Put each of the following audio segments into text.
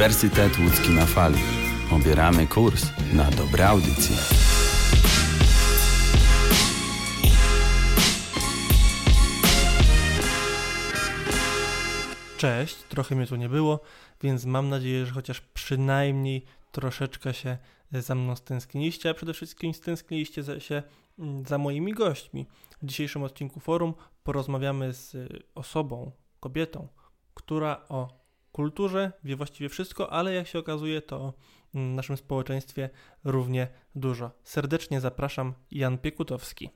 Uniwersytet Łódzki na Fali. Obieramy kurs na dobre audycje. Cześć, trochę mnie tu nie było, więc mam nadzieję, że chociaż przynajmniej troszeczkę się za mną stęskniliście, a przede wszystkim stęskniliście się mm, za moimi gośćmi. W dzisiejszym odcinku forum porozmawiamy z osobą, kobietą, która o kulturze wie właściwie wszystko, ale jak się okazuje, to w naszym społeczeństwie równie dużo. Serdecznie zapraszam Jan Piekutowski.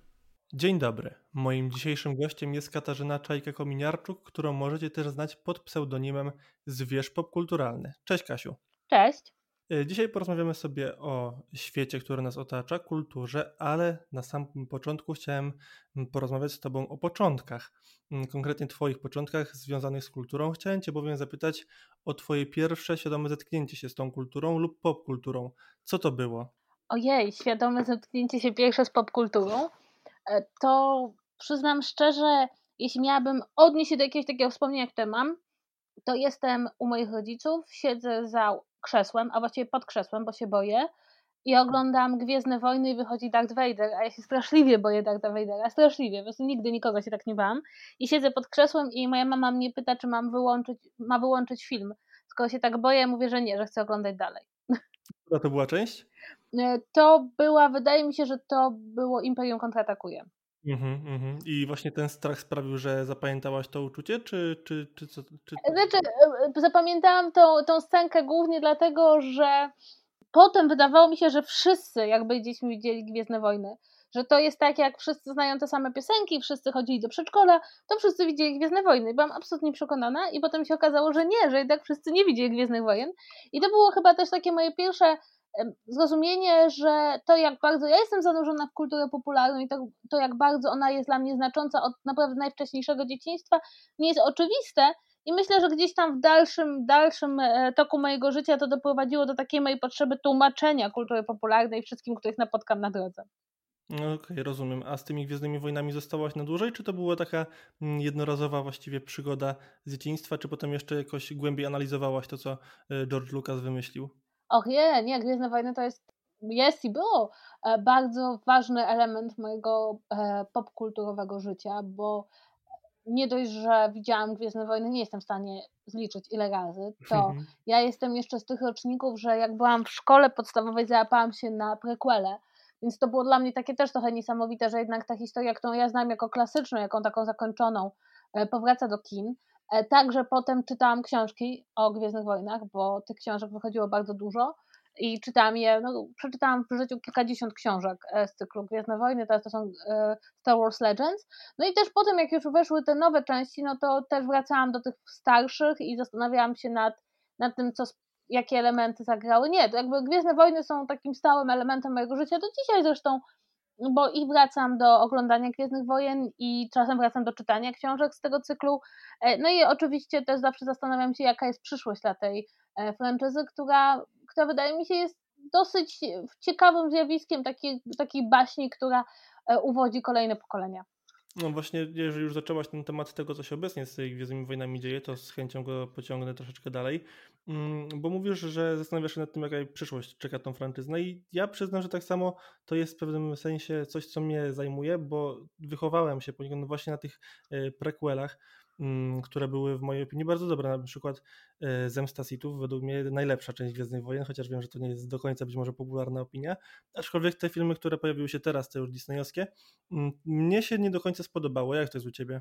Dzień dobry. Moim dzisiejszym gościem jest Katarzyna Czajka-Kominiarczuk, którą możecie też znać pod pseudonimem Zwierz Popkulturalny. Cześć Kasiu. Cześć. E, dzisiaj porozmawiamy sobie o świecie, który nas otacza, kulturze, ale na samym początku chciałem porozmawiać z Tobą o początkach, konkretnie Twoich początkach związanych z kulturą. Chciałem Cię bowiem zapytać o Twoje pierwsze świadome zetknięcie się z tą kulturą lub popkulturą. Co to było? Ojej, świadome zetknięcie się pierwsze z popkulturą. E, to przyznam szczerze, jeśli miałabym odnieść się do jakiegoś takiego wspomnienia, które mam, to jestem u moich rodziców, siedzę za krzesłem, a właściwie pod krzesłem, bo się boję i oglądam Gwiezdne Wojny i wychodzi Darth Vader, a ja się straszliwie boję Dartha Vadera, straszliwie, po prostu nigdy nikogo się tak nie bałam i siedzę pod krzesłem i moja mama mnie pyta, czy mam wyłączyć, ma wyłączyć film, skoro się tak boję, mówię, że nie, że chcę oglądać dalej. Która to była część? E, to była, wydaje mi się, że to było Imperium kontratakuje. Mhm, mhm. I właśnie ten strach sprawił, że zapamiętałaś to uczucie, czy, czy, czy co? Czy... Znaczy, e, zapamiętałam tą, tą scenkę głównie dlatego, że potem wydawało mi się, że wszyscy jakby dziećmi widzieli Gwiezdne Wojny. Że to jest tak, jak wszyscy znają te same piosenki, wszyscy chodzili do przedszkola, to wszyscy widzieli Gwiezdne Wojny. Byłam absolutnie przekonana i potem się okazało, że nie, że jednak wszyscy nie widzieli Gwiezdnych Wojen. I to było chyba też takie moje pierwsze zrozumienie, że to jak bardzo ja jestem zanurzona w kulturę popularną i to, to jak bardzo ona jest dla mnie znacząca od naprawdę najwcześniejszego dzieciństwa, nie jest oczywiste. I myślę, że gdzieś tam w dalszym, dalszym e, toku mojego życia to doprowadziło do takiej mojej potrzeby tłumaczenia kultury popularnej wszystkim, których napotkam na drodze. No okej, okay, rozumiem. A z tymi Gwiezdnymi Wojnami zostałaś na dłużej, czy to była taka mm, jednorazowa właściwie przygoda z dzieciństwa, czy potem jeszcze jakoś głębiej analizowałaś to, co e, George Lucas wymyślił? Och nie, nie, Gwiezdne Wojny to jest, jest i było e, bardzo ważny element mojego e, popkulturowego życia, bo nie dość, że widziałam Gwiezdne Wojny, nie jestem w stanie zliczyć ile razy, to mhm. ja jestem jeszcze z tych roczników, że jak byłam w szkole podstawowej, załapałam się na prequele, więc to było dla mnie takie też trochę niesamowite, że jednak ta historia, którą ja znam jako klasyczną, jaką taką zakończoną, e, powraca do kin. E, także potem czytałam książki o Gwiezdnych Wojnach, bo tych książek wychodziło bardzo dużo i czytałam je, no, przeczytałam w życiu kilkadziesiąt książek e, z cyklu Gwiezdne Wojny, teraz to są e, Star Wars Legends. No i też potem, jak już weszły te nowe części, no to też wracałam do tych starszych i zastanawiałam się nad, nad tym, co, jakie elementy zagrały. Nie, to jakby Gwiezdne Wojny są takim stałym elementem mojego życia, do dzisiaj zresztą bo i wracam do oglądania Gwiezdnych Wojen i czasem wracam do czytania książek z tego cyklu. E, no i oczywiście też zawsze zastanawiam się, jaka jest przyszłość dla tej e, franczyzy, która, która wydaje mi się jest dosyć ciekawym zjawiskiem takiej, takiej baśni, która e, uwodzi kolejne pokolenia. No właśnie, jeżeli już zaczęłaś ten temat tego, co się obecnie z tymi Gwiezdnymi Wojnami dzieje, to z chęcią go pociągnę troszeczkę dalej, mm, bo mówisz, że zastanawiasz się nad tym, jaka przyszłość czeka tą franczyznę i ja przyznam, że tak samo to jest w pewnym sensie coś, co mnie zajmuje, bo wychowałem się poniekąd właśnie na tych e, prequelach, które były w mojej opinii bardzo dobre. Na przykład e, Zemsta Sithów, według mnie najlepsza część Gwiezdnych Wojen, chociaż wiem, że to nie jest do końca być może popularna opinia. Aczkolwiek te filmy, które pojawiły się teraz, te już disneyowskie, mm, mnie się nie do końca spodobało. Jak to jest u Ciebie?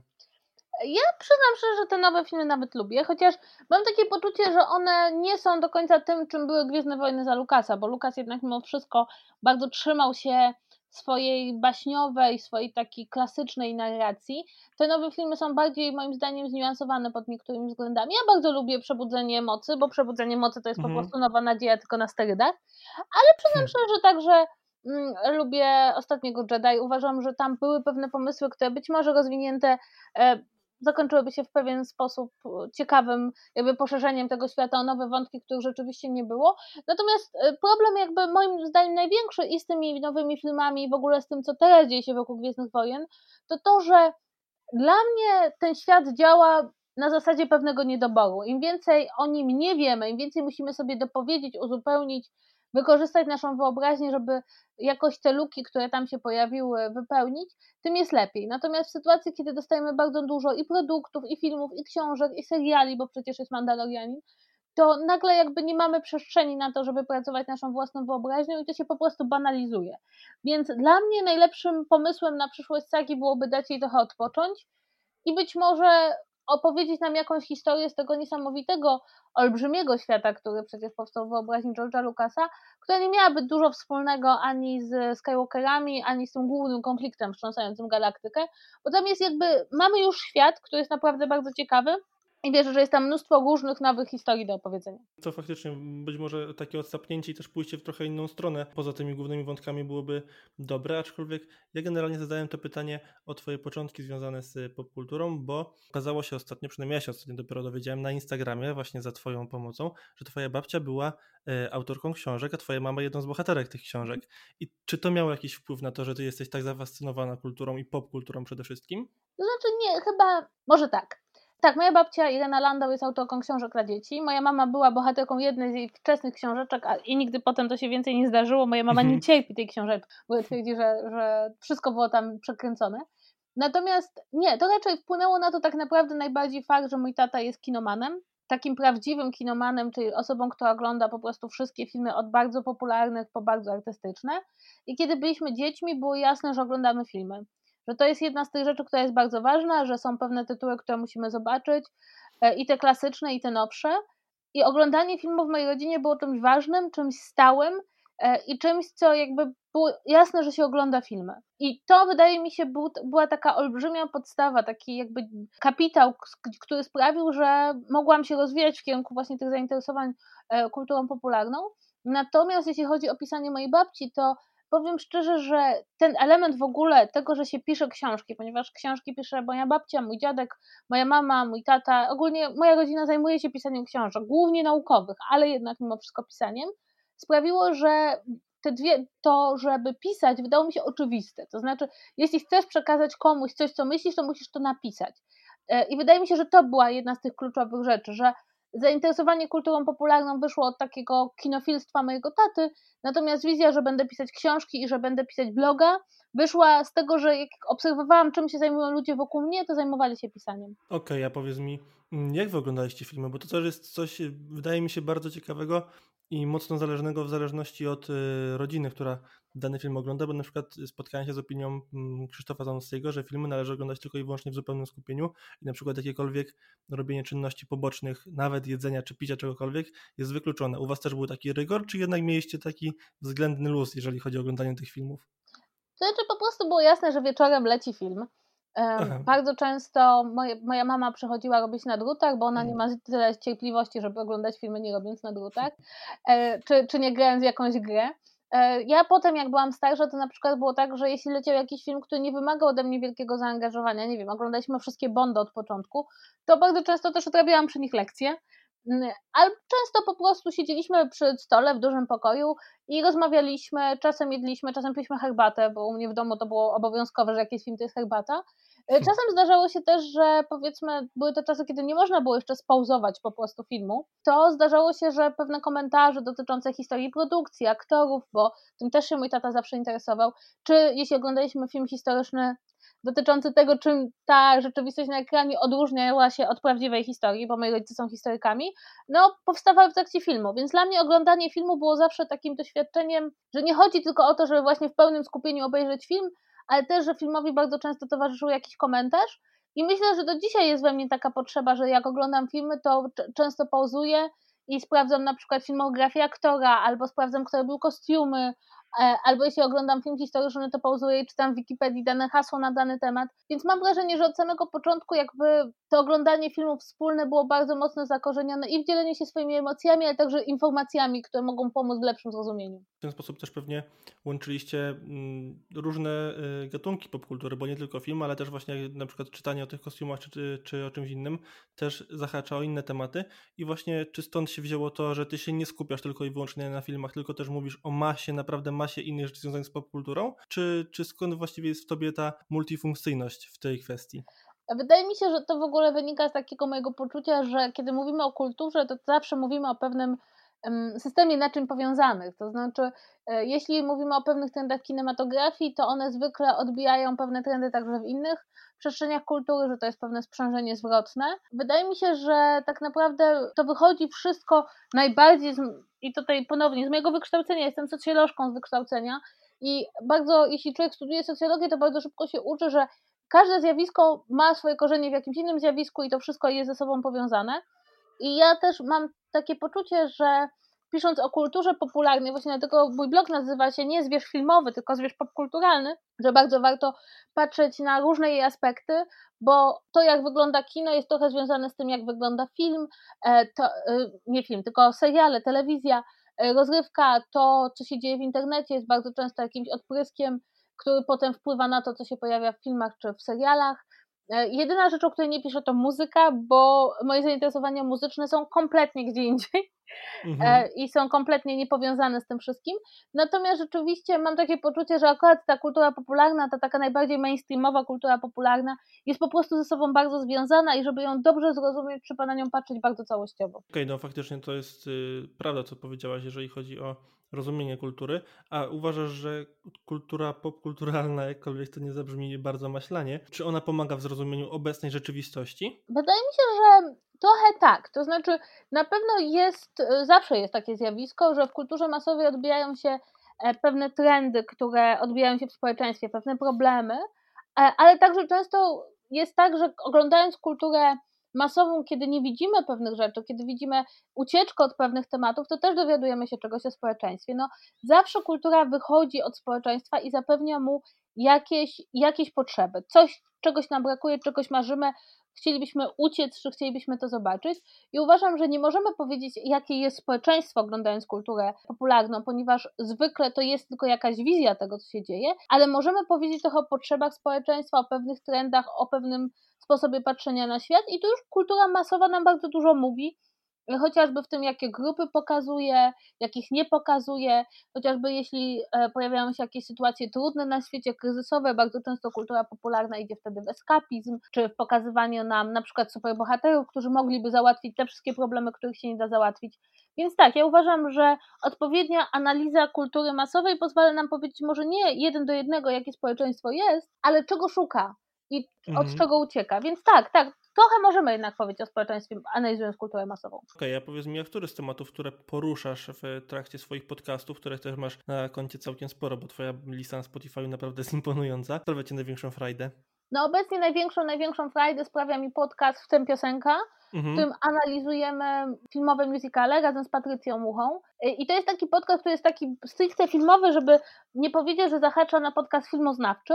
Ja przyznam szczerze, że te nowe filmy nawet lubię, chociaż mam takie poczucie, że one nie są do końca tym, czym były Gwiezdne Wojny za Lukasa, bo Lukas jednak mimo wszystko bardzo trzymał się swojej baśniowej, swojej takiej klasycznej narracji. Te nowe filmy są bardziej moim zdaniem zniuansowane pod niektórymi względami. Ja bardzo lubię Przebudzenie Mocy, bo Przebudzenie Mocy to jest mhm. po prostu nowa nadzieja tylko na sterydach, ale przyznam hmm. szczerze także mm, lubię Ostatniego Jedi. Uważam, że tam były pewne pomysły, które być może rozwinięte e, zakończyłyby się w pewien sposób e, ciekawym jakby poszerzeniem tego świata o nowe wątki, których rzeczywiście nie było. Natomiast e, problem jakby moim zdaniem największy i z tymi nowymi filmami i w ogóle z tym, co teraz dzieje się wokół Gwiezdnych Wojen, to to, że dla mnie ten świat działa na zasadzie pewnego niedoboru. Im więcej o nim nie wiemy, im więcej musimy sobie dopowiedzieć, uzupełnić, wykorzystać naszą wyobraźnię, żeby jakoś te luki, które tam się pojawiły, wypełnić, tym jest lepiej. Natomiast w sytuacji, kiedy dostajemy bardzo dużo i produktów, i filmów, i książek, i seriali, bo przecież jest Mandalorianin, to nagle jakby nie mamy przestrzeni na to, żeby pracować naszą własną wyobraźnią i to się po prostu banalizuje. Więc dla mnie najlepszym pomysłem na przyszłość sagi byłoby dać jej trochę odpocząć i być może opowiedzieć nam jakąś historię z tego niesamowitego, olbrzymiego świata, który przecież powstał w wyobraźni George'a Lucasa, która nie miałaby dużo wspólnego ani z Skywalkerami, ani z tym głównym konfliktem wstrząsającym galaktykę, bo tam jest jakby, mamy już świat, który jest naprawdę bardzo ciekawy, i wierzę, że jest tam mnóstwo różnych nowych historii do opowiedzenia. To faktycznie być może takie odsapnięcie i też pójście w trochę inną stronę poza tymi głównymi wątkami byłoby dobre, aczkolwiek ja generalnie zadałem to pytanie o twoje początki związane z popkulturą, bo okazało się ostatnio, przynajmniej ja się ostatnio dopiero dowiedziałem na Instagramie właśnie za twoją pomocą, że twoja babcia była e, autorką książek, a twoja mama jedną z bohaterek tych książek. I czy to miało jakiś wpływ na to, że ty jesteś tak zafascynowana kulturą i popkulturą przede wszystkim? To znaczy nie, chyba, może tak. Tak, moja babcia Irena Landau jest autorką książek dla dzieci. Moja mama była bohaterką jednej z jej wczesnych książeczek a, i nigdy potem to się więcej nie zdarzyło. Moja mama nie mhm. cierpi tej książeczki, bo twierdzi, że, że wszystko było tam przekręcone. Natomiast nie, to raczej wpłynęło na to tak naprawdę najbardziej fakt, że mój tata jest kinomanem. Takim prawdziwym kinomanem, czyli osobą, która ogląda po prostu wszystkie filmy od bardzo popularnych po bardzo artystyczne. I kiedy byliśmy dziećmi, było jasne, że oglądamy filmy że to jest jedna z tych rzeczy, która jest bardzo ważna, że są pewne tytuły, które musimy zobaczyć, e, i te klasyczne, i te nowsze. I oglądanie filmów w mojej rodzinie było czymś ważnym, czymś stałym e, i czymś, co jakby było jasne, że się ogląda filmy. I to wydaje mi się był, była taka olbrzymia podstawa, taki jakby kapitał, który sprawił, że mogłam się rozwijać w kierunku właśnie tych zainteresowań e, kulturą popularną. Natomiast jeśli chodzi o pisanie mojej babci, to powiem szczerze, że ten element w ogóle tego, że się pisze książki, ponieważ książki pisze moja babcia, mój dziadek, moja mama, mój tata, ogólnie moja rodzina zajmuje się pisaniem książek, głównie naukowych, ale jednak mimo wszystko pisaniem, sprawiło, że te dwie, to, żeby pisać, wydało mi się oczywiste. To znaczy, jeśli chcesz przekazać komuś coś, co myślisz, to musisz to napisać. E, I wydaje mi się, że to była jedna z tych kluczowych rzeczy, że zainteresowanie kulturą popularną wyszło od takiego kinofilstwa mojego taty, natomiast wizja, że będę pisać książki i że będę pisać bloga, wyszła z tego, że jak obserwowałam, czym się zajmują ludzie wokół mnie, to zajmowali się pisaniem. Okej, okay, a powiedz mi, mm, jak wy oglądaliście filmy? Bo to też jest coś, wydaje mi się, bardzo ciekawego i mocno zależnego w zależności od y, rodziny, która dany film ogląda, bo na przykład spotkałem się z opinią mm, Krzysztofa Zanowskiego, że filmy należy oglądać tylko i wyłącznie w zupełnym skupieniu i na przykład jakiekolwiek robienie czynności pobocznych, nawet jedzenia czy picia czegokolwiek jest wykluczone. U Was też był taki rygor, czy jednak mieliście taki względny luz, jeżeli chodzi o oglądanie tych filmów? To znaczy po prostu było jasne, że wieczorem leci film. Um, bardzo często moje, moja mama przychodziła robić na drutach, bo ona nie ma tyle cierpliwości, żeby oglądać filmy nie robiąc na drutach, e, czy, czy nie grając w jakąś grę. E, ja potem, jak byłam starsza, to na przykład było tak, że jeśli leciał jakiś film, który nie wymagał ode mnie wielkiego zaangażowania, nie wiem, oglądaliśmy wszystkie Bondy od początku, to bardzo często też odrabiałam przy nich lekcje. Mm, ale często po prostu siedzieliśmy przy stole w dużym pokoju i rozmawialiśmy, czasem jedliśmy, czasem piliśmy herbatę, bo u mnie w domu to było obowiązkowe, że jakiś film to jest herbata. E. Czasem zdarzało się też, że powiedzmy, były to czasy, kiedy nie można było jeszcze spauzować po prostu filmu. To zdarzało się, że pewne komentarze dotyczące historii produkcji, aktorów, bo tym też się mój tata zawsze interesował, czy jeśli oglądaliśmy film historyczny dotyczący tego, czym ta rzeczywistość na ekranie odróżniała się od prawdziwej historii, bo moi rodzice są historykami, no powstawały w trakcie filmu, więc dla mnie oglądanie filmu było zawsze takim doświadczeniem, że nie chodzi tylko o to, żeby właśnie w pełnym skupieniu obejrzeć film, ale też, że filmowi bardzo często towarzyszył jakiś komentarz. I myślę, że do dzisiaj jest we mnie taka potrzeba, że jak oglądam filmy, to często pauzuję i sprawdzam na przykład filmografię aktora, albo sprawdzam, kto robił kostiumy, albo jeśli oglądam film historyczny, to pauzuję i czytam w Wikipedii dane hasło na dany temat. Więc mam wrażenie, że od samego początku jakby to oglądanie filmów wspólne było bardzo mocno zakorzenione i w dzieleniu się swoimi emocjami, ale także informacjami, które mogą pomóc w lepszym zrozumieniu. W ten sposób też pewnie łączyliście mm, różne y, gatunki popkultury, bo nie tylko film, ale też właśnie na przykład czytanie o tych kostiumach czy, czy o czymś innym też zahacza o inne tematy i właśnie czy stąd się wzięło to, że ty się nie skupiasz tylko i wyłącznie na filmach, tylko też mówisz o masie, naprawdę masie innych rzeczy związanych z popkulturą, czy, czy skąd właściwie jest w tobie ta multifunkcyjność w tej kwestii? Wydaje mi się, że to w ogóle wynika z takiego mojego poczucia, że kiedy mówimy o kulturze, to zawsze mówimy o pewnym systemie naczyń powiązanych. To znaczy, e, jeśli mówimy o pewnych trendach kinematografii, to one zwykle odbijają pewne trendy także w innych przestrzeniach kultury, że to jest pewne sprzężenie zwrotne. Wydaje mi się, że tak naprawdę to wychodzi wszystko najbardziej, z, i tutaj ponownie z mojego wykształcenia, jestem socjolożką z wykształcenia i bardzo, jeśli człowiek studiuje socjologię, to bardzo szybko się uczy, że każde zjawisko ma swoje korzenie w jakimś innym zjawisku i to wszystko jest ze sobą powiązane. I ja też mam takie poczucie, że pisząc o kulturze popularnej, właśnie dlatego mój blog nazywa się nie zwierz filmowy, tylko zwierz popkulturalny, że bardzo warto patrzeć na różne jej aspekty, bo to jak wygląda kino jest trochę związane z tym jak wygląda film, e, to, e, nie film, tylko seriale, telewizja, e, rozrywka, to co się dzieje w internecie jest bardzo często jakimś odpryskiem, który potem wpływa na to, co się pojawia w filmach czy w serialach. Jedyna rzecz, o której nie piszę, to muzyka, bo moje zainteresowania muzyczne są kompletnie gdzie indziej mhm. i są kompletnie niepowiązane z tym wszystkim. Natomiast rzeczywiście mam takie poczucie, że akurat ta kultura popularna, ta taka najbardziej mainstreamowa kultura popularna jest po prostu ze sobą bardzo związana i żeby ją dobrze zrozumieć, trzeba na nią patrzeć bardzo całościowo. Okej, okay, no faktycznie to jest y, prawda, co powiedziałaś, jeżeli chodzi o rozumienie kultury, a uważasz, że kultura popkulturalna, jakkolwiek to nie zabrzmi bardzo maślanie, czy ona pomaga w zrozumieniu obecnej rzeczywistości? Wydaje mi się, że trochę tak. To znaczy, na pewno jest, zawsze jest takie zjawisko, że w kulturze masowej odbijają się e, pewne trendy, które odbijają się w społeczeństwie, pewne problemy, e, ale także często jest tak, że oglądając kulturę masową, kiedy nie widzimy pewnych rzeczy, kiedy widzimy ucieczkę od pewnych tematów, to też dowiadujemy się czegoś o społeczeństwie. No, zawsze kultura wychodzi od społeczeństwa i zapewnia mu jakieś, jakieś potrzeby. Coś, czegoś nam brakuje, czegoś marzymy, chcielibyśmy uciec, czy chcielibyśmy to zobaczyć. I uważam, że nie możemy powiedzieć, jakie jest społeczeństwo oglądając kulturę popularną, ponieważ zwykle to jest tylko jakaś wizja tego, co się dzieje, ale możemy powiedzieć trochę o potrzebach społeczeństwa, o pewnych trendach, o pewnym sposobie patrzenia na świat i tu już kultura masowa nam bardzo dużo mówi, chociażby w tym, jakie grupy pokazuje, jakich nie pokazuje, chociażby jeśli e, pojawiają się jakieś sytuacje trudne na świecie, kryzysowe, bardzo często kultura popularna idzie wtedy w eskapizm, czy w pokazywanie nam na przykład superbohaterów, którzy mogliby załatwić te wszystkie problemy, których się nie da załatwić. Więc tak, ja uważam, że odpowiednia analiza kultury masowej pozwala nam powiedzieć może nie jeden do jednego, jakie społeczeństwo jest, ale czego szuka, i od mhm. czego ucieka. Więc tak, tak, trochę możemy jednak powiedzieć o społeczeństwie, analizując kulturę masową. Okej, okay, a powiedz mi, a który z tematów, które poruszasz w trakcie swoich podcastów, które też masz na koncie całkiem sporo, bo twoja lista na Spotify naprawdę jest imponująca, sprawia ci największą frajdę? No obecnie największą, największą frajdę sprawia mi podcast W tym piosenka, mhm. w którym analizujemy filmowe musicale razem z Patrycją Muchą. I to jest taki podcast, który jest taki stricte filmowy, żeby nie powiedzieć, że zahacza na podcast filmoznawczy,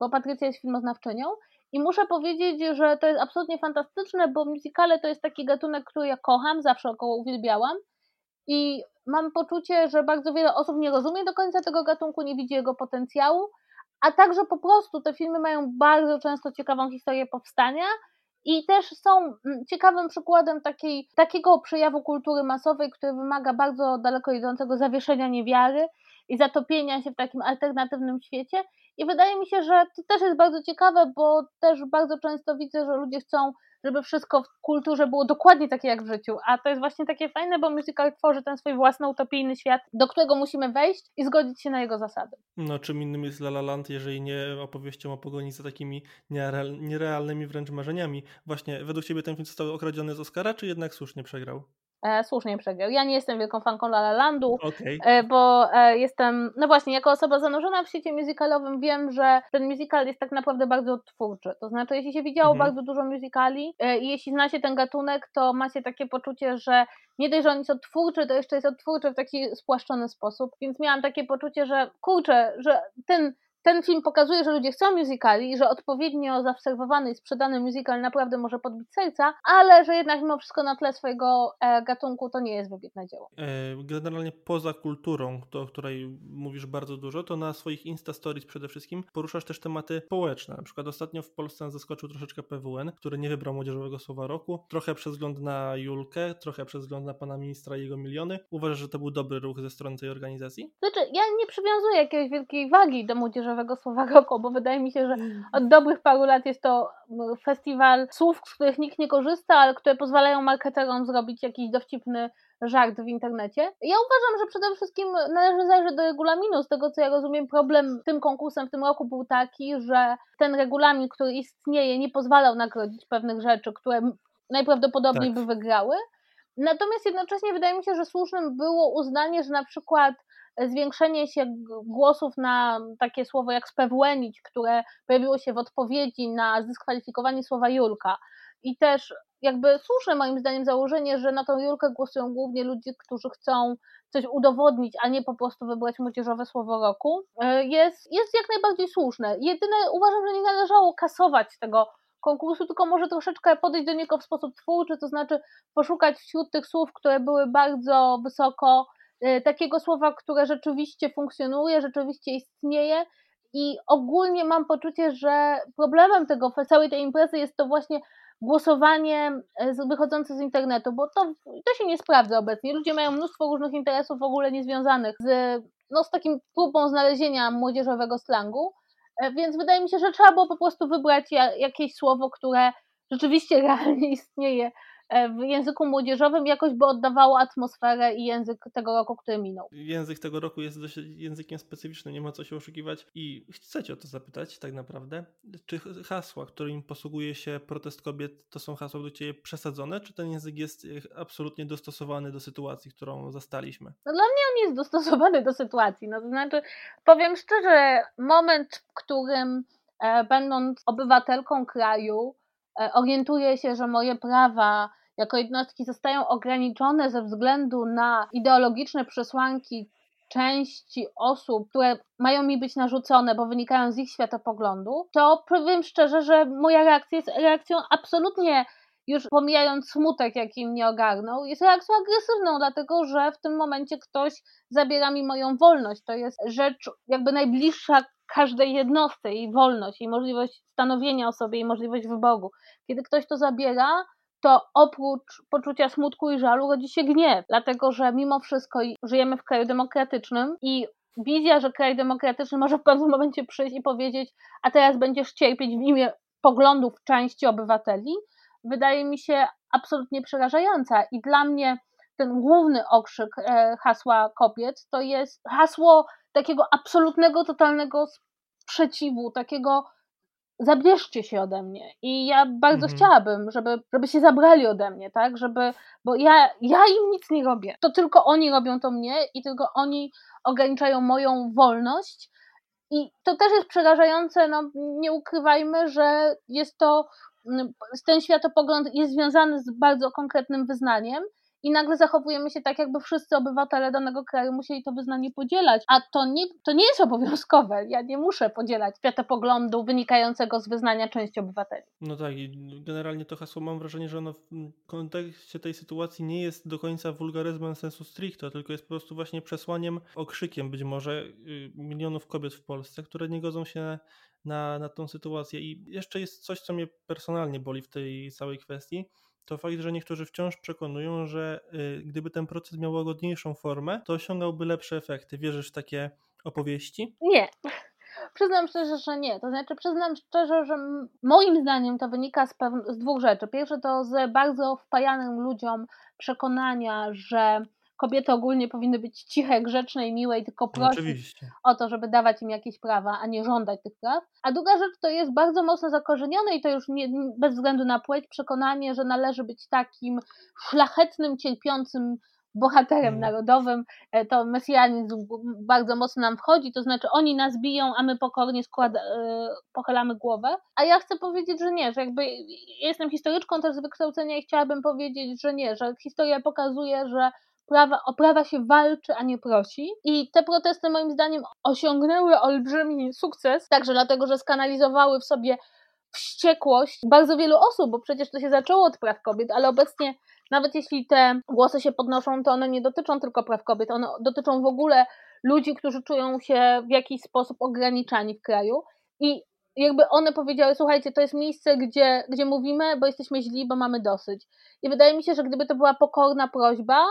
bo Patrycja jest filmoznawczynią. I muszę powiedzieć, że to jest absolutnie fantastyczne, bo musicale to jest taki gatunek, który ja kocham, zawsze go uwielbiałam. I mam poczucie, że bardzo wiele osób nie rozumie do końca tego gatunku, nie widzi jego potencjału, a także po prostu te filmy mają bardzo często ciekawą historię powstania i też są mm, ciekawym przykładem takiej, takiego przejawu kultury masowej, który wymaga bardzo daleko idącego zawieszenia niewiary i zatopienia się w takim alternatywnym świecie. I wydaje mi się, że to też jest bardzo ciekawe, bo też bardzo często widzę, że ludzie chcą żeby wszystko w kulturze było dokładnie takie jak w życiu. A to jest właśnie takie fajne, bo musical tworzy ten swój własny utopijny świat, do którego musimy wejść i zgodzić się na jego zasady. No, czym innym jest La La Land, jeżeli nie opowieścią o pogoni za takimi nierealnymi wręcz marzeniami. Właśnie, według Ciebie ten film został okradziony z Oscara, czy jednak słusznie przegrał? E, słusznie przegrał. Ja nie jestem wielką fanką La La Landu, okay. E, bo e, jestem, no właśnie, jako osoba zanurzona w świecie musicalowym wiem, że ten musical jest tak naprawdę bardzo twórczy. To znaczy, jeśli się widziało mhm. bardzo dużo musicali i jeśli zna się ten gatunek, to ma się takie poczucie, że nie dość, że on jest odtwórczy, to jeszcze jest odtwórczy w taki spłaszczony sposób. Więc miałam takie poczucie, że kurczę, że ten ten film pokazuje, że ludzie chcą musicali i że odpowiednio zaobserwowany i sprzedany musical naprawdę może podbić serca, ale że jednak mimo wszystko na tle swojego e, gatunku to nie jest wybitne dzieło. E, generalnie poza kulturą, to, o której mówisz bardzo dużo, to na swoich Insta Stories przede wszystkim poruszasz też tematy społeczne. Na przykład ostatnio w Polsce zaskoczył troszeczkę PWN, który nie wybrał młodzieżowego słowa roku. Trochę przez wzgląd na Julkę, trochę przez wzgląd na pana ministra i jego miliony. Uważasz, że to był dobry ruch ze strony tej organizacji? Znaczy, ja nie przywiązuję jakiejś wielkiej wagi do młodzieżowego młodzieżowego słowa roku, bo wydaje mi się, że od dobrych paru lat jest to festiwal słów, z których nikt nie korzysta, ale które pozwalają marketerom zrobić jakiś dowcipny żart w internecie. Ja uważam, że przede wszystkim należy zajrzeć do regulaminu. Z tego co ja rozumiem, problem tym konkursem w tym roku był taki, że ten regulamin, który istnieje, nie pozwalał nagrodzić pewnych rzeczy, które najprawdopodobniej tak. by wygrały. Natomiast jednocześnie wydaje mi się, że słusznym było uznanie, że na przykład zwiększenie się głosów na takie słowo jak spewłenić, które pojawiło się w odpowiedzi na zdyskwalifikowanie słowa Julka. I też jakby słuszne moim zdaniem założenie, że na tą Julkę głosują głównie ludzie, którzy chcą coś udowodnić, a nie po prostu wybrać młodzieżowe słowo roku, e, jest, jest jak najbardziej słuszne. Jedyne uważam, że nie należało kasować tego konkursu, tylko może troszeczkę podejść do niego w sposób twórczy, to znaczy poszukać wśród tych słów, które były bardzo wysoko, takiego słowa, które rzeczywiście funkcjonuje, rzeczywiście istnieje. I ogólnie mam poczucie, że problemem tego całej tej imprezy jest to właśnie głosowanie e, wychodzące z internetu, bo to, to się nie sprawdza obecnie. Ludzie mają mnóstwo różnych interesów w ogóle niezwiązanych z, no, z takim próbą znalezienia młodzieżowego slangu, e, więc wydaje mi się, że trzeba było po prostu wybrać jakieś słowo, które rzeczywiście realnie istnieje w języku młodzieżowym jakoś by oddawało atmosferę i język tego roku, który minął. Język tego roku jest dość językiem specyficznym, nie ma co się oszukiwać i chcecie o to zapytać tak naprawdę, czy hasła, którymi posługuje się protest kobiet, to są hasła do Ciebie przesadzone, czy ten język jest e, absolutnie dostosowany do sytuacji, którą zastaliśmy? No dla mnie on jest dostosowany do sytuacji, no to znaczy powiem szczerze, moment, w którym e, będąc obywatelką kraju, E, orientuję się, że moje prawa jako jednostki zostają ograniczone ze względu na ideologiczne przesłanki części osób, które mają mi być narzucone, bo wynikają z ich światopoglądu, to powiem szczerze, że moja reakcja jest reakcją absolutnie już pomijając smutek, jaki mnie ogarnął, jest reakcją agresywną, dlatego że w tym momencie ktoś zabiera mi moją wolność. To jest rzecz jakby najbliższa każdej jednostce, jej wolność, jej możliwość stanowienia o sobie, jej możliwość wyboru. Kiedy ktoś to zabiera, to oprócz poczucia smutku i żalu rodzi się gniew, dlatego że mimo wszystko żyjemy w kraju demokratycznym i wizja, że kraj demokratyczny może w pewnym momencie przyjść i powiedzieć, a teraz będziesz cierpieć w imię poglądów części obywateli, wydaje mi się absolutnie przerażająca. I dla mnie ten główny okrzyk e, hasła kobiet to jest hasło takiego absolutnego, totalnego sprzeciwu, takiego zabierzcie się ode mnie. I ja bardzo mhm. chciałabym, żeby, żeby się zabrali ode mnie, tak? Żeby, bo ja, ja im nic nie robię. To tylko oni robią to mnie i tylko oni ograniczają moją wolność. I to też jest przerażające, no nie ukrywajmy, że jest to, ten światopogląd jest związany z bardzo konkretnym wyznaniem i nagle zachowujemy się tak, jakby wszyscy obywatele danego kraju musieli to wyznanie podzielać, a to nie, to nie jest obowiązkowe. Ja nie muszę podzielać światopoglądu wynikającego z wyznania części obywateli. No tak, i generalnie to hasło mam wrażenie, że ono w kontekście tej sytuacji nie jest do końca wulgaryzmem sensu stricto, tylko jest po prostu właśnie przesłaniem, okrzykiem być może y, milionów kobiet w Polsce, które nie godzą się na, na tą sytuację. I jeszcze jest coś, co mnie personalnie boli w tej całej kwestii to fakt, że niektórzy wciąż przekonują, że y, gdyby ten proces miał łagodniejszą formę, to osiągałby lepsze efekty. Wierzysz w takie opowieści? Nie. Przyznam szczerze, że nie. To znaczy, przyznam szczerze, że moim zdaniem to wynika z, z dwóch rzeczy. Pierwsze to z bardzo wpajanym ludziom przekonania, że kobiety ogólnie powinny być ciche, grzeczne i miłe i tylko prosić Oczywiście. o to, żeby dawać im jakieś prawa, a nie żądać tych praw. A druga rzecz to jest bardzo mocno zakorzenione i to już nie, bez względu na płeć przekonanie, że należy być takim szlachetnym, cierpiącym bohaterem hmm. narodowym, e, to mesjanizm bardzo mocno nam wchodzi, to znaczy oni nas biją, a my pokornie składa, e, pochylamy głowę. A ja chcę powiedzieć, że nie, że jakby jestem historyczką też z wykształcenia i chciałabym powiedzieć, że nie, że historia pokazuje, że prawa, o prawa się walczy, a nie prosi. I te protesty moim zdaniem osiągnęły olbrzymi sukces, także dlatego, że skanalizowały w sobie wściekłość bardzo wielu osób, bo przecież to się zaczęło od praw kobiet, ale obecnie nawet jeśli te głosy się podnoszą, to one nie dotyczą tylko praw kobiet, one dotyczą w ogóle ludzi, którzy czują się w jakiś sposób ograniczani w kraju i jakby one powiedziały, słuchajcie, to jest miejsce, gdzie, gdzie mówimy, bo jesteśmy źli, bo mamy dosyć. I wydaje mi się, że gdyby to była pokorna prośba,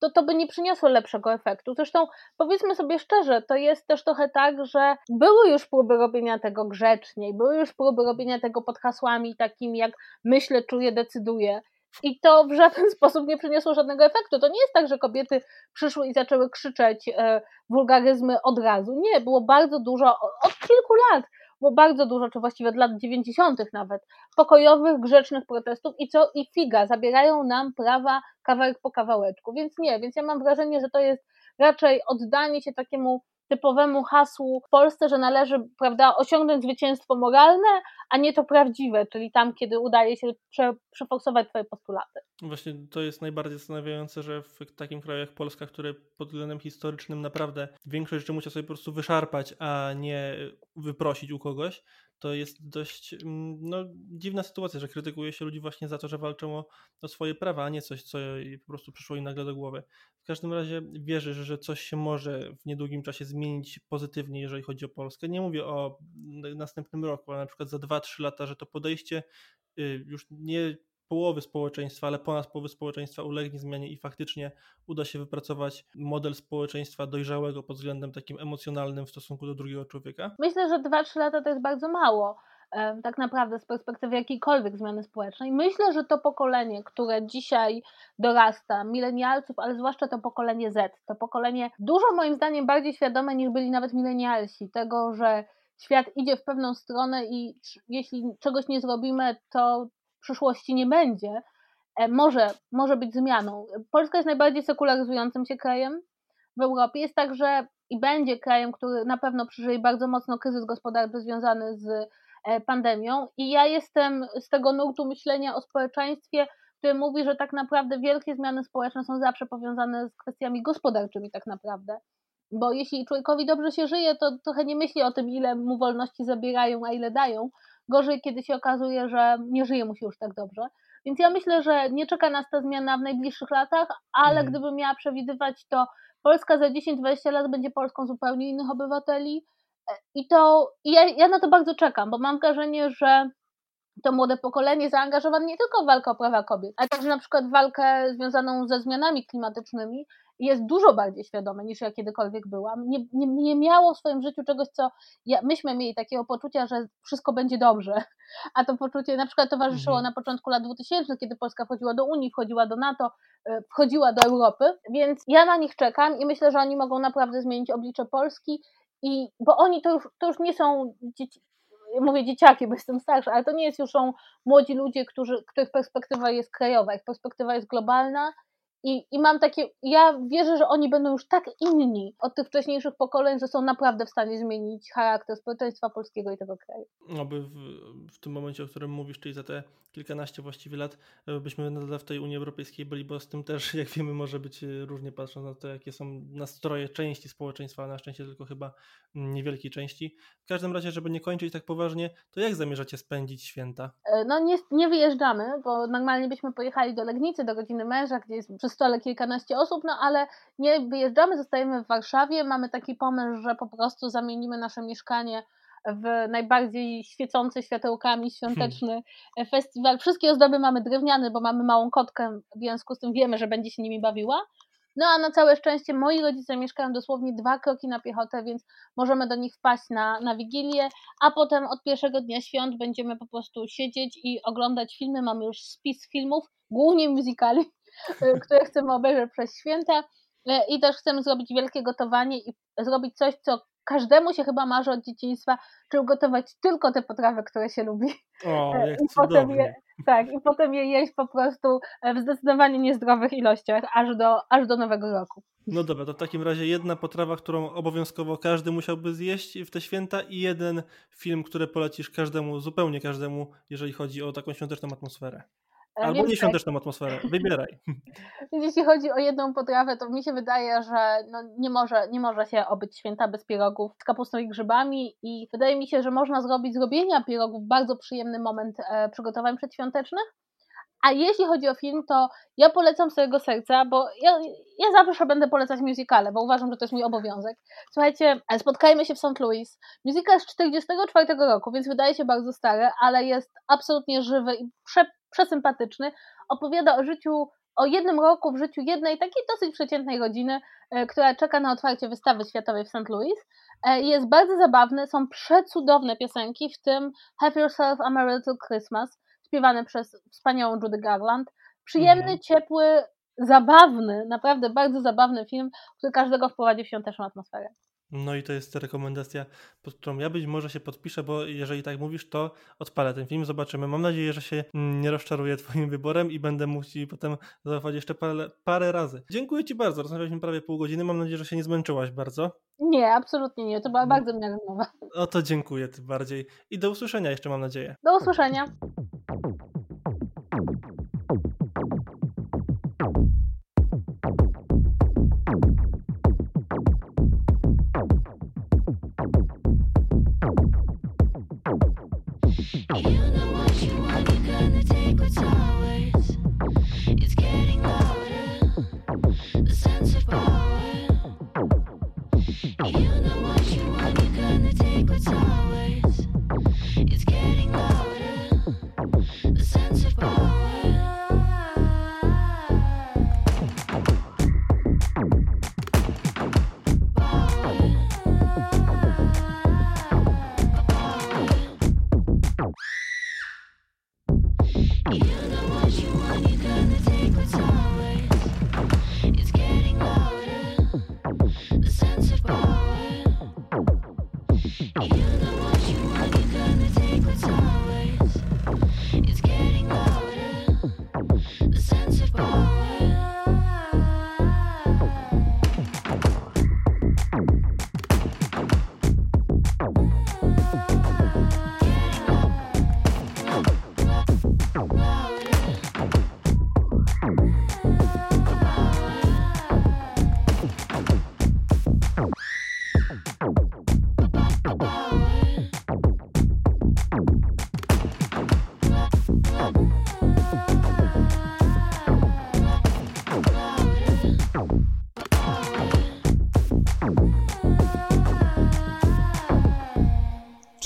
to to by nie przyniosło lepszego efektu. Zresztą powiedzmy sobie szczerze, to jest też trochę tak, że były już próby robienia tego grzeczniej, były już próby robienia tego pod hasłami takimi jak myślę, czuję, decyduję. I to w żaden sposób nie przyniosło żadnego efektu. To nie jest tak, że kobiety przyszły i zaczęły krzyczeć e, wulgaryzmy od razu. Nie, było bardzo dużo, od kilku lat było bardzo dużo, czy właściwie od lat 90. nawet, pokojowych, grzecznych protestów i co i figa, zabierają nam prawa kawałek po kawałeczku. Więc nie, więc ja mam wrażenie, że to jest raczej oddanie się takiemu typowemu hasłu w Polsce, że należy prawda, osiągnąć zwycięstwo moralne, a nie to prawdziwe, czyli tam, kiedy udaje się prze, przeforsować Twoje postulaty. Właśnie to jest najbardziej zastanawiające, że w takim kraju jak Polska, który pod względem historycznym naprawdę większość rzeczy musiał sobie po prostu wyszarpać, a nie wyprosić u kogoś, to jest dość mm, no, dziwna sytuacja, że krytykuje się ludzi właśnie za to, że walczą o, o swoje prawa, a nie coś, co po prostu przyszło im nagle do głowy. W każdym razie wierzysz, że coś się może w niedługim czasie zmienić pozytywnie, jeżeli chodzi o Polskę. Nie mówię o następnym roku, ale na przykład za 2-3 lata, że to podejście y, już nie połowy społeczeństwa, ale ponad połowy społeczeństwa ulegnie zmianie i faktycznie uda się wypracować model społeczeństwa dojrzałego pod względem takim emocjonalnym w stosunku do drugiego człowieka? Myślę, że 2-3 lata to jest bardzo mało. Tak naprawdę z perspektywy jakiejkolwiek zmiany społecznej. Myślę, że to pokolenie, które dzisiaj dorasta, milenialców, ale zwłaszcza to pokolenie Z, to pokolenie dużo moim zdaniem bardziej świadome niż byli nawet milenialsi, tego, że świat idzie w pewną stronę i jeśli czegoś nie zrobimy, to przyszłości nie będzie, e, może, może być zmianą. Polska jest najbardziej sekularyzującym się krajem w Europie. Jest także i będzie krajem, który na pewno przeżyje bardzo mocno kryzys gospodarczy związany z e, pandemią. I ja jestem z tego nurtu myślenia o społeczeństwie, który mówi, że tak naprawdę wielkie zmiany społeczne są zawsze powiązane z kwestiami gospodarczymi, tak naprawdę. Bo jeśli człowiekowi dobrze się żyje, to trochę nie myśli o tym, ile mu wolności zabierają, a ile dają, Gorzej, kiedy się okazuje, że nie żyje mu się już tak dobrze. Więc ja myślę, że nie czeka nas ta zmiana w najbliższych latach, ale mhm. gdybym miała przewidywać, to Polska za 10-20 lat będzie Polską zupełnie innych obywateli. E, I to i ja, ja na to bardzo czekam, bo mam wrażenie, że to młode pokolenie zaangażowane nie tylko w walkę o prawa kobiet, ale także na przykład w walkę związaną ze zmianami klimatycznymi jest dużo bardziej świadome niż ja kiedykolwiek byłam. Nie, nie, nie miało w swoim życiu czegoś, co ja, myśmy mieli takiego poczucia, że wszystko będzie dobrze, a to poczucie na przykład towarzyszyło mhm. na początku lat 2000, kiedy Polska wchodziła do Unii, wchodziła do NATO, e, wchodziła do Europy, więc ja na nich czekam i myślę, że oni mogą naprawdę zmienić oblicze Polski i bo oni to już, to już nie są dzieci, mówię dzieciaki, bo jestem starsza, ale to nie jest już są młodzi ludzie, którzy, których perspektywa jest krajowa, ich perspektywa jest globalna i, I mam takie, ja wierzę, że oni będą już tak inni od tych wcześniejszych pokoleń, że są naprawdę w stanie zmienić charakter społeczeństwa polskiego i tego kraju. Oby w, w tym momencie, o którym mówisz, czyli za te kilkanaście właściwie lat, e, byśmy nadal w tej Unii Europejskiej byli, bo z tym też, jak wiemy, może być e, różnie patrząc na to, jakie są nastroje części społeczeństwa, na szczęście tylko chyba niewielkiej części. W każdym razie, żeby nie kończyć tak poważnie, to jak zamierzacie spędzić święta? E, no nie, nie wyjeżdżamy, bo normalnie byśmy pojechali do Legnicy, do godziny męża, gdzie jest stole kilkanaście osób, no ale nie wyjeżdżamy, zostajemy w Warszawie. Mamy taki pomysł, że po prostu zamienimy nasze mieszkanie w najbardziej świecący światełkami świąteczny hmm. festiwal. Wszystkie ozdoby mamy drewniane, bo mamy małą kotkę, w związku z tym wiemy, że będzie się nimi bawiła. No a na całe szczęście moi rodzice mieszkają dosłownie dwa kroki na piechotę, więc możemy do nich wpaść na, na Wigilię, a potem od pierwszego dnia świąt będziemy po prostu siedzieć i oglądać filmy. Mamy już spis filmów, głównie musicali, które chcemy obejrzeć przez święta e, i też chcemy zrobić wielkie gotowanie i zrobić coś, co każdemu się chyba marzy od dzieciństwa, czy ugotować tylko te potrawy, które się lubi. O, e, jak I potem je, tak, i potem je jeść po prostu w zdecydowanie niezdrowych ilościach, aż do, aż do nowego roku. No dobra, to w takim razie jedna potrawa, którą obowiązkowo każdy musiałby zjeść w te święta i jeden film, który polecisz każdemu, zupełnie każdemu, jeżeli chodzi o taką świąteczną atmosferę. E, Albo nie świąteczną atmosferę, wybieraj. Jeśli chodzi o jedną potrawę, to mi się wydaje, że no nie, może, nie może się obyć święta bez pierogów z kapustą i grzybami i wydaje mi się, że można zrobić zrobienia pierogów bardzo przyjemny moment e, przygotowań przedświątecznych. A jeśli chodzi o film, to ja polecam swojego serca, bo ja, ja zawsze będę polecać musicale, bo uważam, że to jest mój obowiązek. Słuchajcie, spotkajmy się w St. Louis. Musical z 44 roku, więc wydaje się bardzo stary, ale jest absolutnie żywy i prze, przesympatyczny. Opowiada o życiu o jednym roku w życiu jednej takiej dosyć przeciętnej rodziny, e, która czeka na otwarcie wystawy światowej w St. Louis. E, jest bardzo zabawny, są przecudowne piosenki, w tym Have Yourself a Merry Little Christmas, śpiewany przez wspaniałą Judy Garland. Przyjemny, mhm. ciepły, zabawny, naprawdę bardzo zabawny film, który każdego wprowadzi w świąteczną atmosferę. No i to jest rekomendacja, pod którą ja być może się podpiszę, bo jeżeli tak mówisz, to odpalę ten film, zobaczymy. Mam nadzieję, że się nie rozczaruję Twoim wyborem i będę mógł Ci potem zaufać jeszcze parę, parę razy. Dziękuję Ci bardzo, rozmawialiśmy prawie pół godziny, mam nadzieję, że się nie zmęczyłaś bardzo. Nie, absolutnie nie, to była no. bardzo miła rozmowa. O to dziękuję Ty bardziej i do usłyszenia jeszcze mam nadzieję. Do usłyszenia.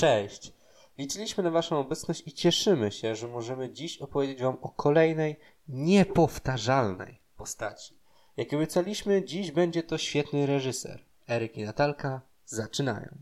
Cześć! Liczyliśmy na Waszą obecność i cieszymy się, że możemy dziś opowiedzieć Wam o kolejnej, niepowtarzalnej postaci. Jak obiecaliśmy, dziś będzie to świetny reżyser. Eryk i Natalka zaczynają.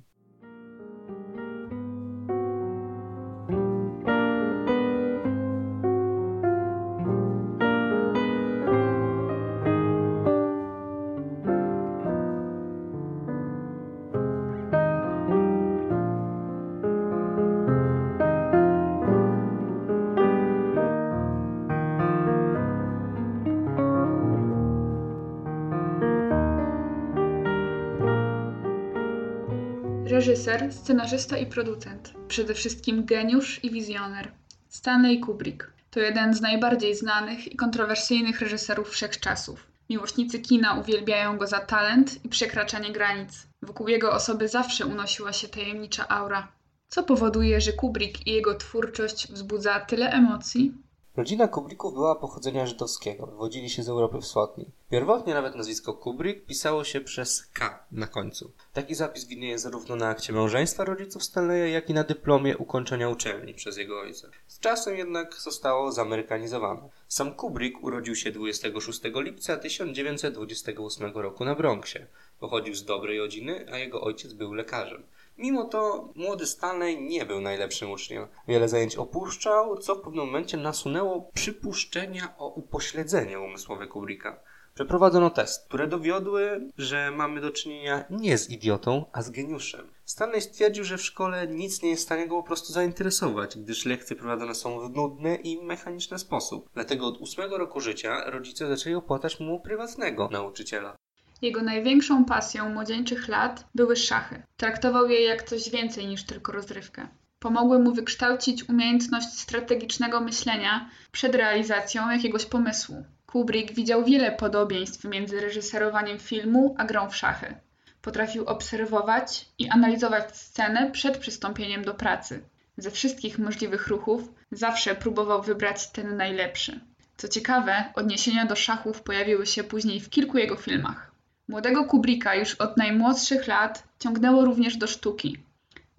Reżyser, scenarzysta i producent. Przede wszystkim geniusz i wizjoner. Stanley Kubrick to jeden z najbardziej znanych i kontrowersyjnych reżyserów wszechczasów. Miłośnicy kina uwielbiają go za talent i przekraczanie granic. Wokół jego osoby zawsze unosiła się tajemnicza aura. Co powoduje, że Kubrick i jego twórczość wzbudza tyle emocji? Rodzina Kubricków była pochodzenia żydowskiego, wywodzili się z Europy Wschodniej. Pierwotnie nawet nazwisko Kubrick pisało się przez K na końcu. Taki zapis widnieje zarówno na akcie małżeństwa rodziców Stanleya, jak i na dyplomie ukończenia uczelni przez jego ojca. Z czasem jednak zostało zamerykanizowane. Sam Kubrick urodził się 26 lipca 1928 roku na Bronxie. Pochodził z dobrej rodziny, a jego ojciec był lekarzem. Mimo to młody Stanley nie był najlepszym uczniem. Wiele zajęć opuszczał, co w pewnym momencie nasunęło przypuszczenia o upośledzenie umysłowe Kubricka. Przeprowadzono test, które dowiodły, że mamy do czynienia nie z idiotą, a z geniuszem. Stanley stwierdził, że w szkole nic nie jest w stanie go po prostu zainteresować, gdyż lekcje prowadzone są w nudny i mechaniczny sposób. Dlatego od ósmego roku życia rodzice zaczęli opłatać mu prywatnego nauczyciela. Jego największą pasją młodzieńczych lat były szachy. Traktował je jak coś więcej niż tylko rozrywkę. Pomogły mu wykształcić umiejętność strategicznego myślenia przed realizacją jakiegoś pomysłu. Kubrick widział wiele podobieństw między reżyserowaniem filmu a grą w szachy. Potrafił obserwować i analizować scenę przed przystąpieniem do pracy. Ze wszystkich możliwych ruchów zawsze próbował wybrać ten najlepszy. Co ciekawe, odniesienia do szachów pojawiły się później w kilku jego filmach. Młodego Kubricka już od najmłodszych lat ciągnęło również do sztuki.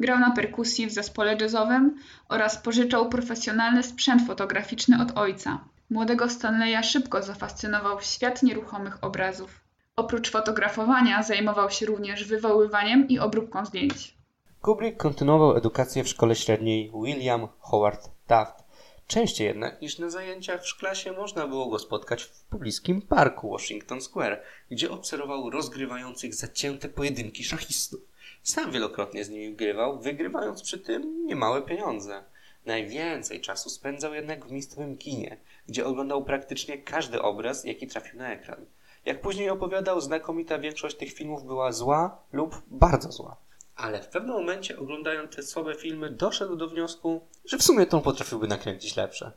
Grał na perkusji w zespole jazzowym oraz pożyczał profesjonalny sprzęt fotograficzny od ojca. Młodego Stanleya szybko zafascynował świat nieruchomych obrazów. Oprócz fotografowania zajmował się również wywoływaniem i obróbką zdjęć. Kubrick kontynuował edukację w szkole średniej William Howard Taft. Częściej jednak niż na zajęciach w szklasie można było go spotkać w pobliskim parku Washington Square, gdzie obserwował rozgrywających zacięte pojedynki szachistów. Sam wielokrotnie z nimi grywał, wygrywając przy tym niemałe pieniądze. Najwięcej czasu spędzał jednak w miejscowym kinie, gdzie oglądał praktycznie każdy obraz, jaki trafił na ekran. Jak później opowiadał, znakomita większość tych filmów była zła lub bardzo zła. Ale w pewnym momencie, oglądając te słabe filmy, doszedł do wniosku, że w sumie tą potrafiłby nakręcić lepsze.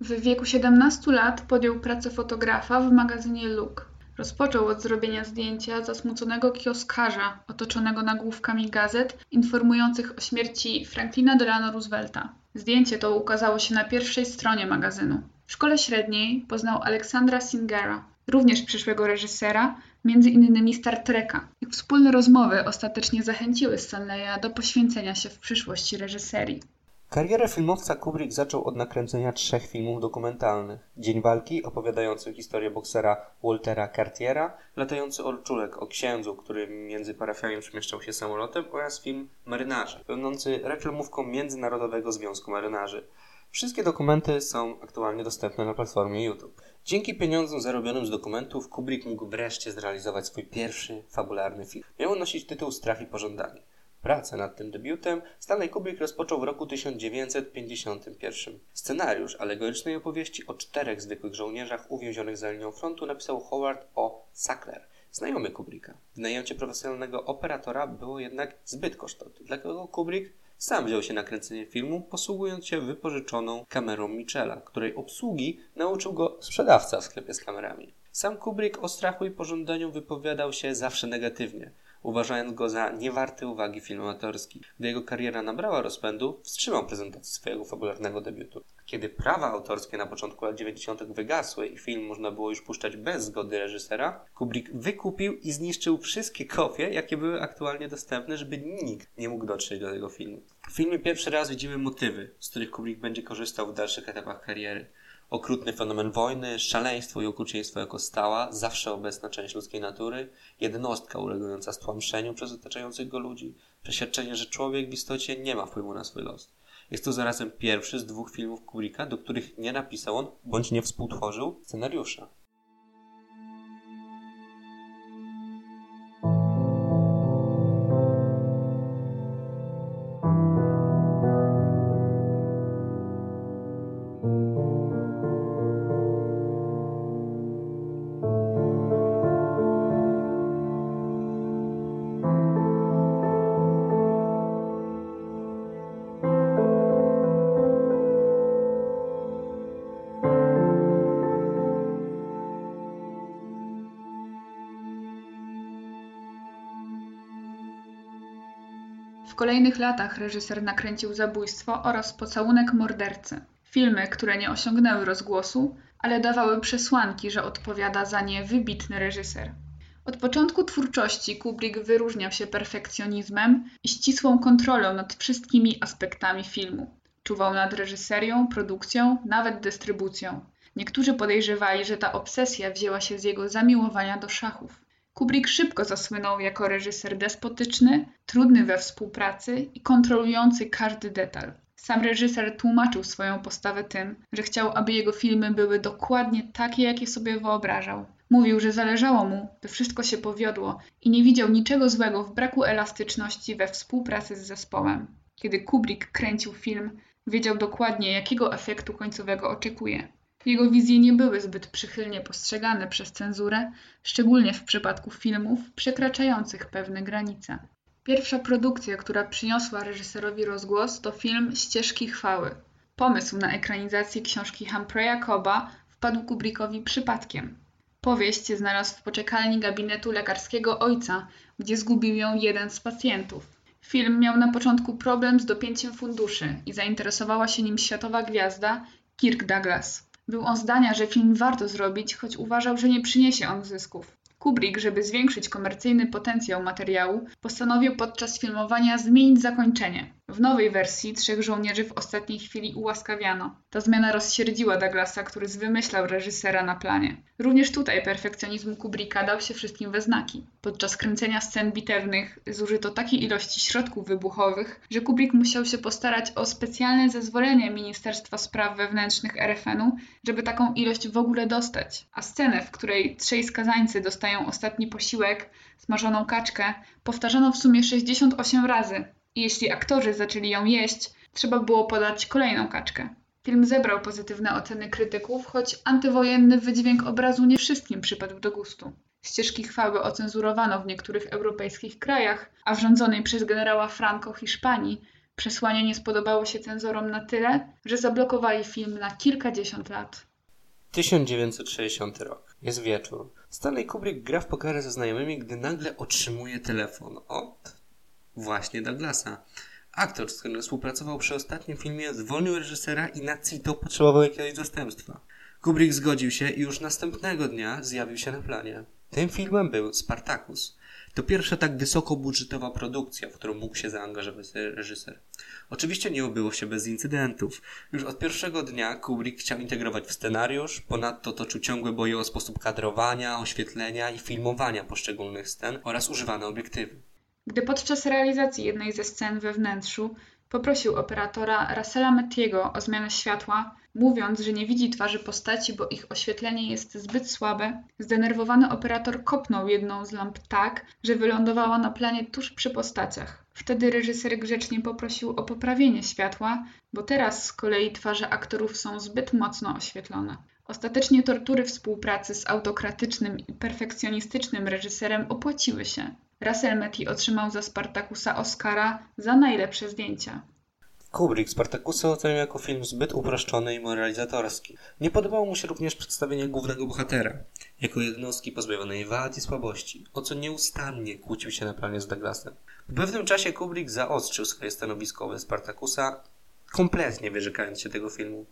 W wieku 17 lat podjął pracę fotografa w magazynie Look. Rozpoczął od zrobienia zdjęcia zasmuconego kioskarza otoczonego nagłówkami gazet informujących o śmierci Franklina Delano Roosevelta. Zdjęcie to ukazało się na pierwszej stronie magazynu. W szkole średniej poznał Aleksandra Singera, również przyszłego reżysera, między innymi Star Treka. Ich wspólne rozmowy ostatecznie zachęciły Stanleya do poświęcenia się w przyszłości reżyserii. Karierę filmowca Kubrick zaczął od nakręcenia trzech filmów dokumentalnych. Dzień walki, opowiadający historię boksera Waltera Cartiera, latający olczulek o księdzu, który między parafiami przemieszczał się samolotem oraz film Marynarze, będący reklamówką Międzynarodowego Związku Marynarzy. Wszystkie dokumenty są aktualnie dostępne na platformie YouTube. Dzięki pieniądzom zarobionym z dokumentów Kubrick mógł wreszcie zrealizować swój pierwszy fabularny film. Miał on nosić tytuł Strach i pożądanie. Pracę nad tym debiutem Stanley Kubrick rozpoczął w roku 1951. Scenariusz alegorycznej opowieści o czterech zwykłych żołnierzach uwięzionych za linią frontu napisał Howard O. Sackler, znajomy Kubricka. Wynajęcie profesjonalnego operatora było jednak zbyt kosztowne, dlatego Kubrick sam wziął się na kręcenie filmu, posługując się wypożyczoną kamerą Michela, której obsługi nauczył go sprzedawca w sklepie z kamerami. Sam Kubrick o strachu i pożądaniu wypowiadał się zawsze negatywnie, uważając go za niewarty uwagi film amatorski. Gdy jego kariera nabrała rozpędu, wstrzymał prezentację swojego fabularnego debiutu. Kiedy prawa autorskie na początku lat 90. wygasły i film można było już puszczać bez zgody reżysera, Kubrick wykupił i zniszczył wszystkie kopie, jakie były aktualnie dostępne, żeby nikt nie mógł dotrzeć do tego filmu. W filmie pierwszy raz widzimy motywy, z których Kubrick będzie korzystał w dalszych etapach kariery. Okrutny fenomen wojny, szaleństwo i okrucieństwo jako stała, zawsze obecna część ludzkiej natury, jednostka ulegująca stłamszeniu przez otaczających go ludzi, przeświadczenie, że człowiek w istocie nie ma wpływu na swój los. Jest to zarazem pierwszy z dwóch filmów Kubricka, do których nie napisał on, bądź nie współtworzył scenariusza. Kolejnych latach reżyser nakręcił Zabójstwo oraz Pocałunek mordercy. Filmy, które nie osiągnęły rozgłosu, ale dawały przesłanki, że odpowiada za nie wybitny reżyser. Od początku twórczości Kubrick wyróżniał się perfekcjonizmem i ścisłą kontrolą nad wszystkimi aspektami filmu. Czuwał nad reżyserią, produkcją, nawet dystrybucją. Niektórzy podejrzewali, że ta obsesja wzięła się z jego zamiłowania do szachów. Kubrick szybko zasłynął jako reżyser despotyczny, trudny we współpracy i kontrolujący każdy detal. Sam reżyser tłumaczył swoją postawę tym, że chciał, aby jego filmy były dokładnie takie, jakie sobie wyobrażał. Mówił, że zależało mu, by wszystko się powiodło i nie widział niczego złego w braku elastyczności we współpracy z zespołem. Kiedy Kubrick kręcił film, wiedział dokładnie, jakiego efektu końcowego oczekuje. Jego wizje nie były zbyt przychylnie postrzegane przez cenzurę, szczególnie w przypadku filmów przekraczających pewne granice. Pierwsza produkcja, która przyniosła reżyserowi rozgłos, to film Ścieżki Chwały. Pomysł na ekranizację książki Humphreya Coba wpadł Kubrickowi przypadkiem. Powieść znalazł w poczekalni gabinetu lekarskiego ojca, gdzie zgubił ją jeden z pacjentów. Film miał na początku problem z dopięciem funduszy i zainteresowała się nim światowa gwiazda Kirk Douglas. Był on zdania, że film warto zrobić, choć uważał, że nie przyniesie on zysków. Kubrick, żeby zwiększyć komercyjny potencjał materiału, postanowił podczas filmowania zmienić zakończenie. W nowej wersji trzech żołnierzy w ostatniej chwili ułaskawiano. Ta zmiana rozsierdziła Douglasa, który zwymyślał reżysera na planie. Również tutaj perfekcjonizm Kubricka dał się wszystkim we znaki. Podczas kręcenia scen bitewnych zużyto takiej ilości środków wybuchowych, że Kubrick musiał się postarać o specjalne zezwolenie Ministerstwa Spraw Wewnętrznych RFN-u, żeby taką ilość w ogóle dostać. A scenę, w której trzej skazańcy dostają ostatni posiłek, smażoną kaczkę, powtarzano w sumie 68 razy. I jeśli aktorzy zaczęli ją jeść, trzeba było podać kolejną kaczkę. Film zebrał pozytywne oceny krytyków, choć antywojenny wydźwięk obrazu nie wszystkim przypadł do gustu. Ścieżki chwały ocenzurowano w niektórych europejskich krajach, a w rządzonej przez generała Franco Hiszpanii przesłanie nie spodobało się cenzorom na tyle, że zablokowali film na kilkadziesiąt lat. 1960 rok. Jest wieczór. Stanley Kubrick gra w pokerę ze znajomymi, gdy nagle otrzymuje telefon od właśnie Douglasa. Aktor, z którym współpracował przy ostatnim filmie, zwolnił reżysera i na CITO potrzebował jakiegoś zastępstwa. Kubrick zgodził się i już następnego dnia zjawił się na planie. Tym filmem był Spartacus. To pierwsza tak wysokobudżetowa produkcja, w którą mógł się zaangażować reżyser. Oczywiście nie obyło się bez incydentów. Już od pierwszego dnia Kubrick chciał integrować w scenariusz, ponadto toczył ciągłe boje o sposób kadrowania, oświetlenia i filmowania poszczególnych scen oraz używane obiektywy. Gdy podczas realizacji jednej ze scen we wnętrzu poprosił operatora Russella Mettiego o zmianę światła, mówiąc, że nie widzi twarzy postaci, bo ich oświetlenie jest zbyt słabe, zdenerwowany operator kopnął jedną z lamp tak, że wylądowała na planie tuż przy postaciach. Wtedy reżyser grzecznie poprosił o poprawienie światła, bo teraz z kolei twarze aktorów są zbyt mocno oświetlone. Ostatecznie tortury współpracy z autokratycznym i perfekcjonistycznym reżyserem opłaciły się. Russell Metty otrzymał za Spartakusa Oscara za najlepsze zdjęcia. Kubrick Spartakusa ocenił jako film zbyt uproszczony i moralizatorski. Nie podobało mu się również przedstawienie głównego bohatera, jako jednostki pozbawionej wad i słabości, o co nieustannie kłócił się na planie z Douglasem. Po pewnym czasie Kubrick zaostrzył swoje stanowisko wobec Spartakusa, kompletnie wyrzekając się tego filmu.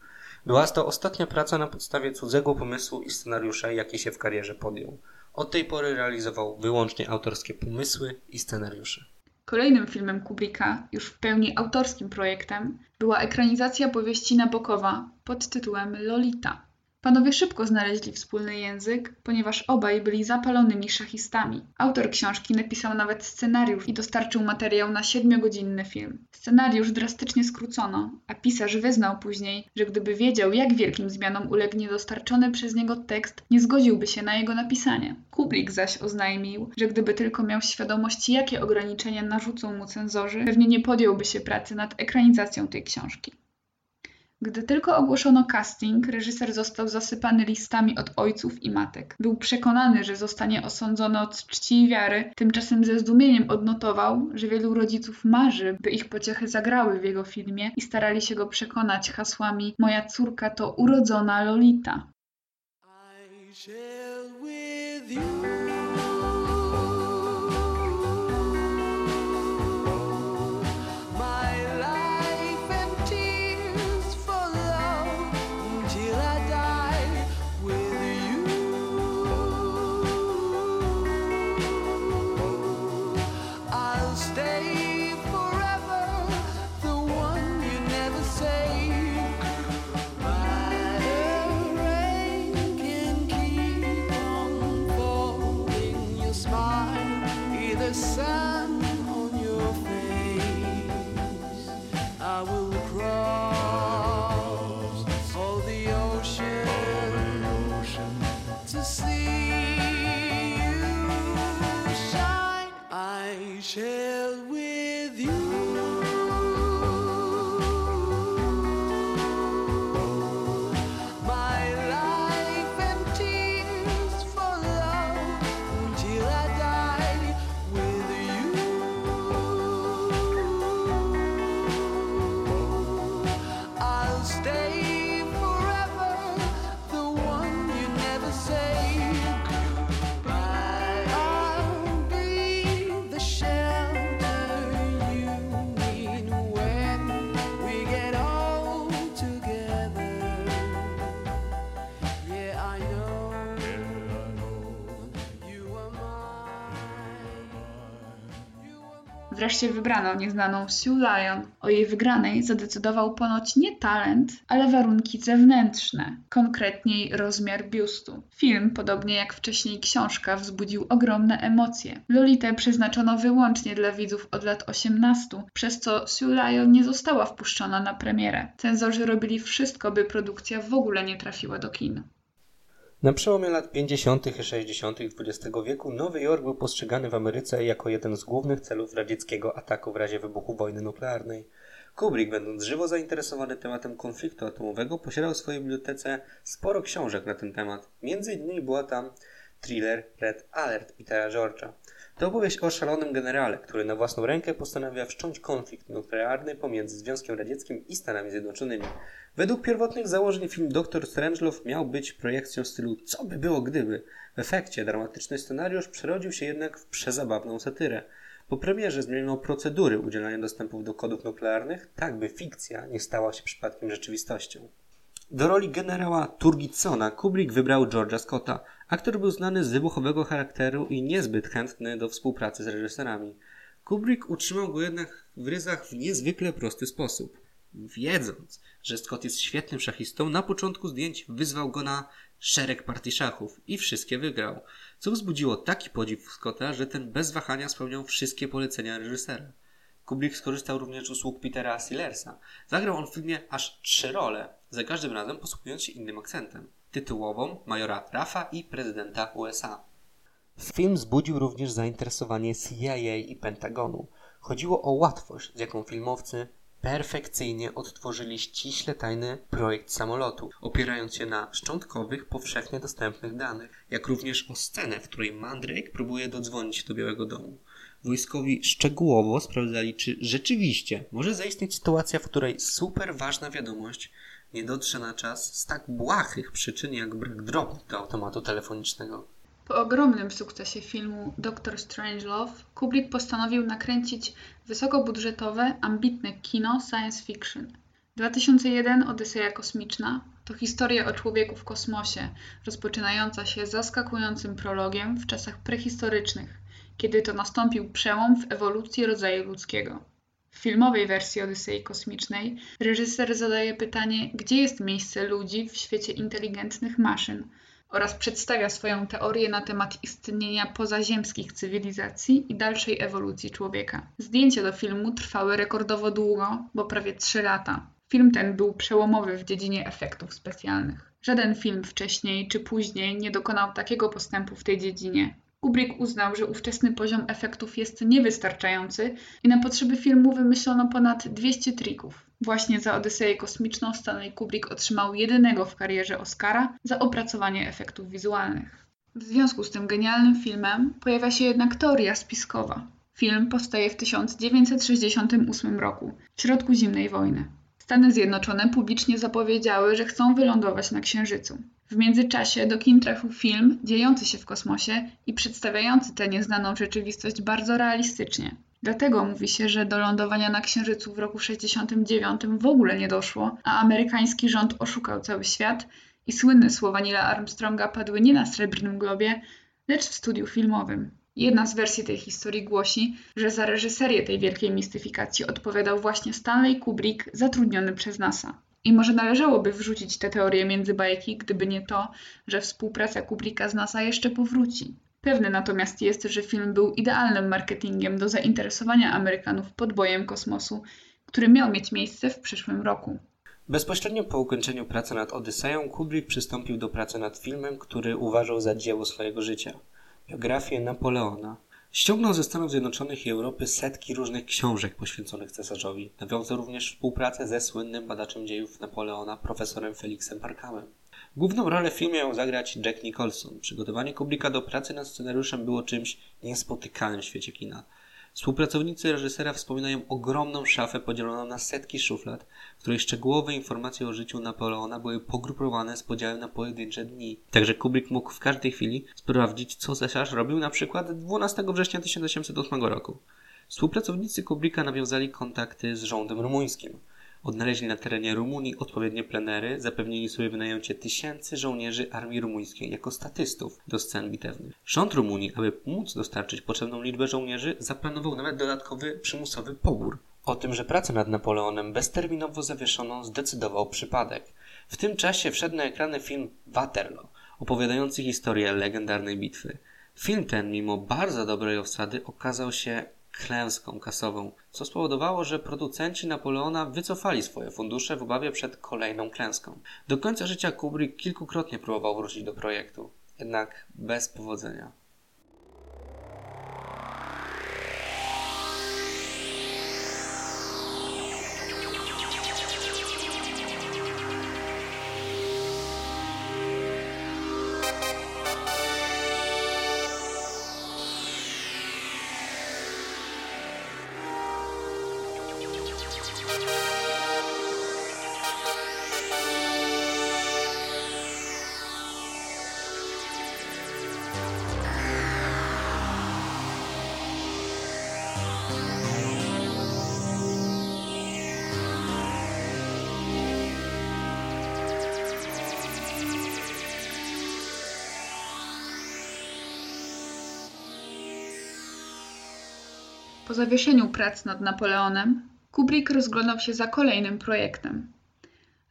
Była to ostatnia praca na podstawie cudzego pomysłu i scenariusza, jaki się w karierze podjął. Od tej pory realizował wyłącznie autorskie pomysły i scenariusze. Kolejnym filmem Kubricka, już w pełni autorskim projektem, była ekranizacja powieści Nabokowa pod tytułem Lolita. Panowie szybko znaleźli wspólny język, ponieważ obaj byli zapalonymi szachistami. Autor książki napisał nawet scenariusz i dostarczył materiał na siedmiogodzinny film. Scenariusz drastycznie skrócono, a pisarz wyznał później, że gdyby wiedział, jak wielkim zmianom ulegnie dostarczony przez niego tekst, nie zgodziłby się na jego napisanie. Kubrick zaś oznajmił, że gdyby tylko miał świadomość, jakie ograniczenia narzucą mu cenzorzy, pewnie nie podjąłby się pracy nad ekranizacją tej książki. Gdy tylko ogłoszono casting, reżyser został zasypany listami od ojców i matek. Był przekonany, że zostanie osądzony od czci i wiary, tymczasem ze zdumieniem odnotował, że wielu rodziców marzy, by ich pociechy zagrały w jego filmie i starali się go przekonać hasłami Moja córka to urodzona Lolita. Wreszcie wybrano nieznaną Sue Lyon. O jej wygranej zadecydował ponoć nie talent, ale warunki zewnętrzne, konkretniej rozmiar biustu. Film, podobnie jak wcześniej książka, wzbudził ogromne emocje. Lolitę przeznaczono wyłącznie dla widzów od lat 18, przez co Sue Lyon nie została wpuszczona na premierę. Cenzorzy robili wszystko, by produkcja w ogóle nie trafiła do kin. Na przełomie lat 50. i 60. XX wieku Nowy Jork był postrzegany w Ameryce jako jeden z głównych celów radzieckiego ataku w razie wybuchu wojny nuklearnej. Kubrick, będąc żywo zainteresowany tematem konfliktu atomowego, posiadał w swojej bibliotece sporo książek na ten temat. Między innymi była tam thriller Red Alert Petera George'a. To opowieść o szalonym generale, który na własną rękę postanawia wszcząć konflikt nuklearny pomiędzy Związkiem Radzieckim i Stanami Zjednoczonymi. Według pierwotnych założeń film Dr. Strangelove miał być projekcją w stylu co by było gdyby. W efekcie dramatyczny scenariusz przerodził się jednak w przezabawną satyrę. Po premierze zmieniono procedury udzielania dostępów do kodów nuklearnych, tak by fikcja nie stała się przypadkiem rzeczywistością. Do roli generała Turgitsona Kubrick wybrał George'a Scotta. Aktor był znany z wybuchowego charakteru i niezbyt chętny do współpracy z reżyserami. Kubrick utrzymał go jednak w ryzach w niezwykle prosty sposób. Wiedząc, że Scott jest świetnym szachistą, na początku zdjęć wyzwał go na szereg partii szachów i wszystkie wygrał, co wzbudziło taki podziw Scotta, że ten bez wahania spełniał wszystkie polecenia reżysera. Kubrick skorzystał również z usług Petera Sillersa. Zagrał on w filmie aż trzy role, za każdym razem posługując się innym akcentem. Tytułową majora Rafa i prezydenta USA. Film wzbudził również zainteresowanie CIA i Pentagonu. Chodziło o łatwość, z jaką filmowcy perfekcyjnie odtworzyli ściśle tajny projekt samolotu, opierając się na szczątkowych, powszechnie dostępnych danych, jak również o scenę, w której Mandrake próbuje dodzwonić do Białego Domu. Wojskowi szczegółowo sprawdzali, czy rzeczywiście może zaistnieć sytuacja, w której super ważna wiadomość nie dotrze na czas z tak błahych przyczyn jak brak drobnych do automatu telefonicznego. Po ogromnym sukcesie filmu Doctor Strangelove, Kubrick postanowił nakręcić wysokobudżetowe, ambitne kino science fiction. 2001 Odyseja Kosmiczna to historia o człowieku w kosmosie, rozpoczynająca się zaskakującym prologiem w czasach prehistorycznych, kiedy to nastąpił przełom w ewolucji rodzaju ludzkiego. W filmowej wersji Odysei Kosmicznej reżyser zadaje pytanie, gdzie jest miejsce ludzi w świecie inteligentnych maszyn oraz przedstawia swoją teorię na temat istnienia pozaziemskich cywilizacji i dalszej ewolucji człowieka. Zdjęcia do filmu trwały rekordowo długo, bo prawie 3 lata. Film ten był przełomowy w dziedzinie efektów specjalnych. Żaden film wcześniej czy później nie dokonał takiego postępu w tej dziedzinie. Kubrick uznał, że ówczesny poziom efektów jest niewystarczający i na potrzeby filmu wymyślono ponad 200 trików. Właśnie za Odyseję Kosmiczną Stanley Kubrick otrzymał jedynego w karierze Oscara za opracowanie efektów wizualnych. W związku z tym genialnym filmem pojawia się jednak teoria spiskowa. Film powstaje w 1968 roku, w środku zimnej wojny. Stany Zjednoczone publicznie zapowiedziały, że chcą wylądować na Księżycu. W międzyczasie do kin trafił film dziejący się w kosmosie i przedstawiający tę nieznaną rzeczywistość bardzo realistycznie. Dlatego mówi się, że do lądowania na Księżycu w roku 69 w ogóle nie doszło, a amerykański rząd oszukał cały świat i słynne słowa Nila Armstronga padły nie na Srebrnym Globie, lecz w studiu filmowym. Jedna z wersji tej historii głosi, że za reżyserię tej wielkiej mistyfikacji odpowiadał właśnie Stanley Kubrick, zatrudniony przez NASA. I może należałoby wrzucić tę teorię między bajki, gdyby nie to, że współpraca Kubricka z NASA jeszcze powróci. Pewne natomiast jest, że film był idealnym marketingiem do zainteresowania Amerykanów podbojem kosmosu, który miał mieć miejsce w przyszłym roku. Bezpośrednio po ukończeniu pracy nad Odyseją Kubrick przystąpił do pracy nad filmem, który uważał za dzieło swojego życia biografię Napoleona. Ściągnął ze Stanów Zjednoczonych i Europy setki różnych książek poświęconych cesarzowi. Nawiązał również współpracę ze słynnym badaczem dziejów Napoleona, profesorem Felixem Parkamem. Główną rolę w filmie miał zagrać Jack Nicholson. Przygotowanie Kubricka do pracy nad scenariuszem było czymś niespotykanym w świecie kina. Współpracownicy reżysera wspominają ogromną szafę podzieloną na setki szuflad, w której szczegółowe informacje o życiu Napoleona były pogrupowane z podziałem na pojedyncze dni. Także Kubrick mógł w każdej chwili sprawdzić, co cesarz robił na przykład 12 września 1808 roku. Współpracownicy Kubricka nawiązali kontakty z rządem rumuńskim. Odnaleźli na terenie Rumunii odpowiednie plenery, zapewnili sobie wynajęcie tysięcy żołnierzy armii rumuńskiej jako statystów do scen bitewnych. Rząd Rumunii, aby móc dostarczyć potrzebną liczbę żołnierzy, zaplanował nawet dodatkowy przymusowy pobór. O tym, że pracę nad Napoleonem bezterminowo zawieszono, zdecydował przypadek. W tym czasie wszedł na ekrany film Waterloo, opowiadający historię legendarnej bitwy. Film ten, mimo bardzo dobrej obsady, okazał się klęską kasową, co spowodowało, że producenci Napoleona wycofali swoje fundusze w obawie przed kolejną klęską. Do końca życia Kubrick kilkukrotnie próbował wrócić do projektu, jednak bez powodzenia. Zawieszeniu prac nad Napoleonem, Kubrick rozglądał się za kolejnym projektem.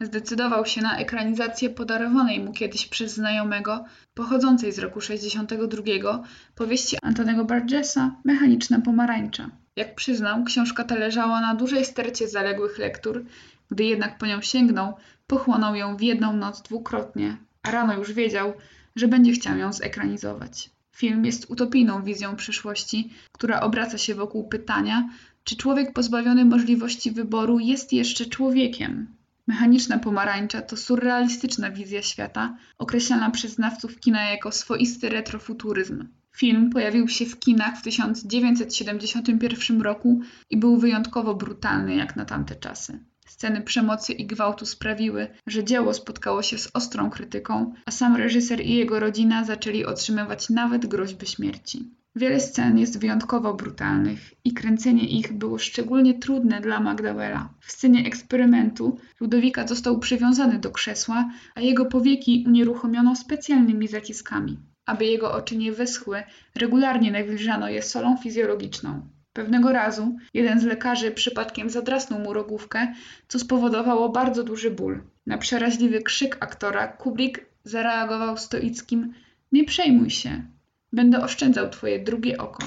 Zdecydował się na ekranizację podarowanej mu kiedyś przez znajomego, pochodzącej z roku 62, powieści Antonego Burgessa Mechaniczna pomarańcza. Jak przyznał, książka ta leżała na dużej stercie zaległych lektur, gdy jednak po nią sięgnął, pochłonął ją w jedną noc dwukrotnie, a rano już wiedział, że będzie chciał ją zekranizować. Film jest utopijną wizją przyszłości, która obraca się wokół pytania, czy człowiek pozbawiony możliwości wyboru jest jeszcze człowiekiem. Mechaniczna pomarańcza to surrealistyczna wizja świata, określana przez znawców kina jako swoisty retrofuturyzm. Film pojawił się w kinach w 1971 roku i był wyjątkowo brutalny jak na tamte czasy. Sceny przemocy i gwałtu sprawiły, że dzieło spotkało się z ostrą krytyką, a sam reżyser i jego rodzina zaczęli otrzymywać nawet groźby śmierci. Wiele scen jest wyjątkowo brutalnych i kręcenie ich było szczególnie trudne dla McDowella. W scenie eksperymentu Ludowika został przywiązany do krzesła, a jego powieki unieruchomiono specjalnymi zaciskami. Aby jego oczy nie wyschły, regularnie nawilżano je solą fizjologiczną. Pewnego razu jeden z lekarzy przypadkiem zadrasnął mu rogówkę, co spowodowało bardzo duży ból. Na przeraźliwy krzyk aktora Kubrick zareagował stoickim Nie przejmuj się, będę oszczędzał twoje drugie oko.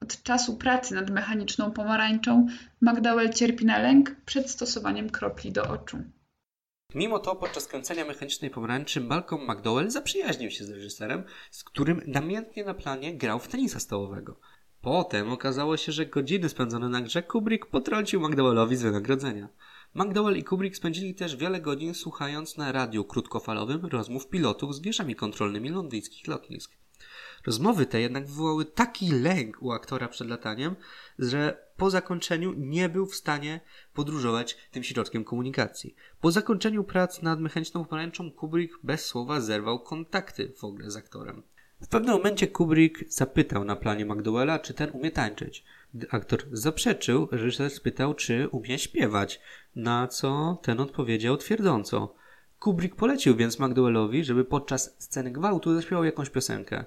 Od czasu pracy nad mechaniczną pomarańczą McDowell cierpi na lęk przed stosowaniem kropli do oczu. Mimo to podczas kręcenia mechanicznej pomarańczy Malcolm McDowell zaprzyjaźnił się z reżyserem, z którym namiętnie na planie grał w tenisa stołowego. Potem okazało się, że godziny spędzone na grze Kubrick potrącił McDowellowi z wynagrodzenia. McDowell i Kubrick spędzili też wiele godzin słuchając na radiu krótkofalowym rozmów pilotów z wieżami kontrolnymi londyńskich lotnisk. Rozmowy te jednak wywołały taki lęk u aktora przed lataniem, że po zakończeniu nie był w stanie podróżować tym środkiem komunikacji. Po zakończeniu prac nad mechaniczną pomarańczą Kubrick bez słowa zerwał kontakty w ogóle z aktorem. W pewnym momencie Kubrick zapytał na planie McDowella, czy ten umie tańczyć. Gdy aktor zaprzeczył, reżyser spytał, czy umie śpiewać, na co ten odpowiedział twierdząco. Kubrick polecił więc McDowellowi, żeby podczas sceny gwałtu zaśpiewał jakąś piosenkę.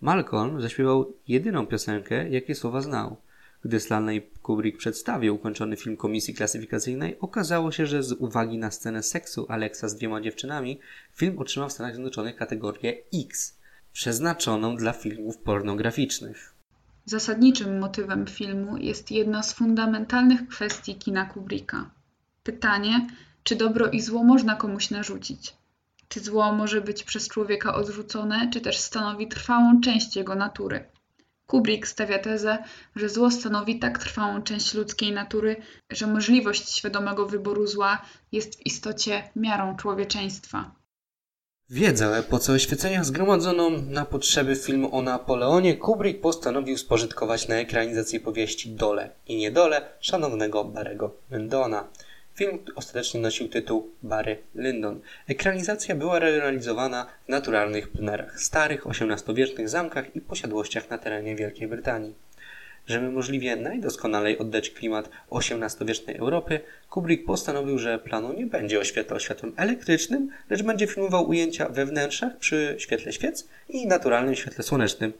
Malcolm zaśpiewał jedyną piosenkę, jakie słowa znał. Gdy Stanley Kubrick przedstawił ukończony film komisji klasyfikacyjnej, okazało się, że z uwagi na scenę seksu Alexa z dwiema dziewczynami, film otrzymał w Stanach Zjednoczonych kategorię X, przeznaczoną dla filmów pornograficznych. Zasadniczym motywem filmu jest jedna z fundamentalnych kwestii kina Kubricka. Pytanie, czy dobro i zło można komuś narzucić. Czy zło może być przez człowieka odrzucone, czy też stanowi trwałą część jego natury. Kubrick stawia tezę, że zło stanowi tak trwałą część ludzkiej natury, że możliwość świadomego wyboru zła jest w istocie miarą człowieczeństwa. Wiedzę epoce oświecenia zgromadzoną na potrzeby filmu o Napoleonie Kubrick postanowił spożytkować na ekranizację powieści Dole i Niedole szanownego Barego Lyndona. Film ostatecznie nosił tytuł Barry Lyndon. Ekranizacja była realizowana w naturalnych plenerach, starych XVIII-wiecznych zamkach i posiadłościach na terenie Wielkiej Brytanii. Żeby możliwie najdoskonalej oddać klimat XVIII-wiecznej Europy, Kubrick postanowił, że planu nie będzie oświetlał światłem elektrycznym, lecz będzie filmował ujęcia we wnętrzach przy świetle świec i naturalnym świetle słonecznym.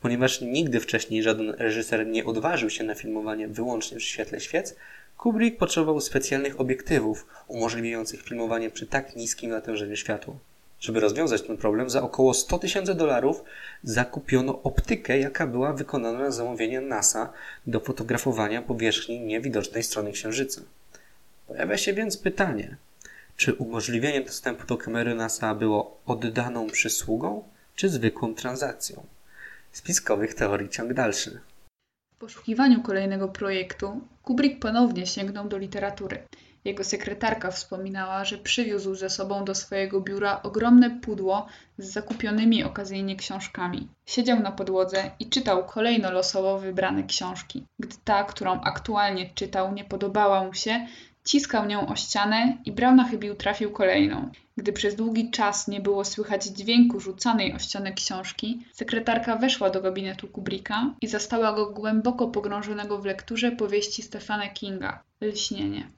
Ponieważ nigdy wcześniej żaden reżyser nie odważył się na filmowanie wyłącznie przy świetle świec, Kubrick potrzebował specjalnych obiektywów umożliwiających filmowanie przy tak niskim natężeniu światła. Żeby rozwiązać ten problem, za około 100 tysięcy dolarów zakupiono optykę, jaka była wykonana na zamówienie NASA do fotografowania powierzchni niewidocznej strony Księżyca. Pojawia się więc pytanie, czy umożliwienie dostępu do kamery NASA było oddaną przysługą, czy zwykłą transakcją? Spiskowych teorii ciąg dalszy. W poszukiwaniu kolejnego projektu Kubrick ponownie sięgnął do literatury. Jego sekretarka wspominała, że przywiózł ze sobą do swojego biura ogromne pudło z zakupionymi okazyjnie książkami. Siedział na podłodze i czytał kolejno losowo wybrane książki. Gdy ta, którą aktualnie czytał, nie podobała mu się, ciskał nią o ścianę i brał na chybił trafił kolejną. Gdy przez długi czas nie było słychać dźwięku rzucanej o ścianę książki, sekretarka weszła do gabinetu Kubricka i zastała go głęboko pogrążonego w lekturze powieści Stephena Kinga Lśnienie.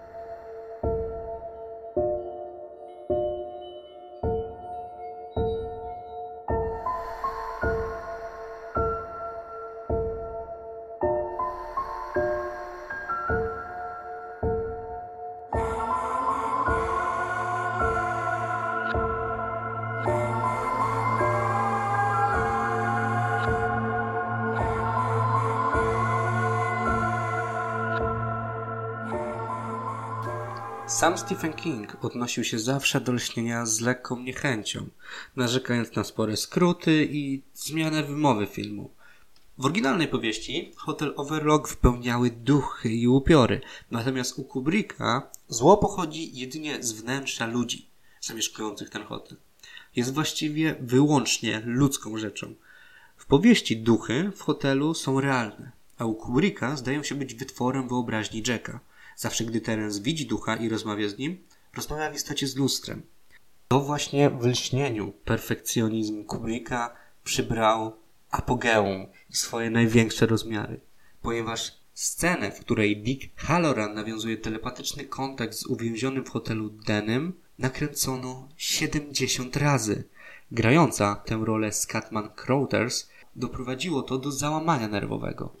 Sam Stephen King odnosił się zawsze do lśnienia z lekką niechęcią, narzekając na spore skróty i zmianę wymowy filmu. W oryginalnej powieści hotel Overlock wypełniały duchy i upiory, natomiast u Kubricka zło pochodzi jedynie z wnętrza ludzi zamieszkujących ten hotel. Jest właściwie wyłącznie ludzką rzeczą. W powieści duchy w hotelu są realne, a u Kubricka zdają się być wytworem wyobraźni Jacka – Zawsze gdy Terence widzi ducha i rozmawia z nim, rozmawia w istocie z lustrem. To właśnie w lśnieniu perfekcjonizm Kubricka przybrał apogeum i swoje największe rozmiary. Ponieważ scenę, w której Dick Halloran nawiązuje telepatyczny kontakt z uwięzionym w hotelu Denem, nakręcono 70 razy. Grająca tę rolę Scatman Crothers doprowadziło to do załamania nerwowego.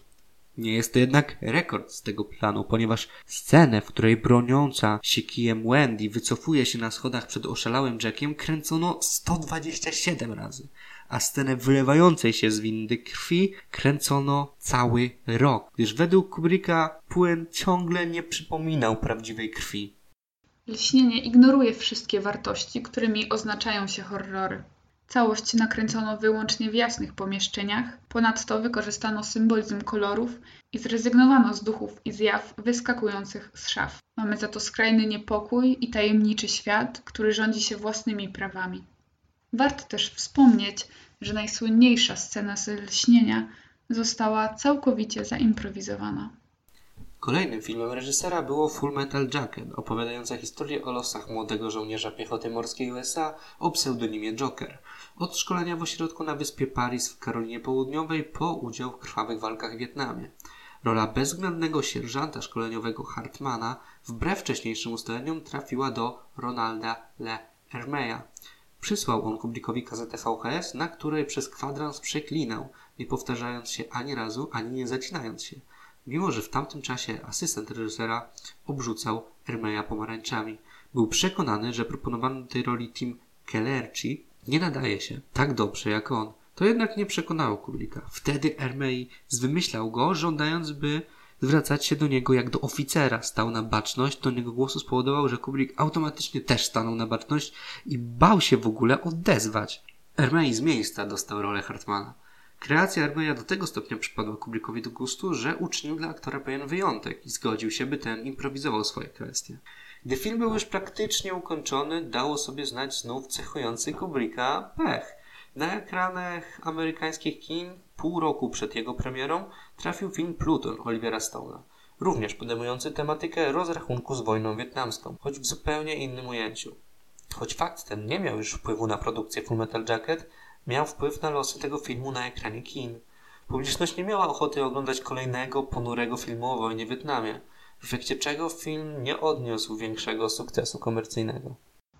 Nie jest to jednak rekord z tego planu, ponieważ scenę, w której broniąca się kijem Wendy wycofuje się na schodach przed oszalałym Jackiem, kręcono 127 razy, a scenę wylewającej się z windy krwi kręcono cały rok, gdyż według Kubricka płyn ciągle nie przypominał prawdziwej krwi. Lśnienie ignoruje wszystkie wartości, którymi oznaczają się horrory. Całość nakręcono wyłącznie w jasnych pomieszczeniach, ponadto wykorzystano symbolizm kolorów i zrezygnowano z duchów i zjaw wyskakujących z szaf. Mamy za to skrajny niepokój i tajemniczy świat, który rządzi się własnymi prawami. Warto też wspomnieć, że najsłynniejsza scena z lśnienia została całkowicie zaimprowizowana. Kolejnym filmem reżysera było Full Metal Jacket, opowiadająca historię o losach młodego żołnierza piechoty morskiej USA o pseudonimie Joker. Od szkolenia w ośrodku na wyspie Paris w Karolinie Południowej po udział w krwawych walkach w Wietnamie. Rola bezwzględnego sierżanta szkoleniowego Hartmana wbrew wcześniejszym ustaleniom trafiła do Ronalda Le Hermeya. Przysłał on Kubrickowi kazetę VHS, na której przez kwadrans przeklinał, nie powtarzając się ani razu, ani nie zacinając się mimo że w tamtym czasie asystent reżysera obrzucał Ermeja pomarańczami. Był przekonany, że proponowany do tej roli Tim Kellerci nie nadaje się tak dobrze jak on. To jednak nie przekonało Kubricka. Wtedy Ermei zwymyślał go, żądając, by zwracać się do niego jak do oficera. Stał na baczność, ton jego głosu spowodował, że Kubrick automatycznie też stanął na baczność i bał się w ogóle odezwać. Ermei z miejsca dostał rolę Hartmana. Kreacja Arbeja do tego stopnia przypadła Kubrickowi do gustu, że uczynił dla aktora pewien wyjątek i zgodził się, by ten improwizował swoje kwestie. Gdy film był już praktycznie ukończony, dało sobie znać znów cechujący Kubricka pech. Na ekranach amerykańskich kin pół roku przed jego premierą trafił film Pluton Olivera Stone'a, również podejmujący tematykę rozrachunku z wojną wietnamską, choć w zupełnie innym ujęciu. Choć fakt ten nie miał już wpływu na produkcję Full Metal Jacket, miał wpływ na losy tego filmu na ekranie kin. Publiczność nie miała ochoty oglądać kolejnego ponurego filmu o wojnie w Wietnamie, w efekcie czego film nie odniósł większego sukcesu komercyjnego.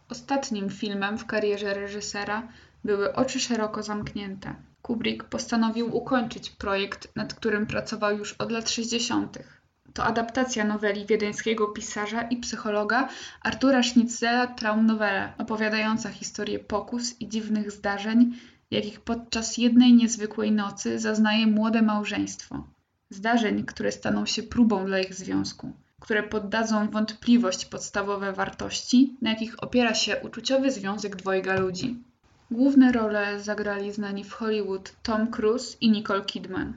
Ostatnim filmem w karierze reżysera były Oczy szeroko zamknięte. Kubrick postanowił ukończyć projekt, nad którym pracował już od lat 60. To adaptacja noweli wiedeńskiego pisarza i psychologa Artura Schnitzela Traumnowelle, opowiadająca historię pokus i dziwnych zdarzeń, jakich podczas jednej niezwykłej nocy zaznaje młode małżeństwo. Zdarzeń, które staną się próbą dla ich związku, które poddadzą wątpliwość podstawowe wartości, na jakich opiera się uczuciowy związek dwojga ludzi. Główne role zagrali znani w Hollywood Tom Cruise i Nicole Kidman.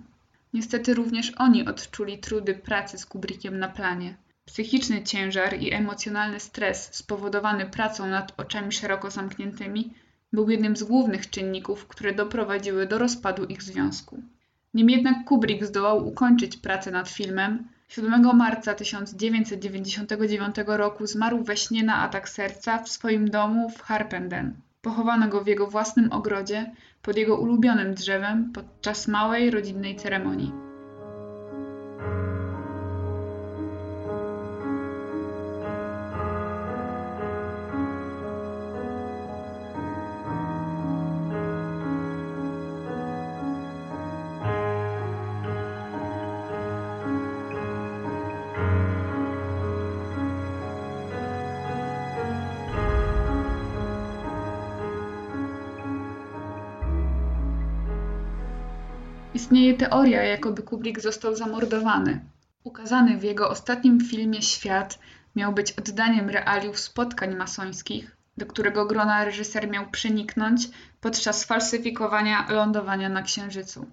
Niestety również oni odczuli trudy pracy z Kubrickiem na planie. Psychiczny ciężar i emocjonalny stres spowodowany pracą nad oczami szeroko zamkniętymi był jednym z głównych czynników, które doprowadziły do rozpadu ich związku. Nim jednak Kubrick zdołał ukończyć pracę nad filmem, 7 marca 1999 roku zmarł we śnie na atak serca w swoim domu w Harpenden. Pochowano go w jego własnym ogrodzie, pod jego ulubionym drzewem, podczas małej rodzinnej ceremonii. Teoria, jakoby Kubrick został zamordowany. Ukazany w jego ostatnim filmie Świat miał być oddaniem realiów spotkań masońskich, do którego grona reżyser miał przeniknąć podczas falsyfikowania lądowania na Księżycu.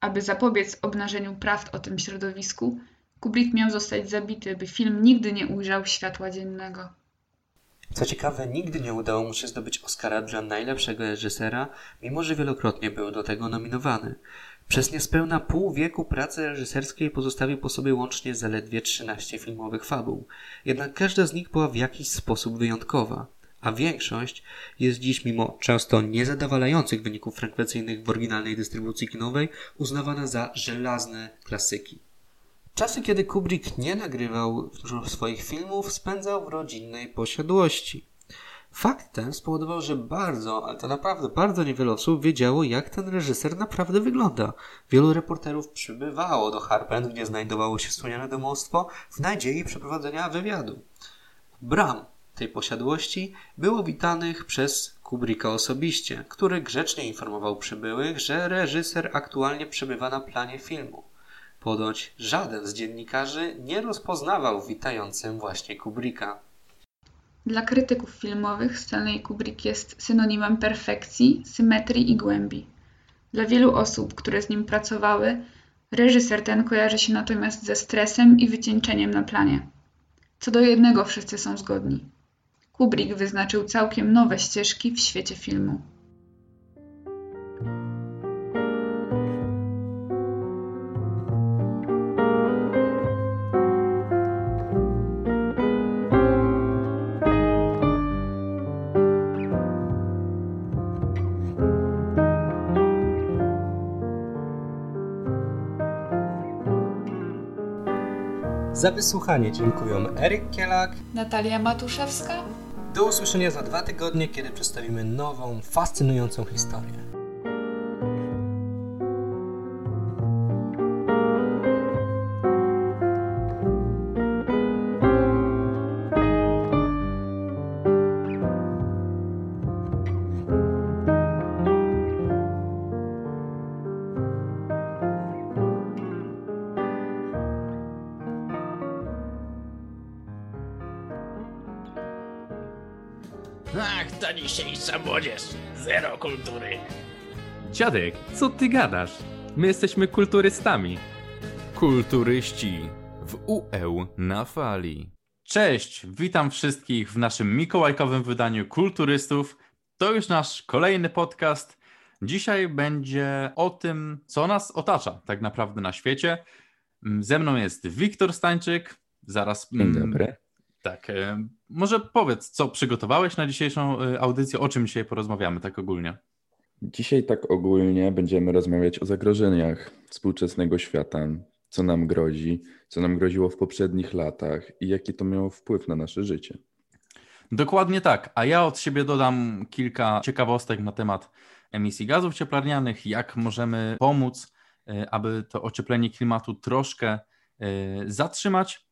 Aby zapobiec obnażeniu prawd o tym środowisku, Kubrick miał zostać zabity, by film nigdy nie ujrzał światła dziennego. Co ciekawe, nigdy nie udało mu się zdobyć Oscara dla najlepszego reżysera, mimo że wielokrotnie był do tego nominowany. Przez niespełna pół wieku pracy reżyserskiej pozostawił po sobie łącznie zaledwie 13 filmowych fabuł. Jednak każda z nich była w jakiś sposób wyjątkowa, a większość jest dziś mimo często niezadowalających wyników frekwencyjnych w oryginalnej dystrybucji kinowej uznawana za żelazne klasyki. Czasy, kiedy Kubrick nie nagrywał swoich filmów, spędzał w rodzinnej posiadłości. Fakt ten spowodował, że bardzo, ale to naprawdę bardzo niewiele osób wiedziało, jak ten reżyser naprawdę wygląda. Wielu reporterów przybywało do Harpen, gdzie znajdowało się wspomniane domostwo, w nadziei przeprowadzenia wywiadu. Bram tej posiadłości było witanych przez Kubricka osobiście, który grzecznie informował przybyłych, że reżyser aktualnie przebywa na planie filmu. Ponoć żaden z dziennikarzy nie rozpoznawał witającym właśnie Kubricka. Dla krytyków filmowych Stanley Kubrick jest synonimem perfekcji, symetrii i głębi. Dla wielu osób, które z nim pracowały, reżyser ten kojarzy się natomiast ze stresem i wycieńczeniem na planie. Co do jednego wszyscy są zgodni. Kubrick wyznaczył całkiem nowe ścieżki w świecie filmu. Za wysłuchanie dziękuję Eryk Kielak, Natalia Matuszewska. Do usłyszenia za dwa tygodnie, kiedy przedstawimy nową, fascynującą historię. Dziadek, co ty gadasz? My jesteśmy kulturystami. Kulturyści w UE na fali. Cześć, witam wszystkich w naszym mikołajkowym wydaniu Kulturystów. To już nasz kolejny podcast. Dzisiaj będzie o tym, co nas otacza tak naprawdę na świecie. Mm, Ze mną jest Wiktor Stańczyk. Zaraz. Dzień mm, dobry. Tak. e, Może powiedz, co przygotowałeś na dzisiejszą e, audycję, o czym dzisiaj porozmawiamy tak ogólnie. Dzisiaj tak ogólnie będziemy rozmawiać o zagrożeniach współczesnego świata, co nam grozi, co nam groziło w poprzednich latach i jaki to miało wpływ na nasze życie. Dokładnie tak, a ja od siebie dodam kilka ciekawostek na temat emisji gazów cieplarnianych, jak możemy pomóc, e, aby to ocieplenie klimatu troszkę e, zatrzymać.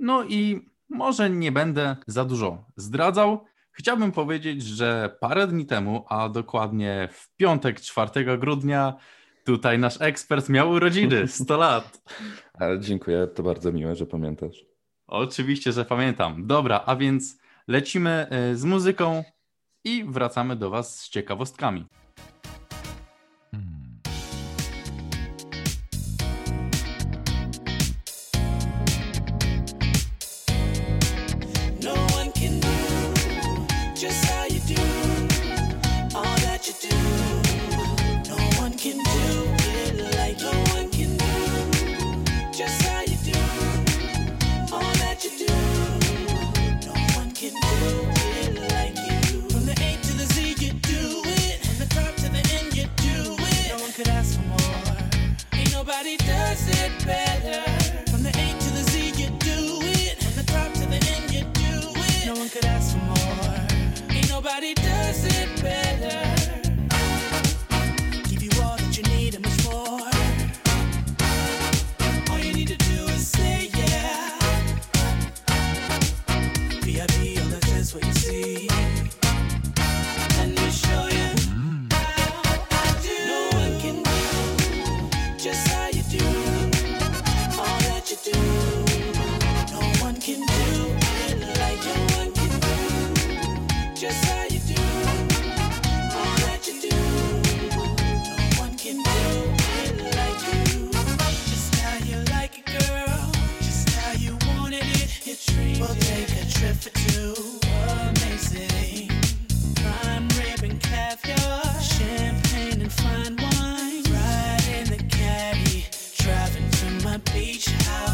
No i może nie będę za dużo zdradzał, Chciałbym powiedzieć, że parę dni temu, a dokładnie w piątek 4 grudnia, tutaj nasz ekspert miał urodziny 100 lat. Ale dziękuję, to bardzo miłe, że pamiętasz. Oczywiście, że pamiętam. Dobra, a więc lecimy y, z muzyką i wracamy do Was z ciekawostkami. my beach house.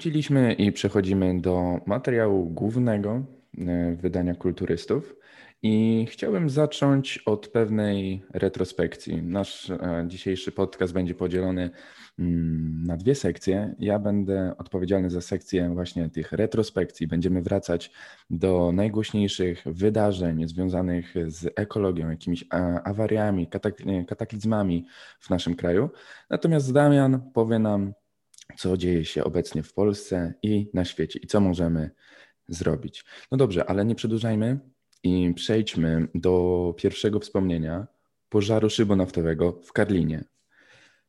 Wróciliśmy i przechodzimy do materiału głównego e, wydania kulturystów. I chciałem zacząć od pewnej retrospekcji. Nasz e, dzisiejszy podcast będzie podzielony mm, na dwie sekcje. Ja będę odpowiedzialny za sekcję właśnie tych retrospekcji. Będziemy wracać do najgłośniejszych wydarzeń związanych z ekologią, jakimiś awariami, kataklizmami w naszym kraju. Natomiast Damian powie nam, co dzieje się obecnie w Polsce i na świecie i co możemy zrobić. No dobrze, ale nie przedłużajmy i przejdźmy do pierwszego wspomnienia pożaru szybonaftowego w Karlinie.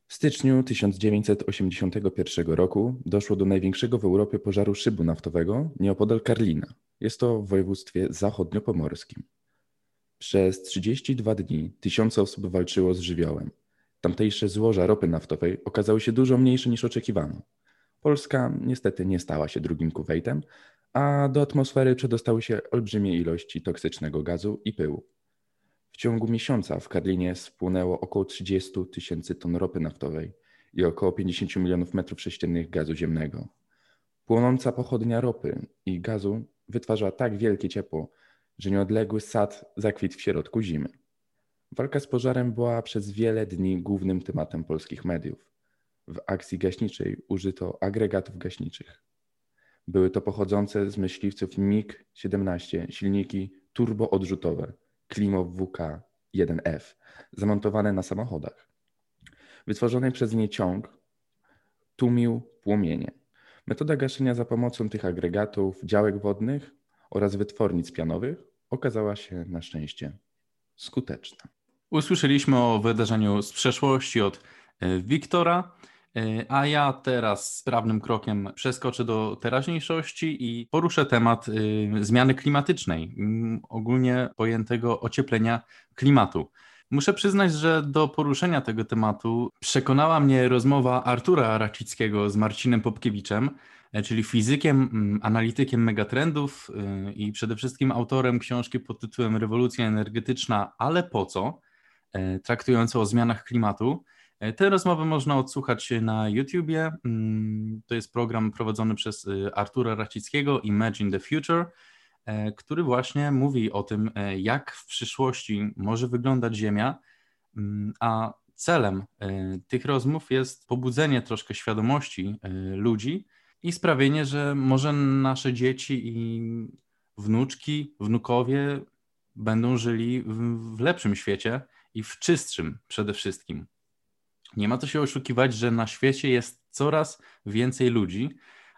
W styczniu 1981 roku doszło do największego w Europie pożaru szybu naftowego nieopodal Karlina. Jest to w województwie zachodniopomorskim. Przez 32 dni tysiące osób walczyło z żywiołem. Tamtejsze złoża ropy naftowej okazały się dużo mniejsze niż oczekiwano. Polska niestety nie stała się drugim Kuwejtem, a do atmosfery przedostały się olbrzymie ilości toksycznego gazu i pyłu. W ciągu miesiąca w Karlinie spłynęło około 30 tysięcy ton ropy naftowej i około 50 milionów metrów sześciennych gazu ziemnego. Płonąca pochodnia ropy i gazu wytwarza tak wielkie ciepło, że nieodległy sad zakwitł w środku zimy. Walka z pożarem była przez wiele dni głównym tematem polskich mediów. W akcji gaśniczej użyto agregatów gaśniczych. Były to pochodzące z myśliwców MiG-17 silniki turboodrzutowe Klimow WK-1F zamontowane na samochodach. Wytworzony przez nie ciąg tłumił płomienie. Metoda gaszenia za pomocą tych agregatów, działek wodnych oraz wytwornic pianowych okazała się na szczęście skuteczna. Usłyszeliśmy o wydarzeniu z przeszłości od e, Wiktora, e, a ja teraz sprawnym krokiem przeskoczę do teraźniejszości i poruszę temat e, zmiany klimatycznej, ogólnie pojętego ocieplenia klimatu. Muszę przyznać, że do poruszenia tego tematu przekonała mnie rozmowa Artura Racickiego z Marcinem Popkiewiczem, czyli fizykiem, analitykiem megatrendów i przede wszystkim autorem książki pod tytułem Rewolucja energetyczna, ale po co? E, traktującą o zmianach klimatu. E, Tę rozmowę można odsłuchać na YouTubie. Mm, To jest program prowadzony przez y, Artura Racickiego, Imagine the Future, e, który właśnie mówi o tym, e, jak w przyszłości może wyglądać Ziemia, Mm, a celem e, tych rozmów jest pobudzenie troszkę świadomości e, ludzi i sprawienie, że może nasze dzieci i wnuczki, wnukowie będą żyli w lepszym świecie i w czystszym przede wszystkim. Nie ma co się oszukiwać, że na świecie jest coraz więcej ludzi,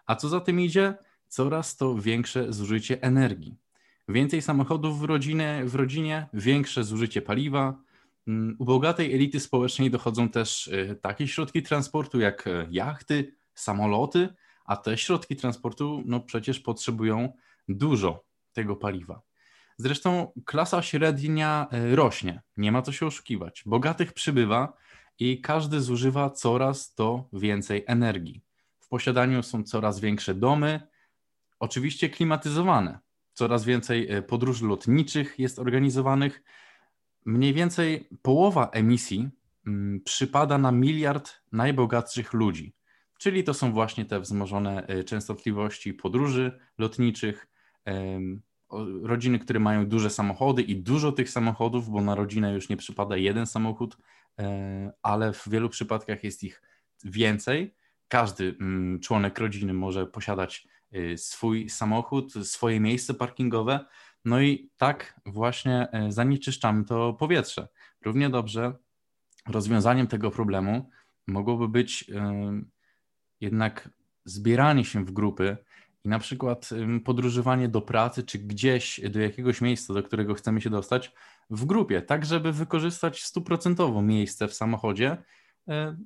a co za tym idzie, coraz to większe zużycie energii. Więcej samochodów w, rodzinie, w rodzinie, większe zużycie paliwa. Mm, U bogatej elity społecznej dochodzą też y, takie środki transportu jak e, jachty, samoloty, a te środki transportu no przecież potrzebują dużo tego paliwa. Zresztą klasa średnia e, rośnie, nie ma co się oszukiwać. Bogatych przybywa i każdy zużywa coraz to więcej energii. W posiadaniu są coraz większe domy, oczywiście klimatyzowane. Coraz więcej e, podróży lotniczych jest organizowanych. Mniej więcej połowa emisji mm, przypada na miliard najbogatszych ludzi. Czyli to są właśnie te wzmożone e, częstotliwości podróży lotniczych, rodziny, które mają duże samochody i dużo tych samochodów, bo na rodzinę już nie przypada jeden samochód, e, ale w wielu przypadkach jest ich więcej. Każdy mm, członek rodziny może posiadać y, swój samochód, swoje miejsce parkingowe. No i tak właśnie e, zanieczyszczamy to powietrze. Równie dobrze rozwiązaniem tego problemu mogłoby być jednak zbieranie się w grupy i na przykład podróżowanie do pracy czy gdzieś do jakiegoś miejsca, do którego chcemy się dostać w grupie, tak żeby wykorzystać stuprocentowo miejsce w samochodzie e,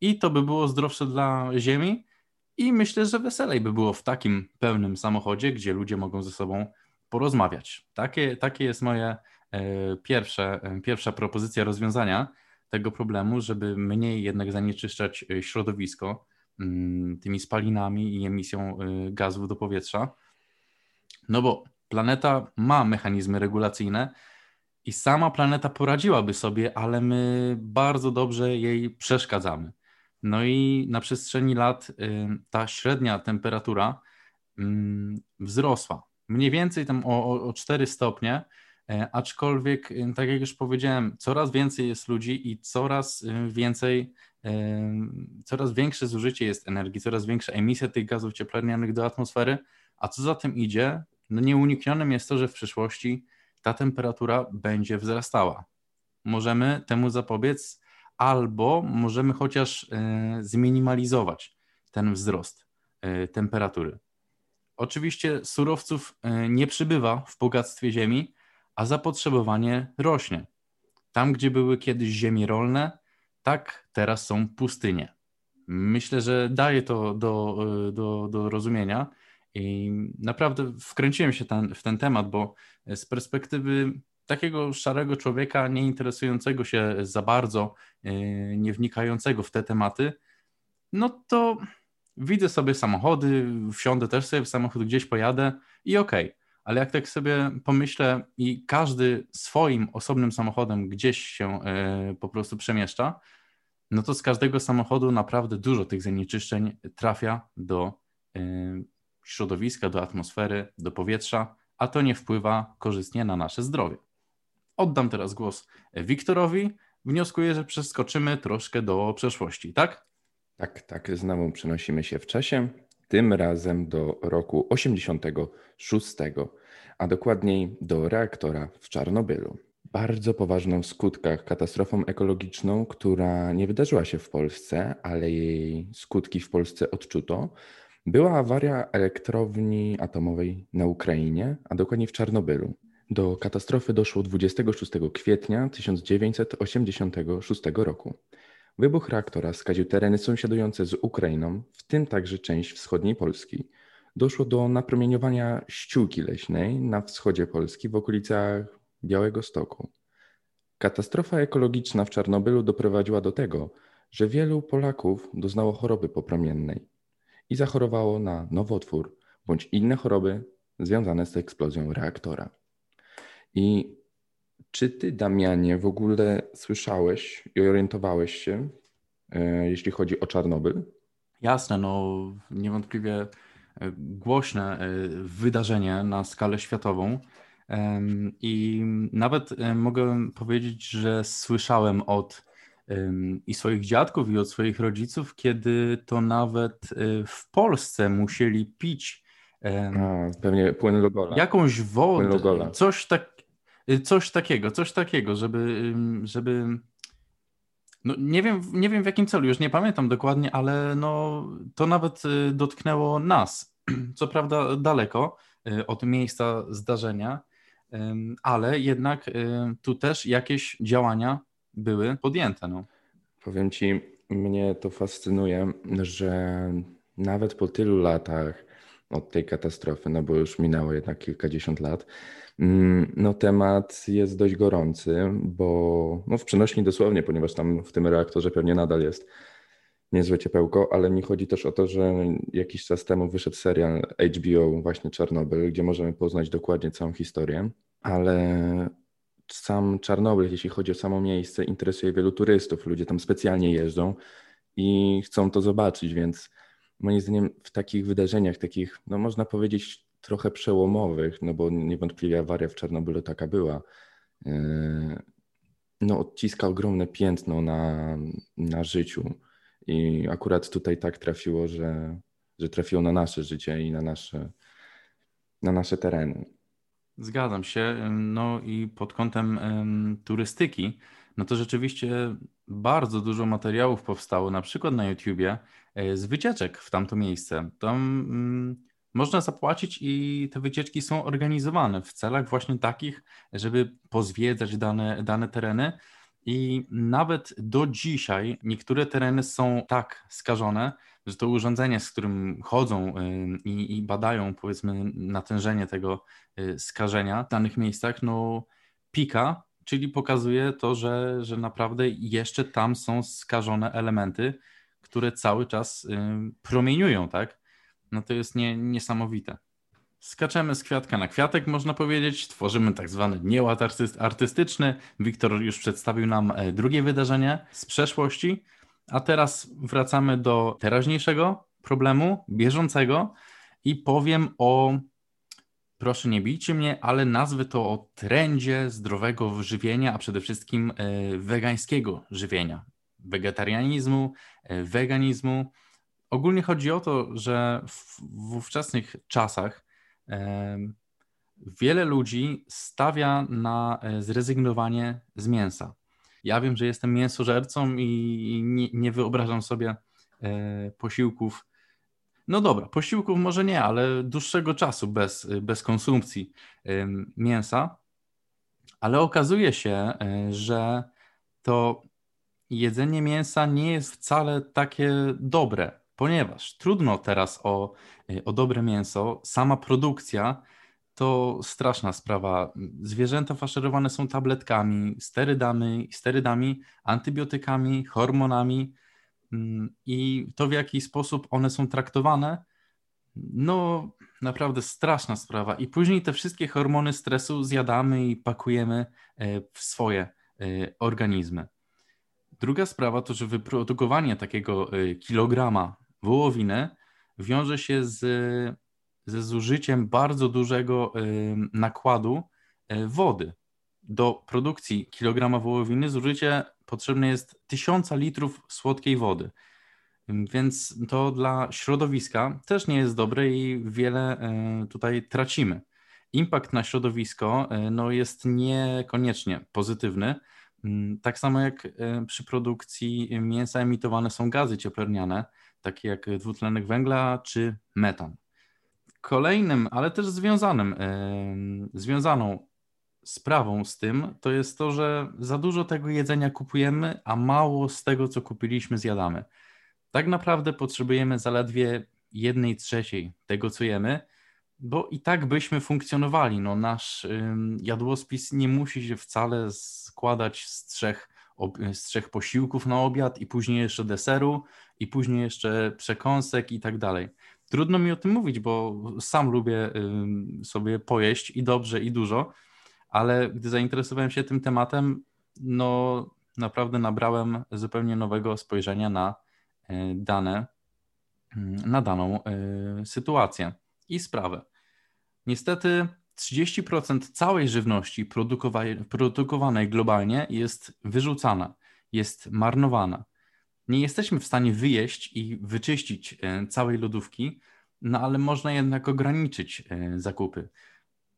i to by było zdrowsze dla Ziemi i myślę, że weselej by było w takim pełnym samochodzie, gdzie ludzie mogą ze sobą porozmawiać. Takie, takie jest moje e, pierwsze, e, pierwsza propozycja rozwiązania tego problemu, żeby mniej jednak zanieczyszczać e, środowisko tymi spalinami i emisją e, gazów do powietrza. No bo planeta ma mechanizmy regulacyjne i sama planeta poradziłaby sobie, ale my bardzo dobrze jej przeszkadzamy. No i na przestrzeni lat y, ta średnia temperatura mm, wzrosła. Mniej więcej tam o, o- o 4 stopnie, aczkolwiek, y, tak jak już powiedziałem, coraz więcej jest ludzi i coraz y, więcej, em, coraz większe zużycie jest energii, coraz większa emisja tych gazów cieplarnianych do atmosfery, a co za tym idzie, no nieuniknionym jest to, że w przyszłości ta temperatura będzie wzrastała. Możemy temu zapobiec, albo możemy chociaż e, zminimalizować ten wzrost e, temperatury. Oczywiście surowców e, nie przybywa w bogactwie ziemi, a zapotrzebowanie rośnie. Tam, gdzie były kiedyś ziemie rolne, tak teraz są pustynie. Myślę, że daje to do, e, do, do rozumienia i naprawdę wkręciłem się ten, w ten temat, bo z perspektywy takiego szarego człowieka, nie interesującego się za bardzo, e, nie wnikającego w te tematy, no to widzę sobie samochody, wsiądę też sobie w samochód, gdzieś pojadę i okej. Ale jak tak sobie pomyślę i każdy swoim osobnym samochodem gdzieś się e, po prostu przemieszcza, no to z każdego samochodu naprawdę dużo tych zanieczyszczeń trafia do e, środowiska, do atmosfery, do powietrza, a to nie wpływa korzystnie na nasze zdrowie. Oddam teraz głos Wiktorowi. Wnioskuję, że przeskoczymy troszkę do przeszłości, tak? Tak, tak, znowu przenosimy się w czasie, tym razem do roku 86, a dokładniej do reaktora w Czarnobylu. Bardzo poważną w skutkach katastrofą ekologiczną, która nie wydarzyła się w Polsce, ale jej skutki w Polsce odczuto, była awaria elektrowni atomowej na Ukrainie, a dokładnie w Czarnobylu. Do katastrofy doszło 26 kwietnia 1986 roku. Wybuch reaktora skaził tereny sąsiadujące z Ukrainą, w tym także część wschodniej Polski. Doszło do napromieniowania ściółki leśnej na wschodzie Polski w okolicach Białego Stoku. Katastrofa ekologiczna w Czarnobylu doprowadziła do tego, że wielu Polaków doznało choroby popromiennej i zachorowało na nowotwór bądź inne choroby związane z eksplozją reaktora. I czy ty, Damianie, w ogóle słyszałeś i orientowałeś się, e, jeśli chodzi o Czarnobyl? Jasne, no niewątpliwie e, głośne e, wydarzenie na skalę światową. I nawet mogę powiedzieć, że słyszałem od i swoich dziadków, i od swoich rodziców, kiedy to nawet w Polsce musieli pić A, pewnie płyn jakąś Płyn wodę, Logola. coś, tak, coś takiego, coś takiego, żeby, żeby no nie wiem, nie wiem w jakim celu, już nie pamiętam dokładnie, ale no to nawet y, dotknęło nas. Co prawda daleko y, od miejsca zdarzenia, ale jednak y, tu też jakieś działania były podjęte. No. Powiem ci, mnie to fascynuje, że nawet po tylu latach od tej katastrofy, no bo już minęło jednak kilkadziesiąt lat, no temat jest dość gorący, bo no w przenośni dosłownie, ponieważ tam w tym reaktorze pewnie nadal jest niezłe ciepełko, ale mi chodzi też o to, że jakiś czas temu wyszedł serial HBO właśnie Czarnobyl, gdzie możemy poznać dokładnie całą historię, ale sam Czarnobyl, jeśli chodzi o samo miejsce, interesuje wielu turystów. Ludzie tam specjalnie jeżdżą i chcą to zobaczyć, więc moim zdaniem w takich wydarzeniach, takich, no można powiedzieć, trochę przełomowych, no bo niewątpliwie awaria w Czarnobylu taka była, yy, no odciska ogromne piętno na, na życiu. I akurat tutaj tak trafiło, że, że trafiło na nasze życie i na nasze, na nasze tereny. Zgadzam się. No i pod kątem em, turystyki, no to rzeczywiście bardzo dużo materiałów powstało, na przykład na YouTubie, e, z wycieczek w tamto miejsce. Tam mm, można zapłacić i te wycieczki są organizowane w celach właśnie takich, żeby pozwiedzać dane, dane tereny. I nawet do dzisiaj niektóre tereny są tak skażone, że to urządzenie, z którym chodzą y, i, i badają, powiedzmy, natężenie tego y, skażenia w danych miejscach, no pika, czyli pokazuje to, że, że naprawdę jeszcze tam są skażone elementy, które cały czas y, promieniują, tak? No to jest nie, niesamowite. Skaczemy z kwiatka na kwiatek, można powiedzieć. Tworzymy tak zwany nieład artyst- artystyczny. Wiktor już przedstawił nam e, drugie wydarzenie z przeszłości, a teraz wracamy do teraźniejszego problemu, bieżącego i powiem o, proszę nie bijcie mnie, ale nazwę to o trendzie zdrowego żywienia, a przede wszystkim e, wegańskiego żywienia, wegetarianizmu, e, weganizmu. Ogólnie chodzi o to, że w, w ówczesnych czasach wiele ludzi stawia na e, zrezygnowanie z mięsa. Ja wiem, że jestem mięsożercą i nie, nie wyobrażam sobie e, posiłków. No dobra, posiłków może nie, ale dłuższego czasu bez, bez konsumpcji mięsa. Ale okazuje się, e, że to jedzenie mięsa nie jest wcale takie dobre, ponieważ trudno teraz o, o dobre mięso. Sama produkcja to straszna sprawa. Zwierzęta faszerowane są tabletkami, sterydami, sterydami, antybiotykami, hormonami. mm, i to, w jaki sposób one są traktowane, no naprawdę straszna sprawa. I później te wszystkie hormony stresu zjadamy i pakujemy e, w swoje e, organizmy. Druga sprawa to, że wyprodukowanie takiego e, kilograma wołowiny wiąże się z, ze zużyciem bardzo dużego nakładu wody. Do produkcji kilograma wołowiny zużycie potrzebne jest tysiąca litrów słodkiej wody. Więc to dla środowiska też nie jest dobre i wiele e, tutaj tracimy. Impact na środowisko e, no, jest niekoniecznie pozytywny. Tak samo jak e, przy produkcji mięsa emitowane są gazy cieplarniane, takie jak dwutlenek węgla czy metan. Kolejnym, ale też związanym, związaną sprawą z tym, to jest to, że za dużo tego jedzenia kupujemy, a mało z tego, co kupiliśmy, zjadamy. Tak naprawdę potrzebujemy zaledwie jednej trzeciej tego, co jemy, bo i tak byśmy funkcjonowali. No, nasz jadłospis nie musi się wcale składać z trzech, z trzech posiłków na obiad i później jeszcze deseru i później jeszcze przekąsek i tak dalej. Trudno mi o tym mówić, bo sam lubię sobie pojeść i dobrze, i dużo, ale gdy zainteresowałem się tym tematem, no naprawdę nabrałem zupełnie nowego spojrzenia na E, dane na daną e, sytuację i sprawę. Niestety 30% całej żywności produkowanej globalnie jest wyrzucana, jest marnowana. Nie jesteśmy w stanie wyjeść i wyczyścić e, całej lodówki, no ale można jednak ograniczyć zakupy.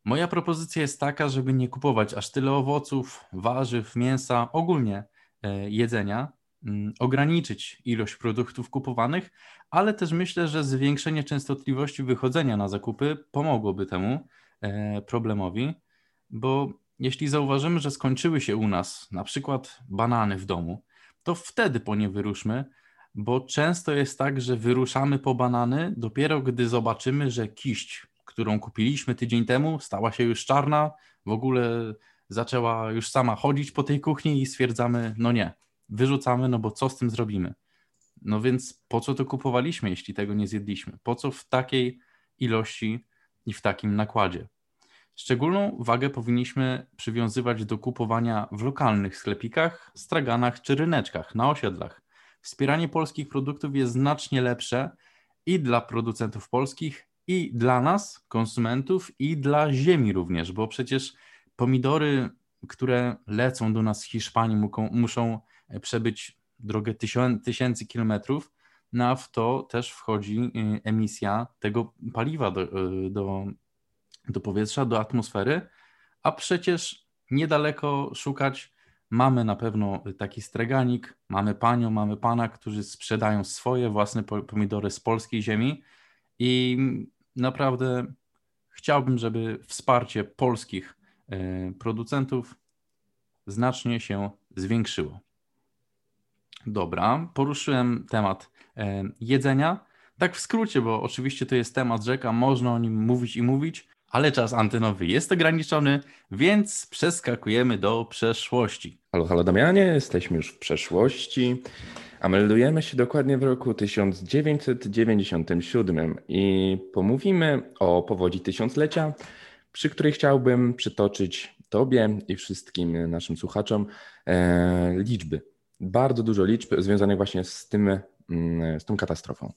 Moja propozycja jest taka, żeby nie kupować aż tyle owoców, warzyw, mięsa, ogólnie jedzenia, Mm, ograniczyć ilość produktów kupowanych, ale też myślę, że zwiększenie częstotliwości wychodzenia na zakupy pomogłoby temu e, problemowi, bo jeśli zauważymy, że skończyły się u nas na przykład banany w domu, to wtedy po nie wyruszmy, bo często jest tak, że wyruszamy po banany dopiero gdy zobaczymy, że kiść, którą kupiliśmy tydzień temu, stała się już czarna, w ogóle zaczęła już sama chodzić po tej kuchni i stwierdzamy, no nie, wyrzucamy, no bo co z tym zrobimy? No więc po co to kupowaliśmy, jeśli tego nie zjedliśmy? Po co w takiej ilości i w takim nakładzie? Szczególną wagę powinniśmy przywiązywać do kupowania w lokalnych sklepikach, straganach czy ryneczkach na osiedlach. Wspieranie polskich produktów jest znacznie lepsze i dla producentów polskich, i dla nas, konsumentów, i dla ziemi również, bo przecież pomidory, które lecą do nas z Hiszpanii, muszą przebyć drogę tysięcy kilometrów, no a w to też wchodzi y, emisja tego paliwa do, y, do, do powietrza, do atmosfery, a przecież niedaleko szukać mamy na pewno taki streganik, mamy panią, mamy pana, którzy sprzedają swoje własne pomidory z polskiej ziemi i naprawdę chciałbym, żeby wsparcie polskich y, producentów znacznie się zwiększyło. Dobra, poruszyłem temat e, jedzenia. Tak w skrócie, bo oczywiście to jest temat rzeka, można o nim mówić i mówić, ale czas antenowy jest ograniczony, więc przeskakujemy do przeszłości. Halo, halo Damianie, jesteśmy już w przeszłości, a meldujemy się dokładnie w roku 1997 i pomówimy o powodzi tysiąclecia, przy której chciałbym przytoczyć Tobie i wszystkim naszym słuchaczom e, liczby bardzo dużo liczb związanych właśnie z, tym, mm, z tą katastrofą.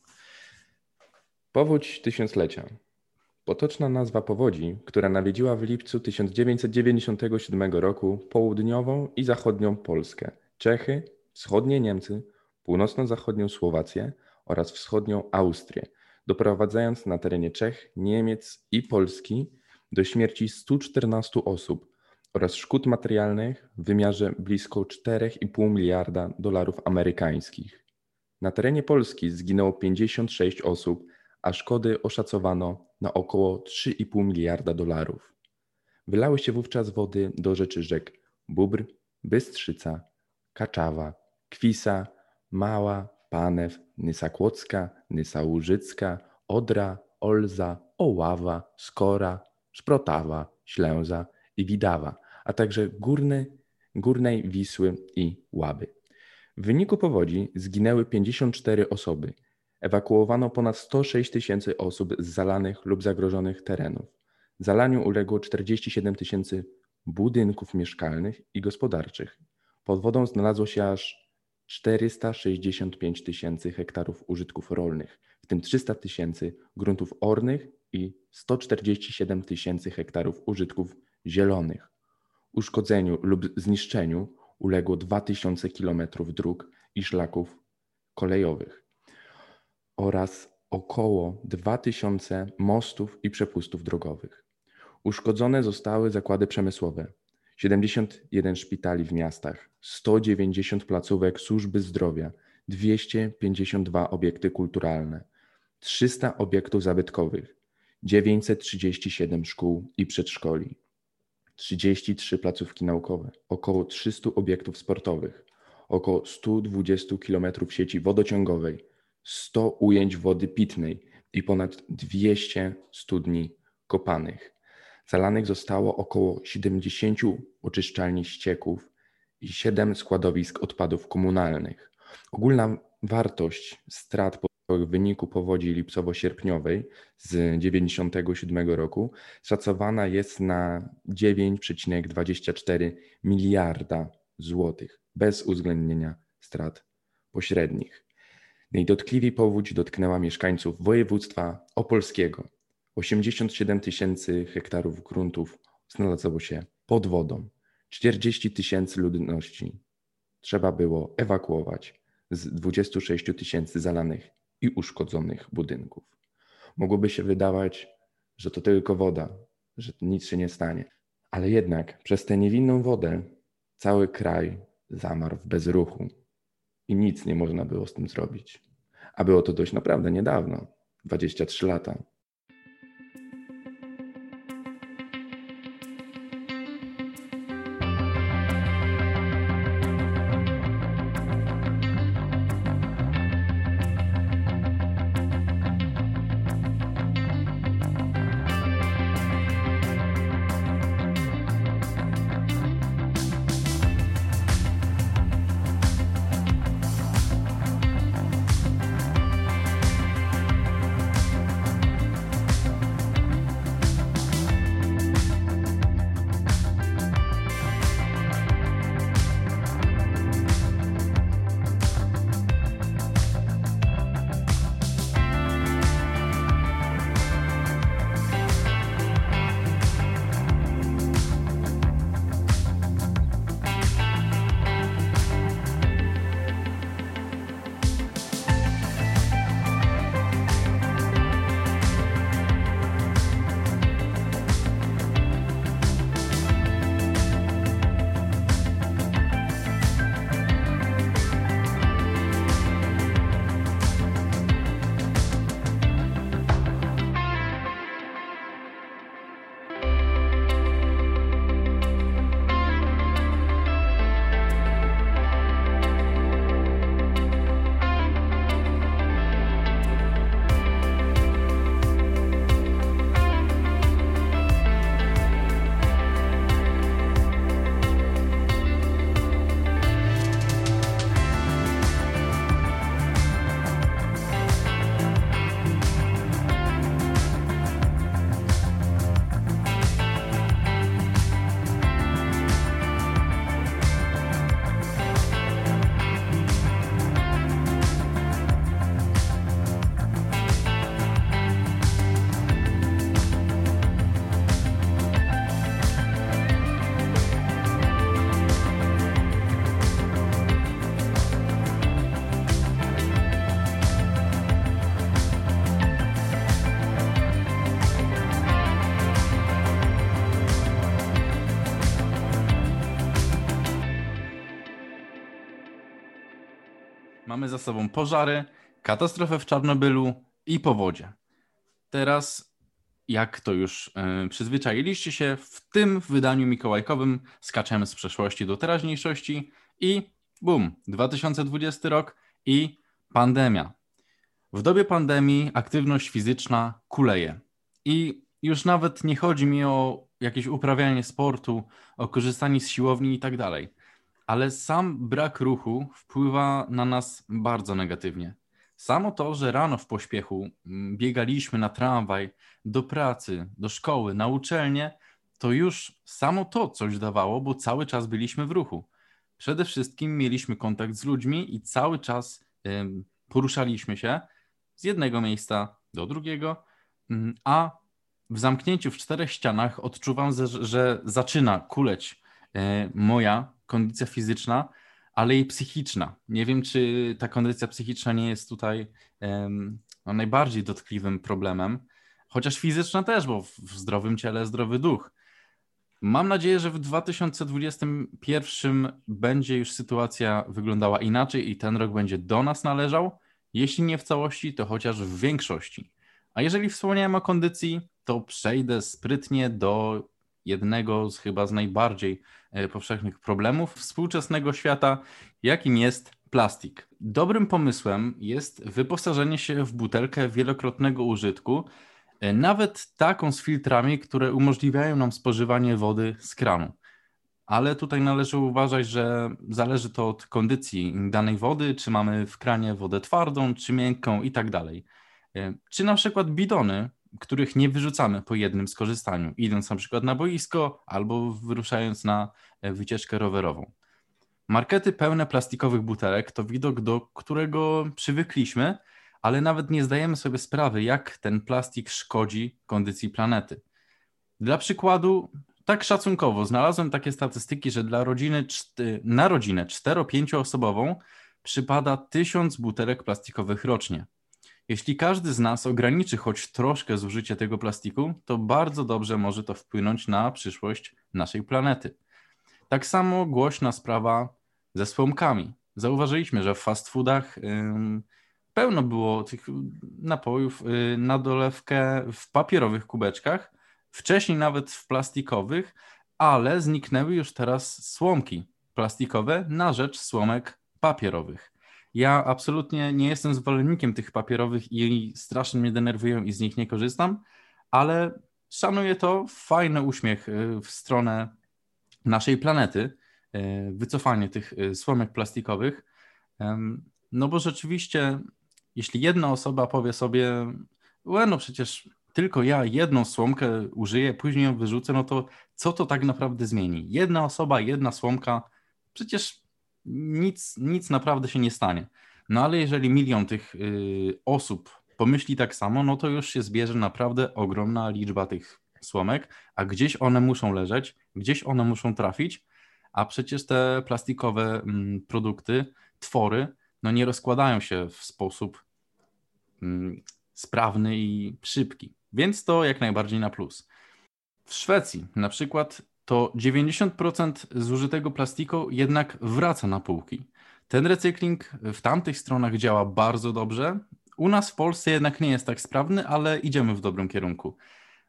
Powódź tysiąclecia. Potoczna nazwa powodzi, która nawiedziła w lipcu 1997 roku południową i zachodnią Polskę, Czechy, wschodnie Niemcy, północno-zachodnią Słowację oraz wschodnią Austrię, doprowadzając na terenie Czech, Niemiec i Polski do śmierci 114 osób, oraz szkód materialnych w wymiarze blisko 4,5 miliarda dolarów amerykańskich. Na terenie Polski zginęło 56 osób, a szkody oszacowano na około 3,5 miliarda dolarów. Wylały się wówczas wody do rzeczy rzek Bóbr, Bystrzyca, Kaczawa, Kwisa, Mała, Panew, Nysa Kłodzka, Nysa Łużycka, Odra, Olza, Oława, Skora, Szprotawa, Ślęza i Widawa, a także górny, górnej Wisły i Łaby. W wyniku powodzi zginęły 54 osoby. Ewakuowano ponad 106 tysięcy osób z zalanych lub zagrożonych terenów. Zalaniu uległo 47 tysięcy budynków mieszkalnych i gospodarczych. Pod wodą znalazło się aż 465 tysięcy hektarów użytków rolnych, w tym 300 tysięcy gruntów ornych i 147 tysięcy hektarów użytków zielonych. Uszkodzeniu lub zniszczeniu uległo 2000 kilometrów dróg i szlaków kolejowych oraz około 2000 mostów i przepustów drogowych. Uszkodzone zostały zakłady przemysłowe, 71 szpitali w miastach, 190 placówek służby zdrowia, 252 obiekty kulturalne, 300 obiektów zabytkowych, 937 szkół i przedszkoli, 33 placówki naukowe, około 300 obiektów sportowych, około 120 km sieci wodociągowej, 100 ujęć wody pitnej i ponad 200 studni kopanych. Zalanych zostało około 70 oczyszczalni ścieków i 7 składowisk odpadów komunalnych. Ogólna wartość strat w wyniku powodzi lipcowo-sierpniowej z 1997 roku szacowana jest na 9,24 miliarda złotych, bez uwzględnienia strat pośrednich. Najdotkliwiej powódź dotknęła mieszkańców województwa opolskiego. 87 tysięcy hektarów gruntów znalazło się pod wodą. 40 tysięcy ludności trzeba było ewakuować z 26 tysięcy zalanych i uszkodzonych budynków. Mogłoby się wydawać, że to tylko woda, że nic się nie stanie. Ale jednak przez tę niewinną wodę cały kraj zamarł w bezruchu i nic nie można było z tym zrobić. A było to dość naprawdę niedawno 23 lata. Sobą pożary, katastrofę w Czarnobylu i powodzie. Teraz, jak to już yy, przyzwyczailiście się, w tym wydaniu mikołajkowym skaczemy z przeszłości do teraźniejszości i bum, 2020 rok i pandemia. W dobie pandemii aktywność fizyczna kuleje. I już nawet nie chodzi mi o jakieś uprawianie sportu, o korzystanie z siłowni i tak dalej. Ale sam brak ruchu wpływa na nas bardzo negatywnie. Samo to, że rano w pośpiechu mm, biegaliśmy na tramwaj, do pracy, do szkoły, na uczelnię, to już samo to coś dawało, bo cały czas byliśmy w ruchu. Przede wszystkim mieliśmy kontakt z ludźmi i cały czas poruszaliśmy się z jednego miejsca do drugiego, mm, a w zamknięciu w czterech ścianach odczuwam, że, zaczyna kuleć moja kondycja fizyczna, ale i psychiczna. Nie wiem, czy ta kondycja psychiczna nie jest tutaj no, najbardziej dotkliwym problemem, chociaż fizyczna też, bo w zdrowym ciele zdrowy duch. Mam nadzieję, że w 2021 będzie już sytuacja wyglądała inaczej i ten rok będzie do nas należał. Jeśli nie w całości, to chociaż w większości. A jeżeli wspomniałem o kondycji, to przejdę sprytnie do jednego z chyba z najbardziej e, powszechnych problemów współczesnego świata, jakim jest plastik. Dobrym pomysłem jest wyposażenie się w butelkę wielokrotnego użytku, e, nawet taką z filtrami, które umożliwiają nam spożywanie wody z kranu. Ale tutaj należy uważać, że zależy to od kondycji danej wody, czy mamy w kranie wodę twardą, czy miękką i tak dalej. E, Czy na przykład bidony, których nie wyrzucamy po jednym skorzystaniu, idąc na przykład na boisko albo wyruszając na e, wycieczkę rowerową. Markety pełne plastikowych butelek to widok, do którego przywykliśmy, ale nawet nie zdajemy sobie sprawy, jak ten plastik szkodzi kondycji planety. Dla przykładu, tak szacunkowo znalazłem takie statystyki, że dla rodziny na rodzinę 4-5 osobową przypada 1000 butelek plastikowych rocznie. Jeśli każdy z nas ograniczy choć troszkę zużycie tego plastiku, to bardzo dobrze może to wpłynąć na przyszłość naszej planety. Tak samo głośna sprawa ze słomkami. Zauważyliśmy, że w fast foodach pełno było tych napojów y, na dolewkę w papierowych kubeczkach, wcześniej nawet w plastikowych, ale zniknęły już teraz słomki plastikowe na rzecz słomek papierowych. Ja absolutnie nie jestem zwolennikiem tych papierowych i strasznie mnie denerwują i z nich nie korzystam, ale szanuję to, fajny uśmiech y, w stronę naszej planety, y, wycofanie tych y, słomek plastikowych. No bo rzeczywiście, jeśli jedna osoba powie sobie, "Łe, no przecież tylko ja jedną słomkę użyję, później ją wyrzucę, no to co to tak naprawdę zmieni? Jedna osoba, jedna słomka, przecież nic, nic naprawdę się nie stanie. No ale jeżeli milion tych y, osób pomyśli tak samo, no to już się zbierze naprawdę ogromna liczba tych słomek, a gdzieś one muszą leżeć, gdzieś one muszą trafić, a przecież te plastikowe mm, produkty, twory, no nie rozkładają się w sposób mm, sprawny i szybki. Więc to jak najbardziej na plus. W Szwecji na przykład to 90% zużytego plastiku jednak wraca na półki. Ten recykling w tamtych stronach działa bardzo dobrze. U nas w Polsce jednak nie jest tak sprawny, ale idziemy w dobrym kierunku.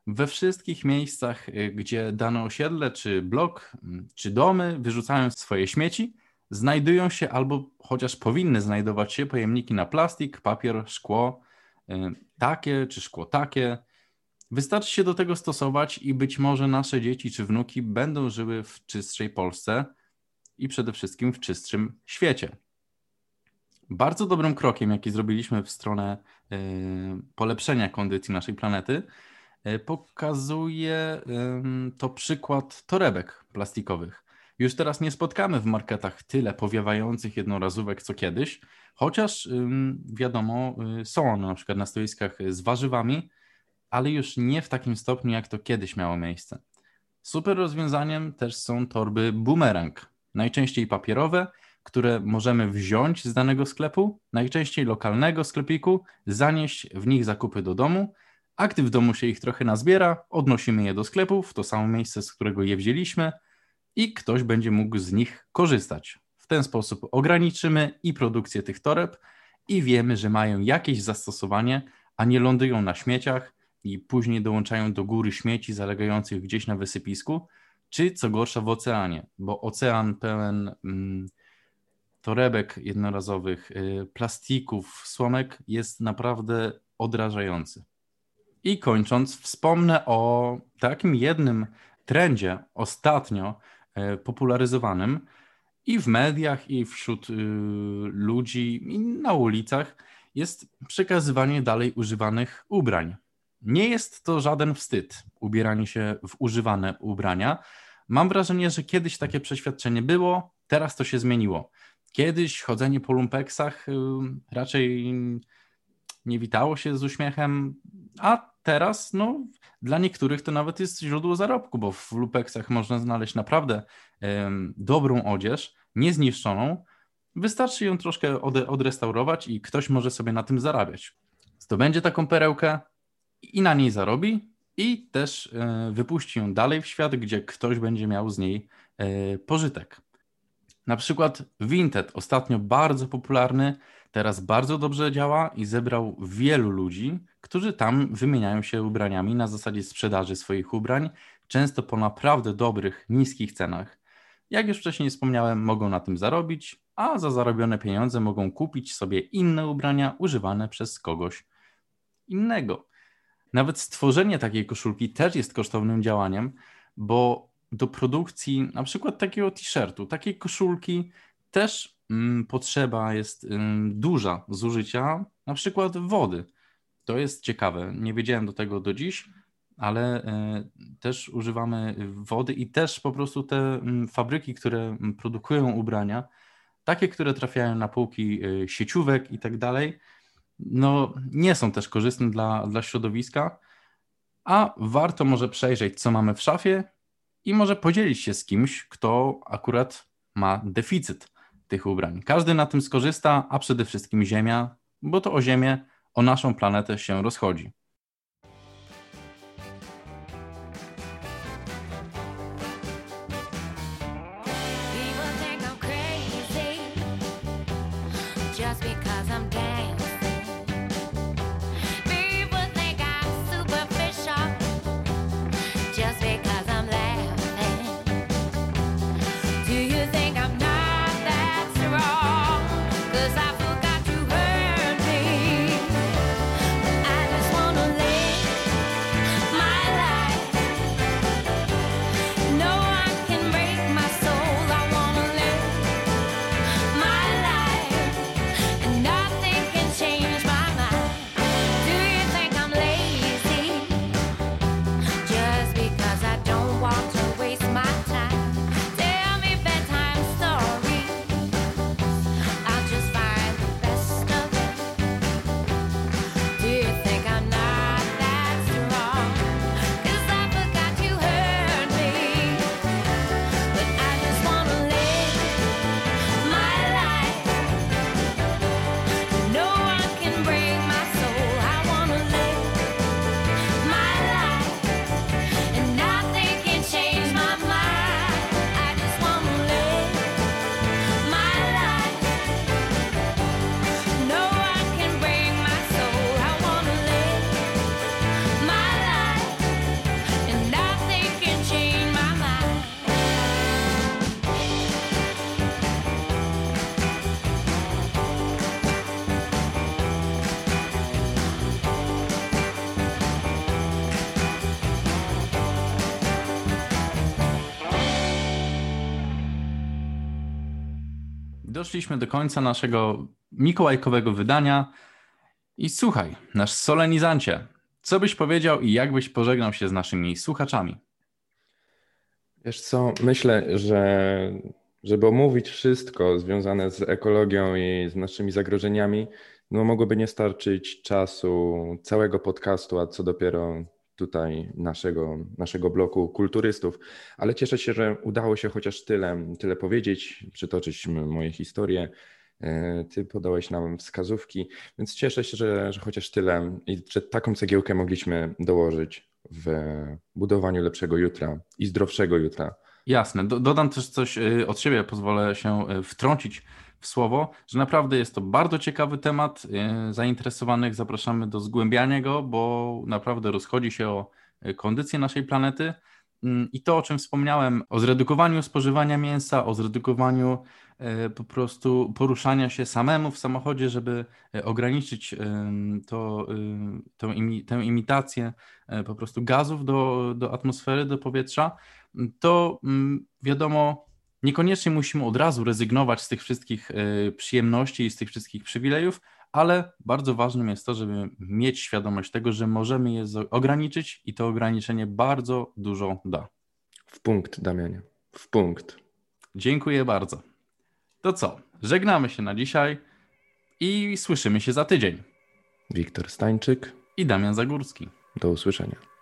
We wszystkich miejscach, y, gdzie dane osiedle, czy blok, mm, czy domy wyrzucają swoje śmieci, znajdują się albo chociaż powinny znajdować się pojemniki na plastik, papier, szkło, y, takie czy szkło takie. Wystarczy się do tego stosować i być może nasze dzieci czy wnuki będą żyły w czystszej Polsce i przede wszystkim w czystszym świecie. Bardzo dobrym krokiem, jaki zrobiliśmy w stronę y, polepszenia kondycji naszej planety, y, pokazuje to przykład torebek plastikowych. Już teraz nie spotkamy w marketach tyle powiewających jednorazówek co kiedyś, chociaż wiadomo, y, są one na przykład na stoiskach z warzywami, ale już nie w takim stopniu, jak to kiedyś miało miejsce. Super rozwiązaniem też są torby boomerang, najczęściej papierowe, które możemy wziąć z danego sklepu, najczęściej lokalnego sklepiku, zanieść w nich zakupy do domu, a gdy w domu się ich trochę nazbiera, odnosimy je do sklepu, w to samo miejsce, z którego je wzięliśmy i ktoś będzie mógł z nich korzystać. W ten sposób ograniczymy i produkcję tych toreb i wiemy, że mają jakieś zastosowanie, a nie lądują na śmieciach i później dołączają do góry śmieci zalegających gdzieś na wysypisku, czy co gorsza w oceanie, bo ocean pełen mm, torebek jednorazowych, y, plastików, słomek jest naprawdę odrażający. I kończąc, wspomnę o takim jednym trendzie ostatnio e, popularyzowanym i w mediach, i wśród y, ludzi, i na ulicach jest przekazywanie dalej używanych ubrań. Nie jest to żaden wstyd, ubieranie się w używane ubrania. Mam wrażenie, że kiedyś takie przeświadczenie było, teraz to się zmieniło. Kiedyś chodzenie po lumpeksach raczej nie witało się z uśmiechem, a teraz no, dla niektórych to nawet jest źródło zarobku, bo w lumpeksach można znaleźć naprawdę dobrą odzież, niezniszczoną. Wystarczy ją troszkę odrestaurować i ktoś może sobie na tym zarabiać. Zdobędzie taką perełkę i na niej zarobi i też e, wypuści ją dalej w świat, gdzie ktoś będzie miał z niej e, pożytek. Na przykład Vinted, ostatnio bardzo popularny, teraz bardzo dobrze działa i zebrał wielu ludzi, którzy tam wymieniają się ubraniami na zasadzie sprzedaży swoich ubrań, często po naprawdę dobrych, niskich cenach. Jak już wcześniej wspomniałem, mogą na tym zarobić, a za zarobione pieniądze mogą kupić sobie inne ubrania używane przez kogoś innego. Nawet stworzenie takiej koszulki też jest kosztownym działaniem, bo do produkcji na przykład takiego t-shirtu, takiej koszulki też mm, potrzeba jest ym, duża zużycia na przykład wody. To jest ciekawe. Nie wiedziałem do tego do dziś, ale y, też używamy wody i też po prostu te mm, fabryki, które mm, produkują ubrania, takie, które trafiają na półki y, sieciówek i tak dalej, no nie są też korzystne dla, dla środowiska, a warto może przejrzeć, co mamy w szafie i może podzielić się z kimś, kto akurat ma deficyt tych ubrań. Każdy na tym skorzysta, a przede wszystkim Ziemia, bo to o Ziemię, o naszą planetę się rozchodzi. Doszliśmy do końca naszego mikołajkowego wydania. I słuchaj, nasz solenizancie, co byś powiedział i jak byś pożegnał się z naszymi słuchaczami? Wiesz co, myślę, że żeby omówić wszystko związane z ekologią i z naszymi zagrożeniami, no mogłoby nie starczyć czasu całego podcastu, a co dopiero tutaj naszego, naszego bloku kulturystów. Ale cieszę się, że udało się chociaż tyle, tyle powiedzieć, przytoczyć moje historie. E, Ty podałeś nam wskazówki, więc cieszę się, że, że chociaż tyle i że taką cegiełkę mogliśmy dołożyć w budowaniu lepszego jutra i zdrowszego jutra. Jasne, do, dodam też coś y, od siebie, pozwolę się y, wtrącić słowo, że naprawdę jest to bardzo ciekawy temat. y, Zainteresowanych zapraszamy do zgłębiania go, bo naprawdę rozchodzi się o y, kondycję naszej planety. Mm, I to, o czym wspomniałem, o zredukowaniu spożywania mięsa, o zredukowaniu y, po prostu poruszania się samemu w samochodzie, żeby ograniczyć to, tą, imi, tę imitację po prostu gazów do, do atmosfery, do powietrza to mm, wiadomo, Niekoniecznie musimy od razu rezygnować z tych wszystkich y, przyjemności i z tych wszystkich przywilejów, ale bardzo ważnym jest to, żeby mieć świadomość tego, że możemy je ograniczyć i to ograniczenie bardzo dużo da. W punkt, Damianie. W punkt. Dziękuję bardzo. To co? Żegnamy się na dzisiaj i słyszymy się za tydzień. Wiktor Stańczyk. I Damian Zagórski. Do usłyszenia.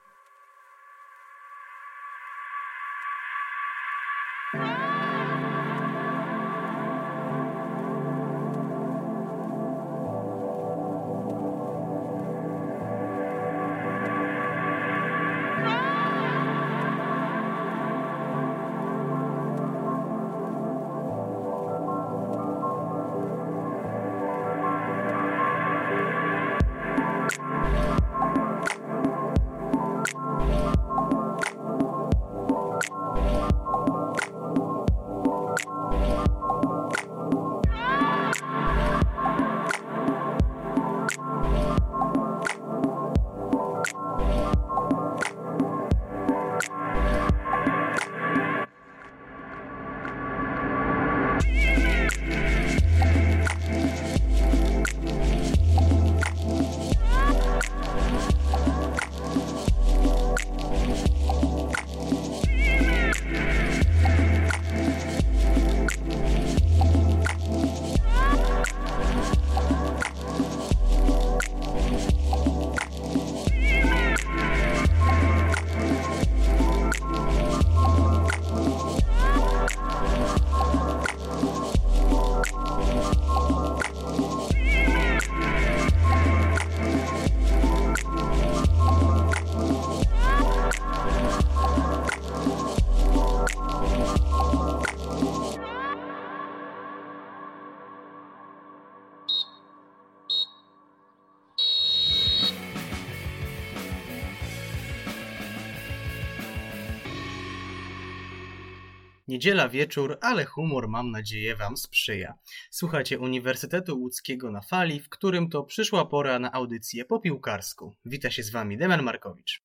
Niedziela wieczór, ale humor mam nadzieję Wam sprzyja. Słuchacie Uniwersytetu Łódzkiego na fali, w którym to przyszła pora na audycję po piłkarsku. Wita się z Wami Demian Markowicz.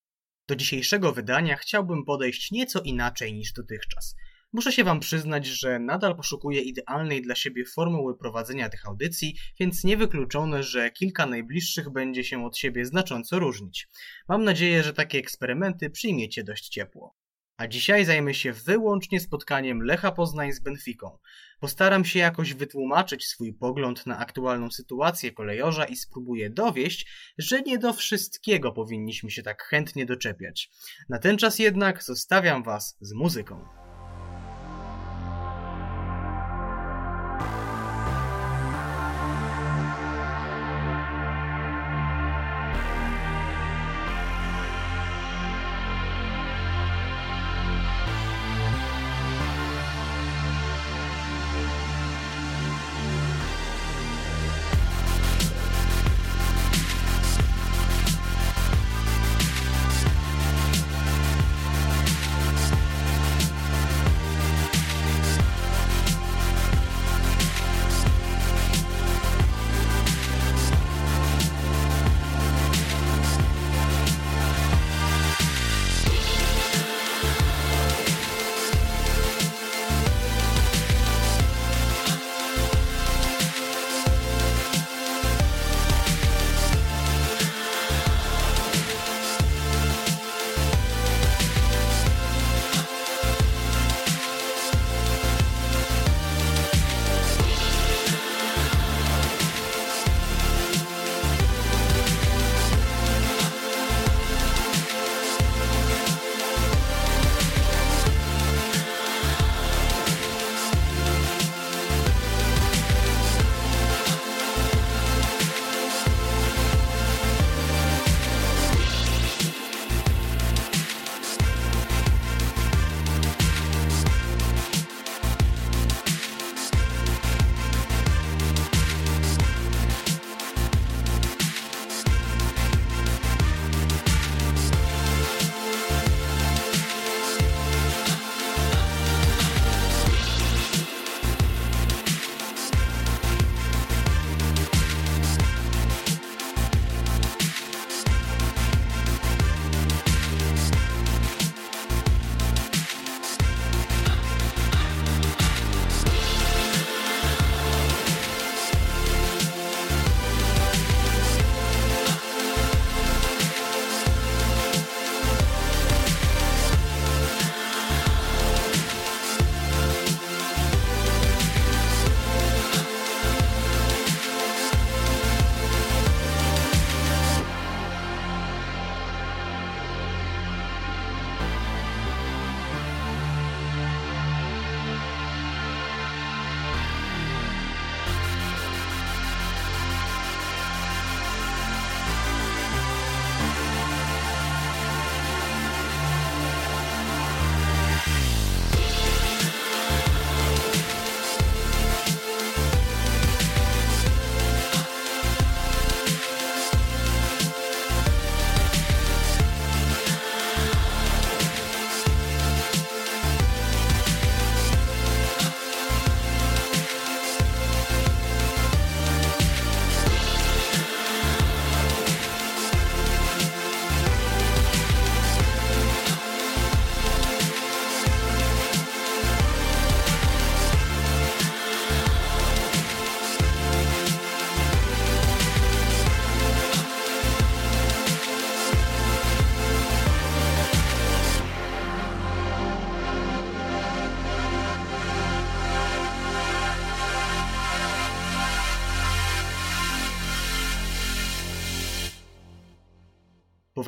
Do dzisiejszego wydania chciałbym podejść nieco inaczej niż dotychczas. Muszę się Wam przyznać, że nadal poszukuję idealnej dla siebie formuły prowadzenia tych audycji, więc niewykluczone, że kilka najbliższych będzie się od siebie znacząco różnić. Mam nadzieję, że takie eksperymenty przyjmiecie dość ciepło. A dzisiaj zajmę się wyłącznie spotkaniem Lecha Poznań z Benfiką. Postaram się jakoś wytłumaczyć swój pogląd na aktualną sytuację kolejorza i spróbuję dowieść, że nie do wszystkiego powinniśmy się tak chętnie doczepiać. Na ten czas jednak zostawiam Was z muzyką.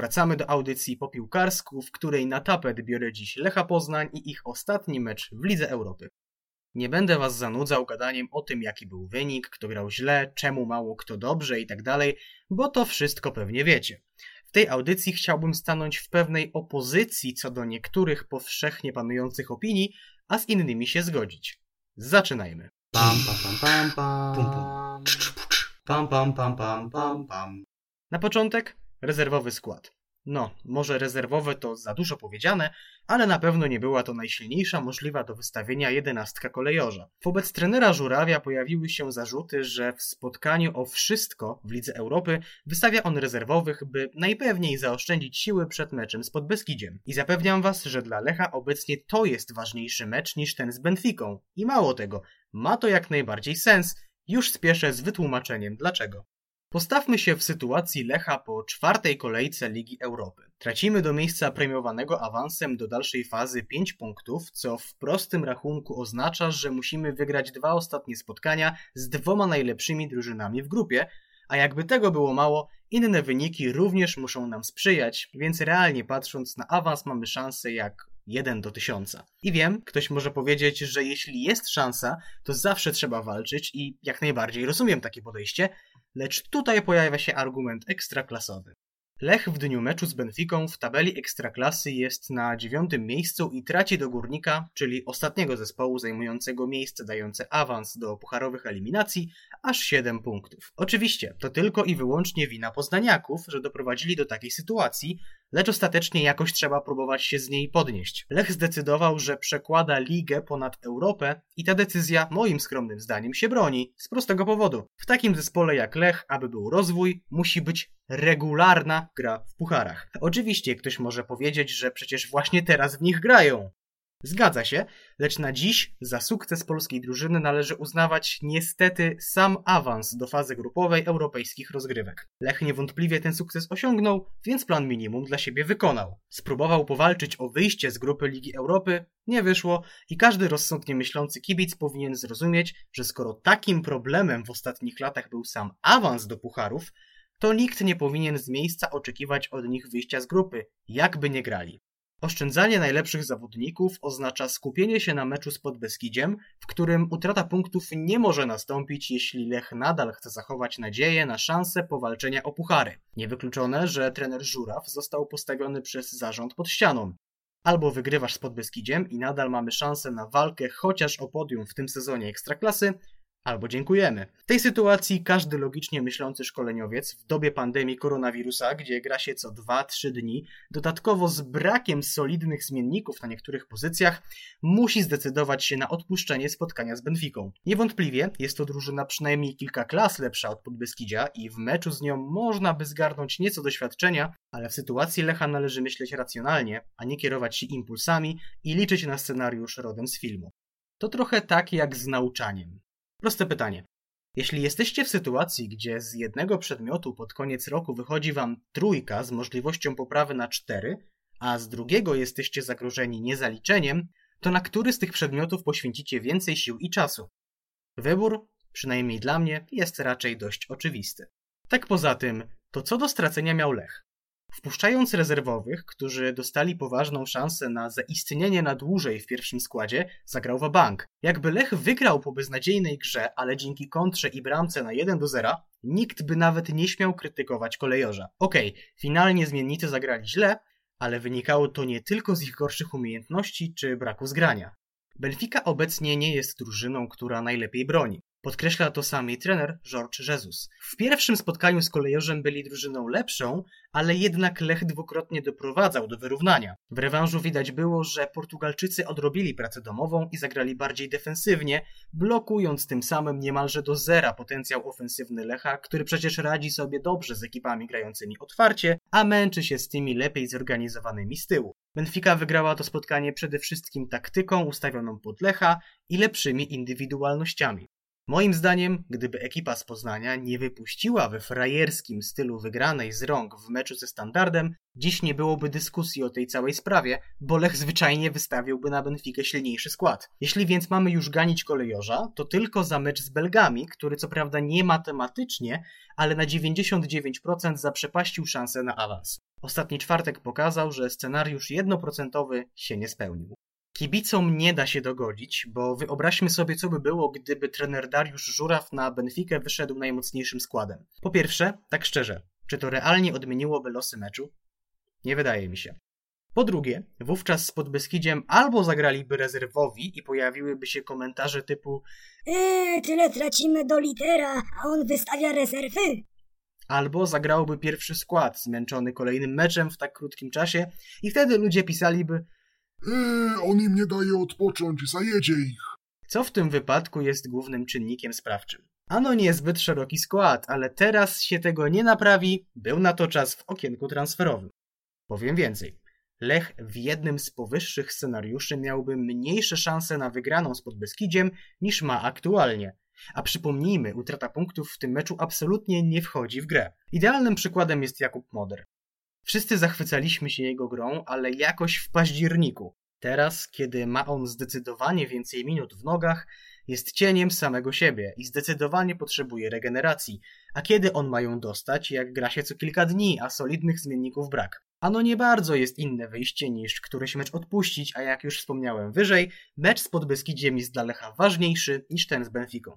Wracamy do audycji po piłkarsku, w której na tapet biorę dziś Lecha Poznań i ich ostatni mecz w Lidze Europy. Nie będę was zanudzał gadaniem o tym, jaki był wynik, kto grał źle, czemu mało kto dobrze i tak dalej, bo to wszystko pewnie wiecie. W tej audycji chciałbym stanąć w pewnej opozycji co do niektórych powszechnie panujących opinii, a z innymi się zgodzić. Zaczynajmy. Pam, pam, pam, pam, pam. Pum, pum. Pam, pam, pam, pam, pam, pam. Na początek rezerwowy skład. No, może rezerwowe to za dużo powiedziane, ale na pewno nie była to najsilniejsza możliwa do wystawienia jedenastka kolejorza. Wobec trenera Żurawia pojawiły się zarzuty, że w spotkaniu o wszystko w Lidze Europy wystawia on rezerwowych, by najpewniej zaoszczędzić siły przed meczem z Podbeskidziem. I zapewniam was, że dla Lecha obecnie to jest ważniejszy mecz niż ten z Benfiką. I mało tego, ma to jak najbardziej sens. Już spieszę z wytłumaczeniem dlaczego. Postawmy się w sytuacji Lecha po czwartej kolejce Ligi Europy. Tracimy do miejsca premiowanego awansem do dalszej fazy 5 punktów, co w prostym rachunku oznacza, że musimy wygrać dwa ostatnie spotkania z dwoma najlepszymi drużynami w grupie, a jakby tego było mało, inne wyniki również muszą nam sprzyjać, więc realnie patrząc na awans mamy szansę jak 1 do 1000. I wiem, ktoś może powiedzieć, że jeśli jest szansa, to zawsze trzeba walczyć i jak najbardziej rozumiem takie podejście, lecz tutaj pojawia się argument ekstraklasowy. Lech w dniu meczu z Benfiką w tabeli ekstraklasy jest na dziewiątym miejscu i traci do Górnika, czyli ostatniego zespołu zajmującego miejsce dające awans do pucharowych eliminacji, aż 7 punktów. Oczywiście, to tylko i wyłącznie wina poznaniaków, że doprowadzili do takiej sytuacji, lecz ostatecznie jakoś trzeba próbować się z niej podnieść. Lech zdecydował, że przekłada ligę ponad Europę i ta decyzja, moim skromnym zdaniem, się broni. Z prostego powodu. W takim zespole jak Lech, aby był rozwój, musi być regularna gra w pucharach. Oczywiście ktoś może powiedzieć, że przecież właśnie teraz w nich grają. Zgadza się, lecz na dziś za sukces polskiej drużyny należy uznawać niestety sam awans do fazy grupowej europejskich rozgrywek. Lech niewątpliwie ten sukces osiągnął, więc plan minimum dla siebie wykonał. Spróbował powalczyć o wyjście z grupy Ligi Europy, nie wyszło i każdy rozsądnie myślący kibic powinien zrozumieć, że skoro takim problemem w ostatnich latach był sam awans do pucharów, to nikt nie powinien z miejsca oczekiwać od nich wyjścia z grupy, jakby nie grali. Oszczędzanie najlepszych zawodników oznacza skupienie się na meczu z Podbeskidziem, w którym utrata punktów nie może nastąpić, jeśli Lech nadal chce zachować nadzieję na szansę powalczenia o puchary. Niewykluczone, że trener Żuraw został postawiony przez zarząd pod ścianą. Albo wygrywasz z Podbeskidziem i nadal mamy szansę na walkę chociaż o podium w tym sezonie Ekstraklasy, albo dziękujemy. W tej sytuacji każdy logicznie myślący szkoleniowiec w dobie pandemii koronawirusa, gdzie gra się co 2-3 dni, dodatkowo z brakiem solidnych zmienników na niektórych pozycjach, musi zdecydować się na odpuszczenie spotkania z Benfiką. Niewątpliwie jest to drużyna przynajmniej kilka klas lepsza od Podbeskidzia i w meczu z nią można by zgarnąć nieco doświadczenia, ale w sytuacji Lecha należy myśleć racjonalnie, a nie kierować się impulsami i liczyć na scenariusz rodem z filmu. To trochę tak jak z nauczaniem. Proste pytanie. Jeśli jesteście w sytuacji, gdzie z jednego przedmiotu pod koniec roku wychodzi wam trójka z możliwością poprawy na cztery, a z drugiego jesteście zagrożeni niezaliczeniem, to na który z tych przedmiotów poświęcicie więcej sił i czasu? Wybór, przynajmniej dla mnie, jest raczej dość oczywisty. Tak poza tym, to co do stracenia miał Lech? Wpuszczając rezerwowych, którzy dostali poważną szansę na zaistnienie na dłużej w pierwszym składzie, zagrał w bank. Jakby Lech wygrał po beznadziejnej grze, ale dzięki kontrze i bramce na 1 do 0, nikt by nawet nie śmiał krytykować kolejorza. Okej, okay, finalnie zmiennicy zagrali źle, ale wynikało to nie tylko z ich gorszych umiejętności czy braku zgrania. Benfica obecnie nie jest drużyną, która najlepiej broni. Podkreśla to sam jej trener George Jesus. W pierwszym spotkaniu z kolejorzem byli drużyną lepszą, ale jednak Lech dwukrotnie doprowadzał do wyrównania. W rewanżu widać było, że Portugalczycy odrobili pracę domową i zagrali bardziej defensywnie, blokując tym samym niemalże do zera potencjał ofensywny Lecha, który przecież radzi sobie dobrze z ekipami grającymi otwarcie, a męczy się z tymi lepiej zorganizowanymi z tyłu. Benfica wygrała to spotkanie przede wszystkim taktyką ustawioną pod Lecha i lepszymi indywidualnościami. Moim zdaniem, gdyby ekipa z Poznania nie wypuściła we frajerskim stylu wygranej z rąk w meczu ze standardem, dziś nie byłoby dyskusji o tej całej sprawie, bo Lech zwyczajnie wystawiłby na Benfikę silniejszy skład. Jeśli więc mamy już ganić kolejorza, to tylko za mecz z Belgami, który co prawda nie matematycznie, ale na 99% zaprzepaścił szansę na awans. Ostatni czwartek pokazał, że scenariusz jednoprocentowy się nie spełnił. Kibicom nie da się dogodzić, bo wyobraźmy sobie, co by było, gdyby trener Dariusz Żuraw na Benfikę wyszedł najmocniejszym składem. Po pierwsze, tak szczerze, czy to realnie odmieniłoby losy meczu? Nie wydaje mi się. Po drugie, wówczas z Podbeskidziem albo zagraliby rezerwowi i pojawiłyby się komentarze typu Eee, tyle tracimy do litera, a on wystawia rezerwy. albo zagrałby pierwszy skład, zmęczony kolejnym meczem w tak krótkim czasie i wtedy ludzie pisaliby Eee, on im nie daje odpocząć, zajedzie ich. Co w tym wypadku jest głównym czynnikiem sprawczym? Ano niezbyt szeroki skład, ale teraz się tego nie naprawi, był na to czas w okienku transferowym. Powiem więcej. Lech w jednym z powyższych scenariuszy miałby mniejsze szanse na wygraną z Podbeskidziem niż ma aktualnie. A przypomnijmy, utrata punktów w tym meczu absolutnie nie wchodzi w grę. Idealnym przykładem jest Jakub Moder. Wszyscy zachwycaliśmy się jego grą, ale jakoś w październiku. Teraz, kiedy ma on zdecydowanie więcej minut w nogach, jest cieniem samego siebie i zdecydowanie potrzebuje regeneracji. A kiedy on ma ją dostać, jak gra się co kilka dni, a solidnych zmienników brak? Ano nie bardzo jest inne wyjście niż któryś mecz odpuścić, a jak już wspomniałem wyżej, mecz z Podbeskidziem jest dla Lecha ważniejszy niż ten z Benficą.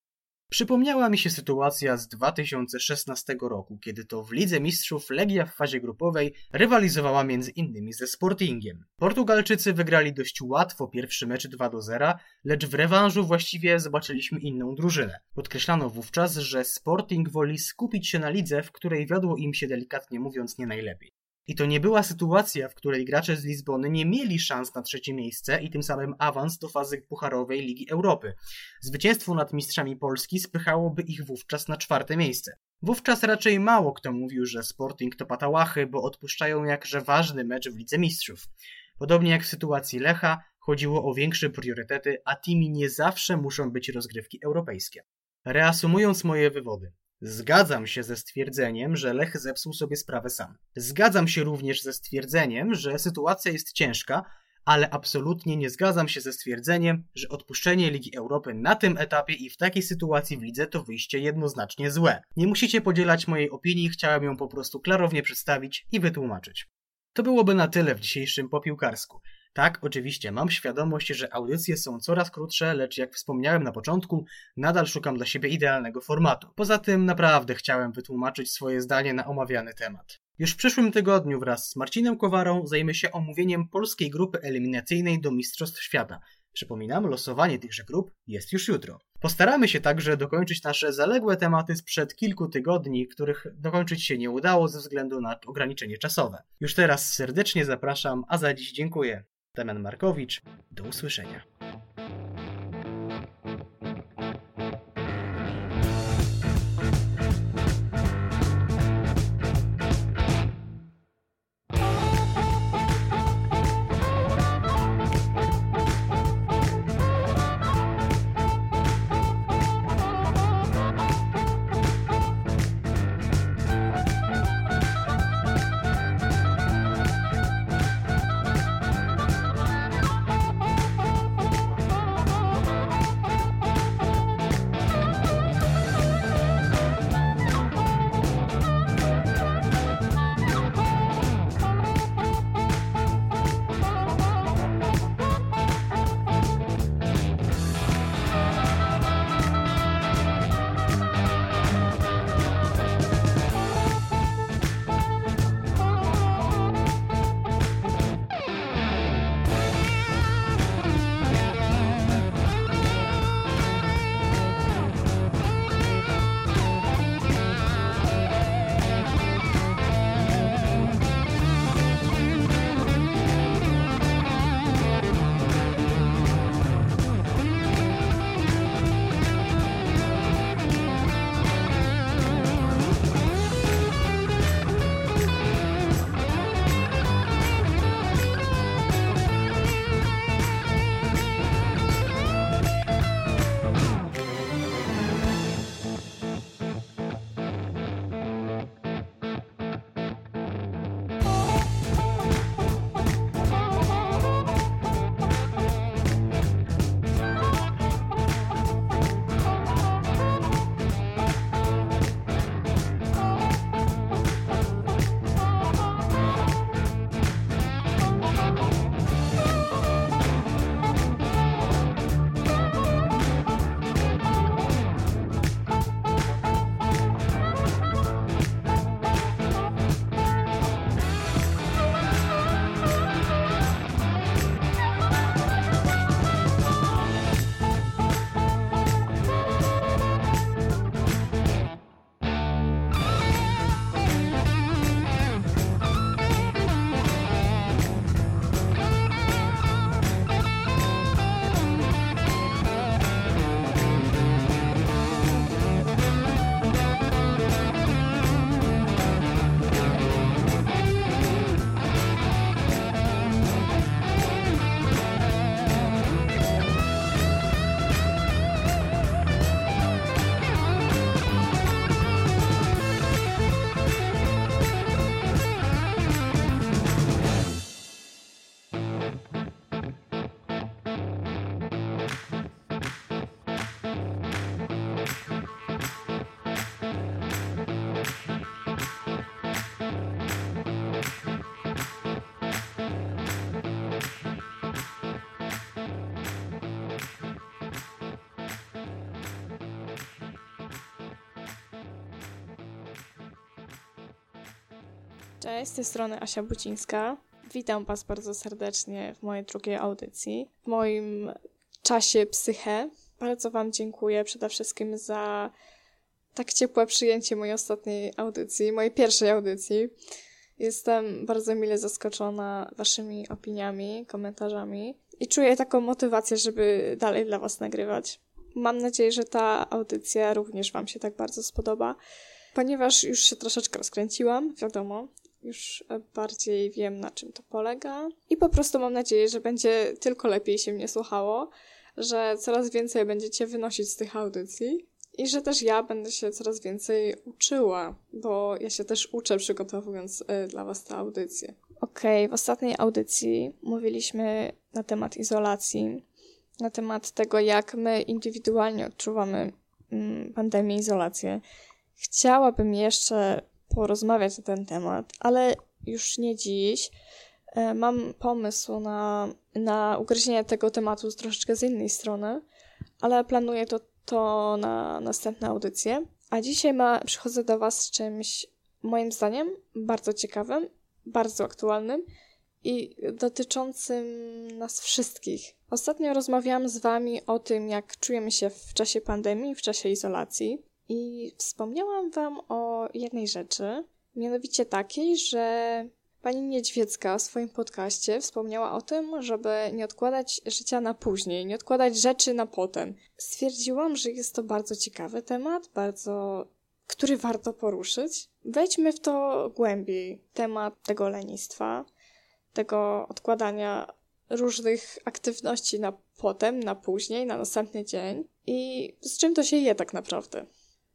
Przypomniała mi się sytuacja z 2016 roku, kiedy to w Lidze Mistrzów Legia w fazie grupowej rywalizowała między innymi ze Sportingiem. Portugalczycy wygrali dość łatwo pierwszy mecz 2 do 0, lecz w rewanżu właściwie zobaczyliśmy inną drużynę. Podkreślano wówczas, że Sporting woli skupić się na lidze, w której wiodło im się delikatnie mówiąc nie najlepiej. I to nie była sytuacja, w której gracze z Lizbony nie mieli szans na trzecie miejsce i tym samym awans do fazy pucharowej Ligi Europy. Zwycięstwo nad mistrzami Polski spychałoby ich wówczas na czwarte miejsce. Wówczas raczej mało kto mówił, że Sporting to patałachy, bo odpuszczają jakże ważny mecz w Lidze Mistrzów. Podobnie jak w sytuacji Lecha, chodziło o większe priorytety, a tymi nie zawsze muszą być rozgrywki europejskie. Reasumując moje wywody. Zgadzam się ze stwierdzeniem, że Lech zepsuł sobie sprawę sam. Zgadzam się również ze stwierdzeniem, że sytuacja jest ciężka, ale absolutnie nie zgadzam się ze stwierdzeniem, że odpuszczenie Ligi Europy na tym etapie i w takiej sytuacji w lidze to wyjście jednoznacznie złe. Nie musicie podzielać mojej opinii, chciałem ją po prostu klarownie przedstawić i wytłumaczyć. To byłoby na tyle w dzisiejszym popiłkarsku. Tak, oczywiście, mam świadomość, że audycje są coraz krótsze, lecz jak wspomniałem na początku, nadal szukam dla siebie idealnego formatu. Poza tym naprawdę chciałem wytłumaczyć swoje zdanie na omawiany temat. Już w przyszłym tygodniu wraz z Marcinem Kowarą zajmę się omówieniem polskiej grupy eliminacyjnej do Mistrzostw Świata. Przypominam, losowanie tychże grup jest już jutro. Postaramy się także dokończyć nasze zaległe tematy sprzed kilku tygodni, których dokończyć się nie udało ze względu na ograniczenie czasowe. Już teraz serdecznie zapraszam, a za dziś dziękuję. Damian Markowicz, do usłyszenia. Z tej strony Asia Bucińska. Witam Was bardzo serdecznie w mojej drugiej audycji, w moim czasie psyche. Bardzo Wam dziękuję przede wszystkim za tak ciepłe przyjęcie mojej ostatniej audycji, mojej pierwszej audycji. Jestem bardzo mile zaskoczona Waszymi opiniami, komentarzami i czuję taką motywację, żeby dalej dla Was nagrywać. Mam nadzieję, że ta audycja również Wam się tak bardzo spodoba, ponieważ już się troszeczkę rozkręciłam, wiadomo, już bardziej wiem na czym to polega i po prostu mam nadzieję, że będzie tylko lepiej się mnie słuchało, że coraz więcej będziecie wynosić z tych audycji i że też ja będę się coraz więcej uczyła, bo ja się też uczę przygotowując y, dla Was tę audycję. Okej, w ostatniej audycji mówiliśmy na temat izolacji, na temat tego, jak my indywidualnie odczuwamy mm, pandemię, izolację. Chciałabym jeszcze porozmawiać na ten temat, ale już nie dziś. E, Mam pomysł na, na ugryzienie tego tematu z troszeczkę z innej strony, ale planuję to, to na następne audycje. A dzisiaj ma, przychodzę do Was z czymś, moim zdaniem, bardzo ciekawym, bardzo aktualnym i dotyczącym nas wszystkich. Ostatnio rozmawiałam z Wami o tym, jak czujemy się w czasie pandemii, w czasie izolacji. I wspomniałam Wam o jednej rzeczy, mianowicie takiej, że pani Niedźwiecka w swoim podcaście wspomniała o tym, żeby nie odkładać życia na później, nie odkładać rzeczy na potem. Stwierdziłam, że jest to bardzo ciekawy temat, bardzo który warto poruszyć. Wejdźmy w to głębiej. Temat tego lenistwa, tego odkładania różnych aktywności na potem, na później, na następny dzień i z czym to się je tak naprawdę.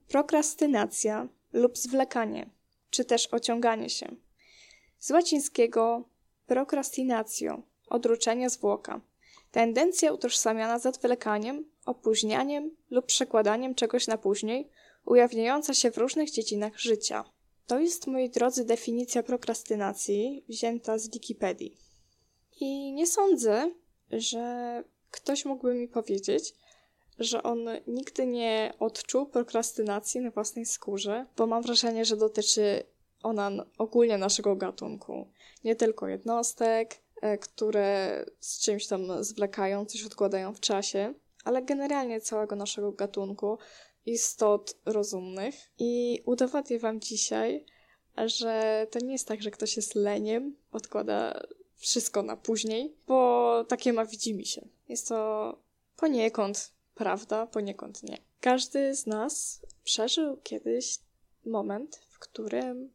Prokrastynacja lub zwlekanie, czy też ociąganie się. Z łacińskiego procrastinatio, odruczenie zwłoka. Tendencja utożsamiana z odwlekaniem, opóźnianiem lub przekładaniem czegoś na później, ujawniająca się w różnych dziedzinach życia. To jest, moi drodzy, definicja prokrastynacji wzięta z Wikipedii. I nie sądzę, że ktoś mógłby mi powiedzieć, że on nigdy nie odczuł prokrastynacji na własnej skórze, bo mam wrażenie, że dotyczy ona ogólnie naszego gatunku. Nie tylko jednostek, e, które z czymś tam zwlekają, coś odkładają w czasie, ale generalnie całego naszego gatunku istot rozumnych. I udowodnię Wam dzisiaj, że to nie jest tak, że ktoś jest leniem, odkłada wszystko na później, bo takie ma widzimy się. Jest to poniekąd prawda, poniekąd nie. Każdy z nas przeżył kiedyś moment, w którym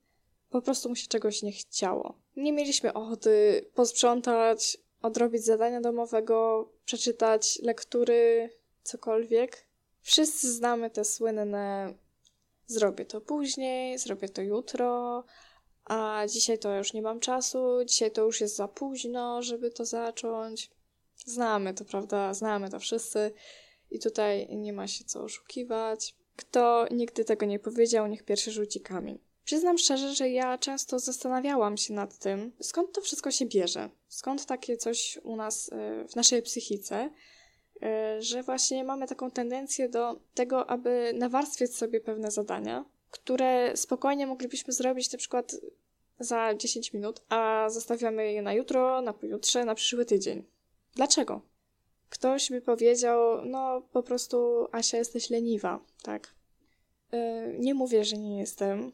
po prostu mu się czegoś nie chciało. Nie mieliśmy ochoty posprzątać, odrobić zadania domowego, przeczytać lektury, cokolwiek. Wszyscy znamy te słynne zrobię to później, zrobię to jutro, a dzisiaj to już nie mam czasu, dzisiaj to już jest za późno, żeby to zacząć. Znamy to, prawda? Znamy to wszyscy i tutaj nie ma się co oszukiwać. Kto nigdy tego nie powiedział, niech pierwszy rzuci kamień. Przyznam szczerze, że ja często zastanawiałam się nad tym, skąd to wszystko się bierze. Skąd takie coś u nas y, w naszej psychice, y, że właśnie mamy taką tendencję do tego, aby nawarstwiać sobie pewne zadania, które spokojnie moglibyśmy zrobić na przykład za 10 minut, a zostawiamy je na jutro, na pojutrze, na przyszły tydzień. Dlaczego? Ktoś by powiedział, no po prostu Asia jesteś leniwa, tak. Yy, nie mówię, że nie jestem,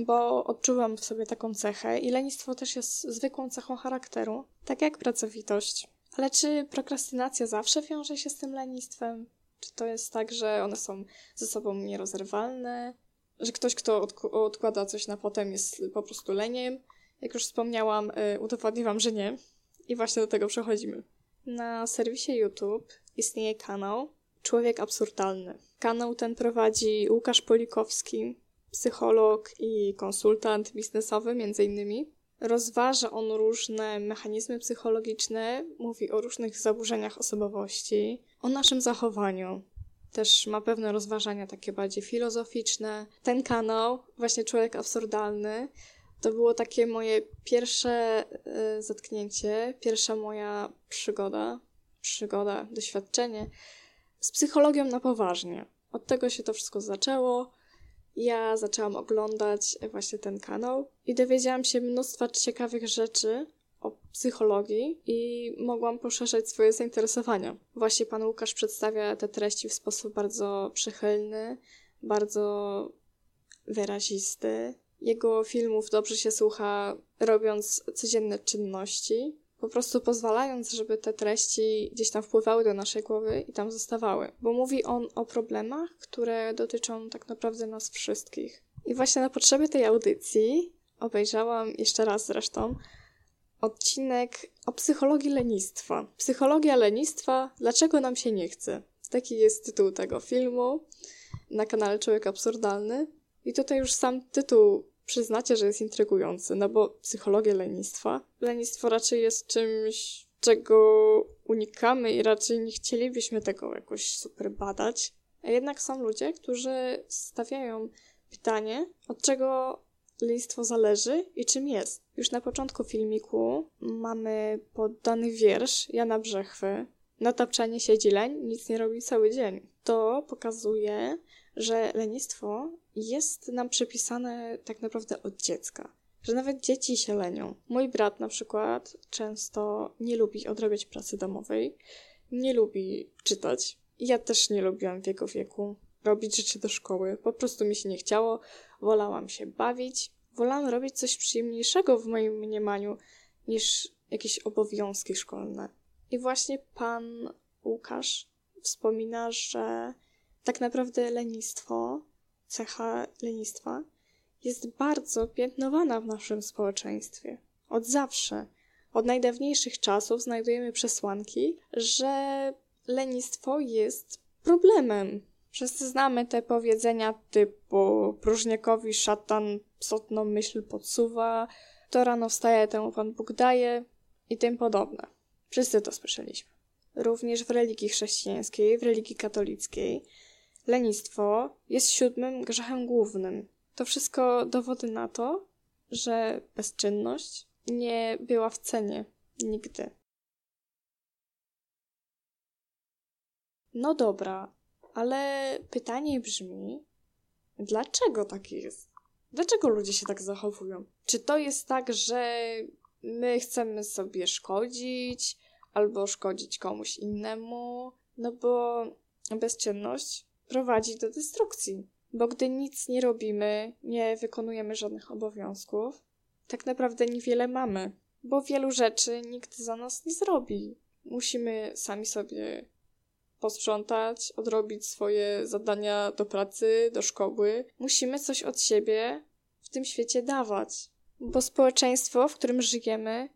bo odczuwam w sobie taką cechę i lenistwo też jest zwykłą cechą charakteru, tak jak pracowitość. Ale czy prokrastynacja zawsze wiąże się z tym lenistwem? Czy to jest tak, że one są ze sobą nierozerwalne? Że ktoś, kto odk- odkłada coś na potem jest po prostu leniem? Jak już wspomniałam, udowodnię wam, że nie. I właśnie do tego przechodzimy. Na serwisie YouTube istnieje kanał Człowiek Absurdalny. Kanał ten prowadzi Łukasz Polikowski, psycholog i konsultant biznesowy między innymi. Rozważa on różne mechanizmy psychologiczne, mówi o różnych zaburzeniach osobowości, o naszym zachowaniu. Też ma pewne rozważania takie bardziej filozoficzne. Ten kanał, właśnie Człowiek Absurdalny, to było takie moje pierwsze y, zetknięcie, pierwsza moja przygoda, przygoda, doświadczenie z psychologią na poważnie. Od tego się to wszystko zaczęło ja zaczęłam oglądać właśnie ten kanał i dowiedziałam się mnóstwa ciekawych rzeczy o psychologii i mogłam poszerzać swoje zainteresowania. Właśnie pan Łukasz przedstawia te treści w sposób bardzo przychylny, bardzo wyrazisty. Jego filmów dobrze się słucha, robiąc codzienne czynności, po prostu pozwalając, żeby te treści gdzieś tam wpływały do naszej głowy i tam zostawały. Bo mówi on o problemach, które dotyczą tak naprawdę nas wszystkich. I właśnie na potrzeby tej audycji obejrzałam jeszcze raz zresztą odcinek o psychologii lenistwa. Psychologia lenistwa, dlaczego nam się nie chce? Taki jest tytuł tego filmu na kanale Człowiek Absurdalny. I tutaj już sam tytuł przyznacie, że jest intrygujący, no bo psychologia lenistwa. Lenistwo raczej jest czymś, czego unikamy i raczej nie chcielibyśmy tego jakoś super badać. A jednak są ludzie, którzy stawiają pytanie, od czego lenistwo zależy i czym jest. Już na początku filmiku mamy podany wiersz Jana Brzechwy. Na tapczanie siedzi leń, nic nie robi cały dzień. To pokazuje, że lenistwo jest nam przypisane tak naprawdę od dziecka. Że nawet dzieci się lenią. Mój brat na przykład często nie lubi odrabiać pracy domowej, nie lubi czytać. Ja też nie lubiłam w jego wieku robić rzeczy do szkoły. Po prostu mi się nie chciało. Wolałam się bawić. Wolałam robić coś przyjemniejszego w moim mniemaniu niż jakieś obowiązki szkolne. I właśnie pan Łukasz wspomina, że tak naprawdę lenistwo, cecha lenistwa, jest bardzo piętnowana w naszym społeczeństwie. Od zawsze, od najdawniejszych czasów znajdujemy przesłanki, że lenistwo jest problemem. Wszyscy znamy te powiedzenia typu próżniakowi szatan psotną myśl podsuwa, to rano wstaje, temu Pan Bóg daje i tym podobne. Wszyscy to słyszeliśmy. Również w religii chrześcijańskiej, w religii katolickiej, lenistwo jest siódmym grzechem głównym. To wszystko dowody na to, że bezczynność nie była w cenie nigdy. No dobra, ale pytanie brzmi, dlaczego tak jest? Dlaczego ludzie się tak zachowują? Czy to jest tak, że my chcemy sobie szkodzić albo szkodzić komuś innemu? No bo bezczynność prowadzi do destrukcji. Bo gdy nic nie robimy, nie wykonujemy żadnych obowiązków, tak naprawdę niewiele mamy, bo wielu rzeczy nikt za nas nie zrobi. Musimy sami sobie posprzątać, odrobić swoje zadania do pracy, do szkoły. Musimy coś od siebie w tym świecie dawać, bo społeczeństwo, w którym żyjemy,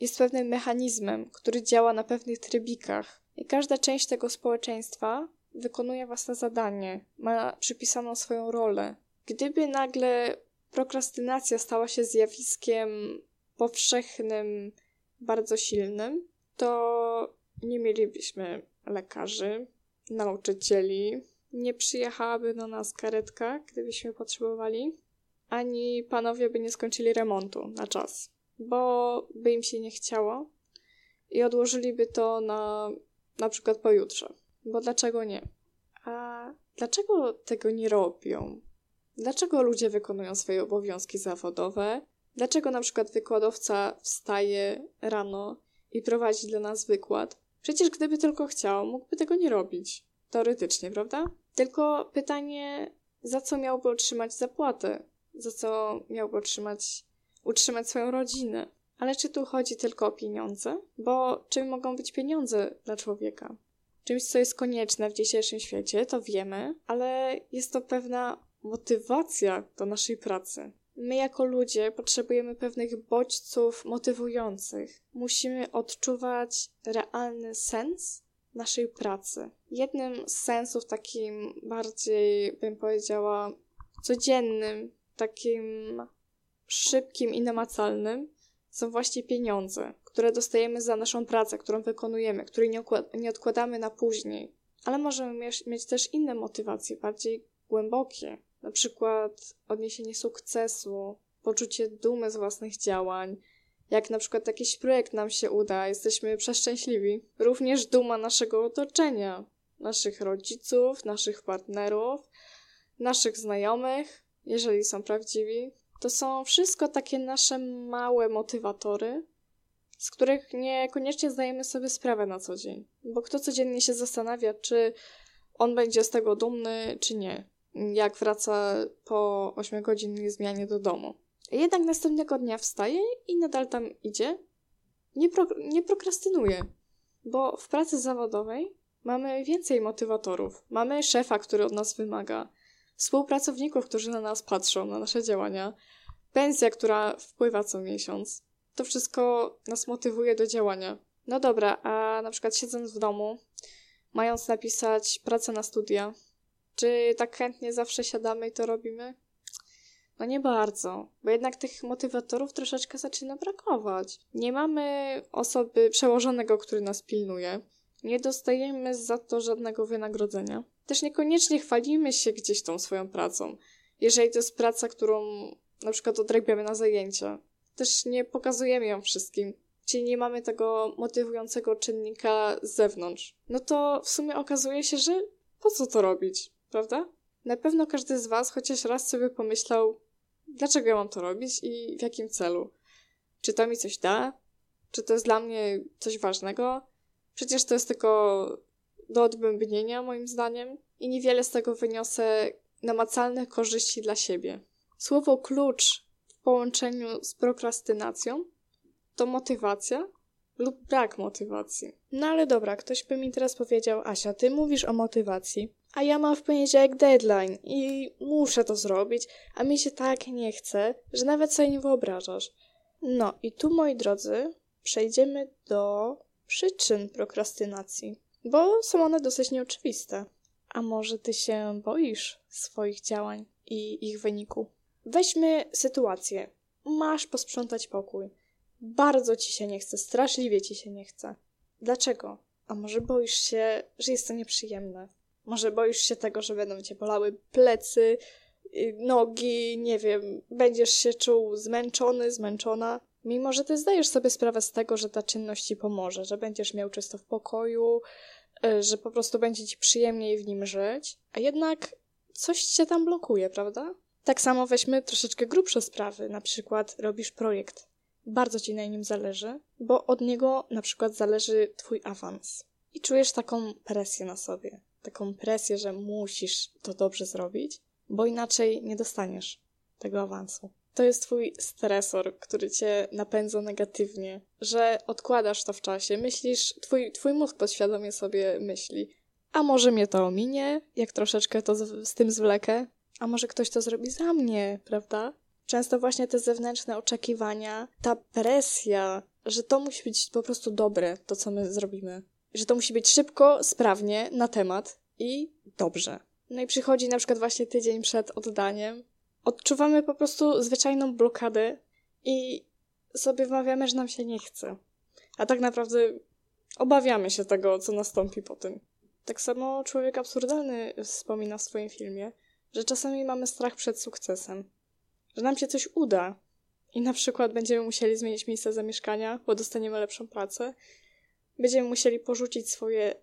jest pewnym mechanizmem, który działa na pewnych trybikach. I każda część tego społeczeństwa wykonuje własne zadanie, ma przypisaną swoją rolę. Gdyby nagle prokrastynacja stała się zjawiskiem powszechnym, bardzo silnym, to nie mielibyśmy lekarzy, nauczycieli, nie przyjechałaby do nas karetka, gdybyśmy potrzebowali, ani panowie by nie skończyli remontu na czas, bo by im się nie chciało i odłożyliby to na na przykład pojutrze. Bo dlaczego nie? A dlaczego tego nie robią? Dlaczego ludzie wykonują swoje obowiązki zawodowe? Dlaczego na przykład wykładowca wstaje rano i prowadzi dla nas wykład? Przecież gdyby tylko chciał, mógłby tego nie robić. Teoretycznie, prawda? Tylko pytanie, za co miałby otrzymać zapłatę? Za co miałby otrzymać, utrzymać swoją rodzinę? Ale czy tu chodzi tylko o pieniądze? Bo czym mogą być pieniądze dla człowieka? Czymś, co jest konieczne w dzisiejszym świecie, to wiemy, ale jest to pewna motywacja do naszej pracy. My, jako ludzie, potrzebujemy pewnych bodźców motywujących. Musimy odczuwać realny sens naszej pracy. Jednym z sensów, takim bardziej, bym powiedziała, codziennym, takim szybkim i namacalnym, są właśnie pieniądze, które dostajemy za naszą pracę, którą wykonujemy, której nie, nie odkładamy na później. Ale możemy mieć też inne motywacje, bardziej głębokie, na przykład odniesienie sukcesu, poczucie dumy z własnych działań. Jak na przykład jakiś projekt nam się uda, jesteśmy przeszczęśliwi. Również duma naszego otoczenia, naszych rodziców, naszych partnerów, naszych znajomych. jeżeli są prawdziwi, to są wszystko takie nasze małe motywatory, z których niekoniecznie zdajemy sobie sprawę na co dzień. Bo kto codziennie się zastanawia, czy on będzie z tego dumny, czy nie, jak wraca po 8-godzinnej zmianie do domu. Jednak następnego dnia wstaje i nadal tam idzie. Nie, pro, nie prokrastynuje, bo w pracy zawodowej mamy więcej motywatorów. Mamy szefa, który od nas wymaga, współpracowników, którzy na nas patrzą, na nasze działania, pensja, która wpływa co miesiąc. To wszystko nas motywuje do działania. No dobra, a na przykład siedząc w domu, mając napisać pracę na studia, czy tak chętnie zawsze siadamy i to robimy? No nie bardzo, bo jednak tych motywatorów troszeczkę zaczyna brakować. Nie mamy osoby przełożonego, który nas pilnuje. Nie dostajemy za to żadnego wynagrodzenia. Też niekoniecznie chwalimy się gdzieś tą swoją pracą. Jeżeli to jest praca, którą na przykład odrabiamy na zajęcia. Też nie pokazujemy ją wszystkim. Czyli nie mamy tego motywującego czynnika z zewnątrz. No to w sumie okazuje się, że po co to robić, prawda? Na pewno każdy z Was chociaż raz sobie pomyślał, dlaczego ja mam to robić i w jakim celu. Czy to mi coś da? Czy to jest dla mnie coś ważnego? Przecież to jest tylko do odbębnienia, moim zdaniem, i niewiele z tego wyniosę namacalnych korzyści dla siebie. Słowo klucz połączeniu z prokrastynacją to motywacja lub brak motywacji. No ale dobra, ktoś by mi teraz powiedział, Asia, ty mówisz o motywacji, a ja mam w poniedziałek deadline i muszę to zrobić, a mi się tak nie chce, że nawet sobie nie wyobrażasz. No i tu, moi drodzy, przejdziemy do przyczyn prokrastynacji, bo są one dosyć nieoczywiste. A może ty się boisz swoich działań i ich wyniku? Weźmy sytuację. Masz posprzątać pokój. Bardzo ci się nie chce, straszliwie ci się nie chce. Dlaczego? A może boisz się, że jest to nieprzyjemne? Może boisz się tego, że będą cię bolały plecy, y, nogi, nie wiem, będziesz się czuł zmęczony, zmęczona? Mimo, że ty zdajesz sobie sprawę z tego, że ta czynność ci pomoże, że będziesz miał czysto w pokoju, y, że po prostu będzie ci przyjemniej w nim żyć, a jednak coś cię tam blokuje, prawda? Tak samo weźmy troszeczkę grubsze sprawy, na przykład robisz projekt. Bardzo ci na nim zależy, bo od niego na przykład zależy twój awans. I czujesz taką presję na sobie, taką presję, że musisz to dobrze zrobić, bo inaczej nie dostaniesz tego awansu. To jest twój stresor, który cię napędza negatywnie, że odkładasz to w czasie, myślisz, twój, twój mózg podświadomie sobie myśli, a może mnie to ominie, jak troszeczkę to z, z tym zwlekę, a może ktoś to zrobi za mnie, prawda? Często właśnie te zewnętrzne oczekiwania, ta presja, że to musi być po prostu dobre, to co my zrobimy. Że to musi być szybko, sprawnie, na temat i dobrze. No i przychodzi na przykład właśnie tydzień przed oddaniem. Odczuwamy po prostu zwyczajną blokadę i sobie wmawiamy, że nam się nie chce. A tak naprawdę obawiamy się tego, co nastąpi po tym. Tak samo człowiek absurdalny wspomina w swoim filmie, że czasami mamy strach przed sukcesem że nam się coś uda i na przykład będziemy musieli zmienić miejsce zamieszkania, bo dostaniemy lepszą pracę, będziemy musieli porzucić swoje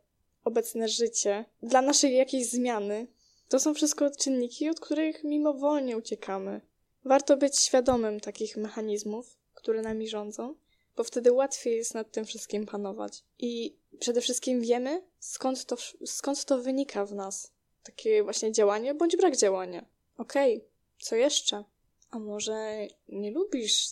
obecne życie dla naszej jakiejś zmiany. To są wszystko czynniki, od których mimowolnie uciekamy. Warto być świadomym takich mechanizmów, które nami rządzą, bo wtedy łatwiej jest nad tym wszystkim panować. I przede wszystkim wiemy, skąd to, skąd to wynika w nas. Takie właśnie działanie bądź brak działania. Okej, okay, co jeszcze? A może nie lubisz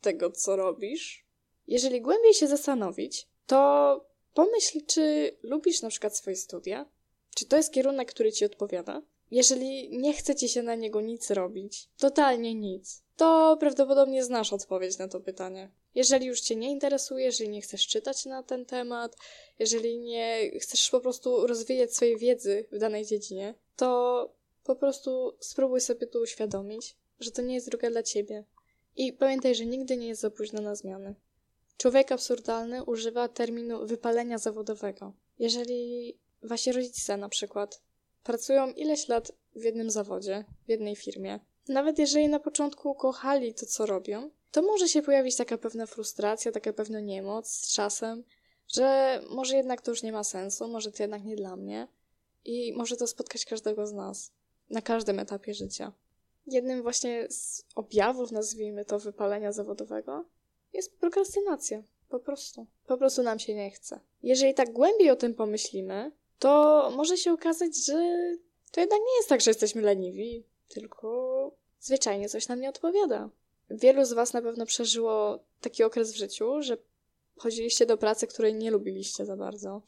tego, co robisz? Jeżeli głębiej się zastanowić, to pomyśl, czy lubisz na przykład swoje studia? Czy to jest kierunek, który ci odpowiada? Jeżeli nie chce ci się na niego nic robić, totalnie nic, to prawdopodobnie znasz odpowiedź na to pytanie. Jeżeli już cię nie interesuje, jeżeli nie chcesz czytać na ten temat, jeżeli nie chcesz po prostu rozwijać swojej wiedzy w danej dziedzinie, to po prostu spróbuj sobie to uświadomić, że to nie jest droga dla ciebie. I pamiętaj, że nigdy nie jest za późno na zmiany. Człowiek absurdalny używa terminu wypalenia zawodowego. Jeżeli wasi rodzice na przykład pracują ileś lat w jednym zawodzie, w jednej firmie, nawet jeżeli na początku kochali to, co robią, to może się pojawić taka pewna frustracja, taka pewna niemoc z czasem, że może jednak to już nie ma sensu, może to jednak nie dla mnie i może to spotkać każdego z nas na każdym etapie życia. jednym właśnie z objawów, nazwijmy to, wypalenia zawodowego jest prokrastynacja. Po prostu. Po prostu nam się nie chce. Jeżeli tak głębiej o tym pomyślimy, to może się okazać, że to jednak nie jest tak, że jesteśmy leniwi, tylko zwyczajnie coś nam nie odpowiada. Wielu z Was na pewno przeżyło taki okres w życiu, że chodziliście do pracy, której nie lubiliście za bardzo.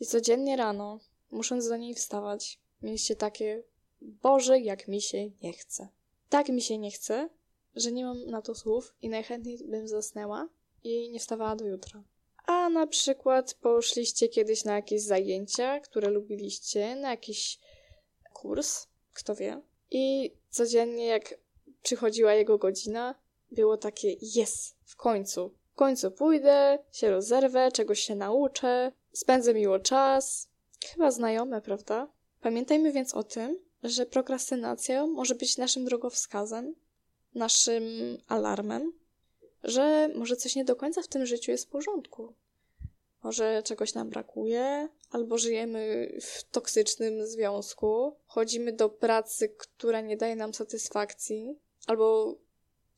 I codziennie rano, musząc do niej wstawać, mieliście takie: Boże, jak mi się nie chce. Tak mi się nie chce, że nie mam na to słów i najchętniej bym zasnęła i nie wstawała do jutra. A na przykład poszliście kiedyś na jakieś zajęcia, które lubiliście, na jakiś kurs, kto wie. I codziennie, jak przychodziła jego godzina, było takie: Jest, w końcu. W końcu pójdę, się rozerwę, czegoś się nauczę, spędzę miło czas. Chyba znajome, prawda? Pamiętajmy więc o tym, że prokrastynacja może być naszym drogowskazem, naszym alarmem, że może coś nie do końca w tym życiu jest w porządku. Może czegoś nam brakuje, albo żyjemy w toksycznym związku, chodzimy do pracy, która nie daje nam satysfakcji, albo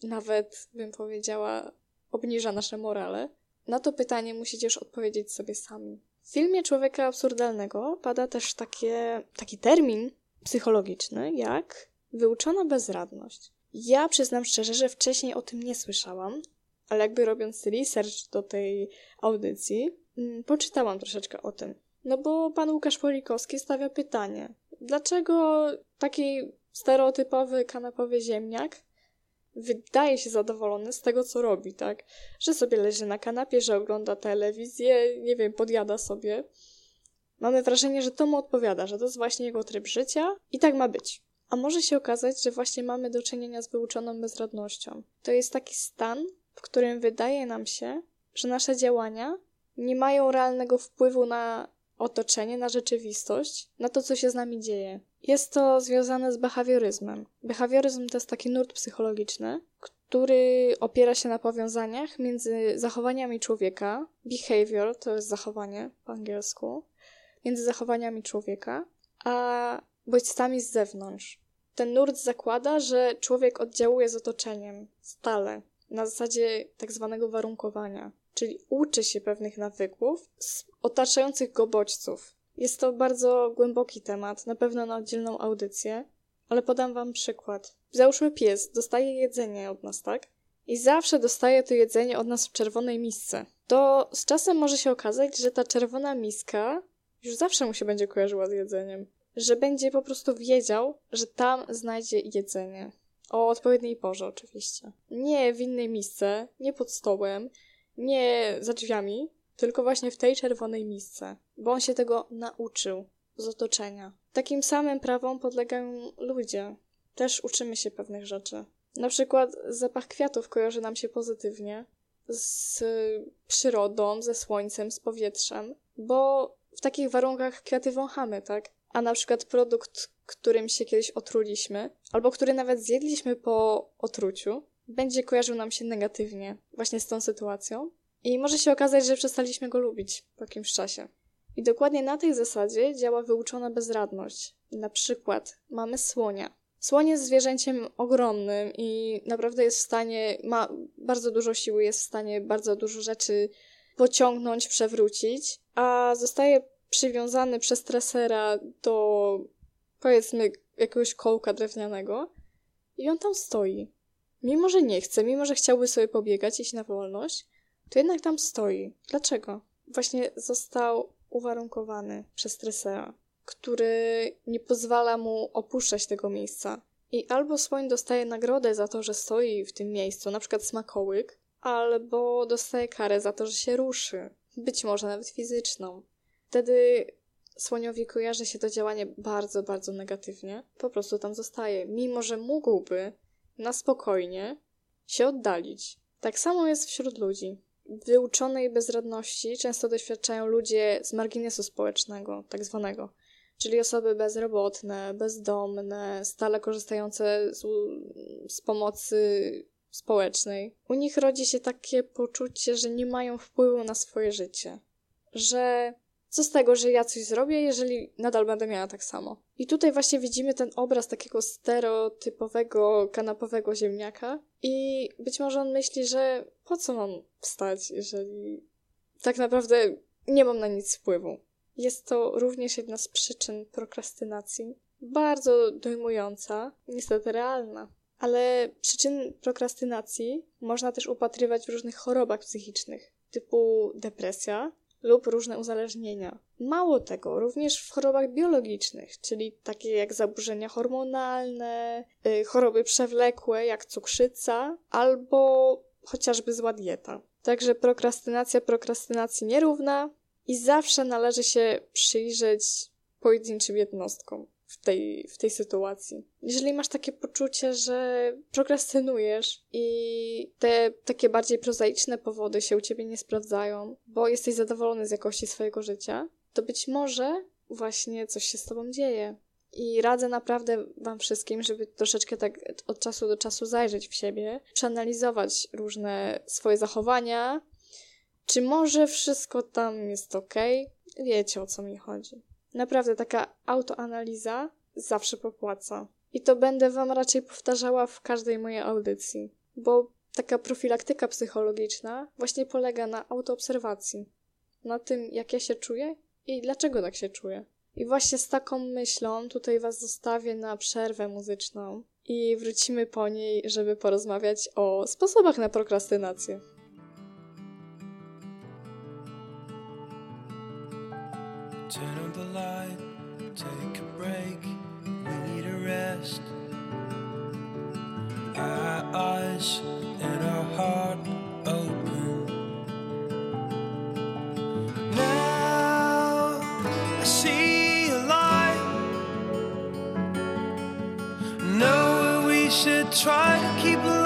nawet bym powiedziała, obniża nasze morale. Na to pytanie musicie już odpowiedzieć sobie sami. W filmie Człowieka Absurdalnego pada też takie, taki termin psychologiczny jak wyuczona bezradność. Ja przyznam szczerze, że wcześniej o tym nie słyszałam, ale jakby robiąc research do tej audycji, mm, poczytałam troszeczkę o tym. No bo pan Łukasz Polikowski stawia pytanie, dlaczego taki stereotypowy kanapowy ziemniak wydaje się zadowolony z tego, co robi, tak? Że sobie leży na kanapie, że ogląda telewizję, nie wiem, podjada sobie. Mamy wrażenie, że to mu odpowiada, że to jest właśnie jego tryb życia i tak ma być. A może się okazać, że właśnie mamy do czynienia z wyuczoną bezradnością. To jest taki stan, w którym wydaje nam się, że nasze działania nie mają realnego wpływu na otoczenie, na rzeczywistość, na to, co się z nami dzieje. Jest to związane z behawioryzmem. Behawioryzm to jest taki nurt psychologiczny, który opiera się na powiązaniach między zachowaniami człowieka. Behavior to jest zachowanie po angielsku. Między zachowaniami człowieka, a bodźcami z zewnątrz. Ten nurt zakłada, że człowiek oddziałuje z otoczeniem stale, na zasadzie tak zwanego warunkowania, czyli uczy się pewnych nawyków z otaczających go bodźców. Jest to bardzo głęboki temat, na pewno na oddzielną audycję, ale podam wam przykład. Załóżmy pies, dostaje jedzenie od nas, tak? I zawsze dostaje to jedzenie od nas w czerwonej misce. To z czasem może się okazać, że ta czerwona miska już zawsze mu się będzie kojarzyła z jedzeniem. Że będzie po prostu wiedział, że tam znajdzie jedzenie. O odpowiedniej porze, oczywiście. Nie w innej misce, nie pod stołem, nie za drzwiami, tylko właśnie w tej czerwonej misce, bo on się tego nauczył z otoczenia. Takim samym prawom podlegają ludzie. Też uczymy się pewnych rzeczy. Na przykład zapach kwiatów kojarzy nam się pozytywnie z przyrodą, ze słońcem, z powietrzem, bo w takich warunkach kwiaty wąchamy, tak? A na przykład produkt, którym się kiedyś otruliśmy, albo który nawet zjedliśmy po otruciu, będzie kojarzył nam się negatywnie właśnie z tą sytuacją. I może się okazać, że przestaliśmy go lubić po jakimś czasie. I dokładnie na tej zasadzie działa wyuczona bezradność. Na przykład mamy słonia. Słoń jest zwierzęciem ogromnym i naprawdę jest w stanie, ma bardzo dużo siły, jest w stanie bardzo dużo rzeczy pociągnąć, przewrócić, a zostaje przywiązany przez tresera do powiedzmy jakiegoś kołka drewnianego i on tam stoi. Mimo, że nie chce, mimo, że chciałby sobie pobiegać, iść na wolność, to jednak tam stoi. Dlaczego? Właśnie został uwarunkowany przez tresera, który nie pozwala mu opuszczać tego miejsca. I albo słoń dostaje nagrodę za to, że stoi w tym miejscu, na przykład smakołyk, albo dostaje karę za to, że się ruszy. Być może nawet fizyczną. Wtedy słoniowi kojarzy się to działanie bardzo, bardzo negatywnie. Po prostu tam zostaje, mimo że mógłby na spokojnie się oddalić. Tak samo jest wśród ludzi. Wyuczonej bezradności często doświadczają ludzie z marginesu społecznego, tak zwanego, czyli osoby bezrobotne, bezdomne, stale korzystające z, z pomocy społecznej. U nich rodzi się takie poczucie, że nie mają wpływu na swoje życie, że Co z tego, że ja coś zrobię, jeżeli nadal będę miała tak samo? I tutaj właśnie widzimy ten obraz takiego stereotypowego, kanapowego ziemniaka i być może on myśli, że po co mam wstać, jeżeli tak naprawdę nie mam na nic wpływu. Jest to również jedna z przyczyn prokrastynacji. Bardzo dojmująca, niestety realna. Ale przyczyn prokrastynacji można też upatrywać w różnych chorobach psychicznych, typu depresja lub różne uzależnienia. Mało tego, również w chorobach biologicznych, czyli takie jak zaburzenia hormonalne, y, choroby przewlekłe jak cukrzyca albo chociażby zła dieta. Także prokrastynacja prokrastynacji nierówna i zawsze należy się przyjrzeć pojedynczym jednostkom w tej, w tej sytuacji. Jeżeli masz takie poczucie, że prokrastynujesz i te takie bardziej prozaiczne powody się u ciebie nie sprawdzają, bo jesteś zadowolony z jakości swojego życia, to być może właśnie coś się z tobą dzieje. I radzę naprawdę Wam wszystkim, żeby troszeczkę tak od czasu do czasu zajrzeć w siebie, przeanalizować różne swoje zachowania, czy może wszystko tam jest ok. Wiecie o co mi chodzi. Naprawdę taka autoanaliza zawsze popłaca. I to będę Wam raczej powtarzała w każdej mojej audycji, bo taka profilaktyka psychologiczna właśnie polega na autoobserwacji, na tym, jak ja się czuję i dlaczego tak się czuję. I właśnie z taką myślą tutaj Was zostawię na przerwę muzyczną i wrócimy po niej, żeby porozmawiać o sposobach na prokrastynację. Rest. Our eyes and our heart open. Now I see a light. Know we should try to keep alive.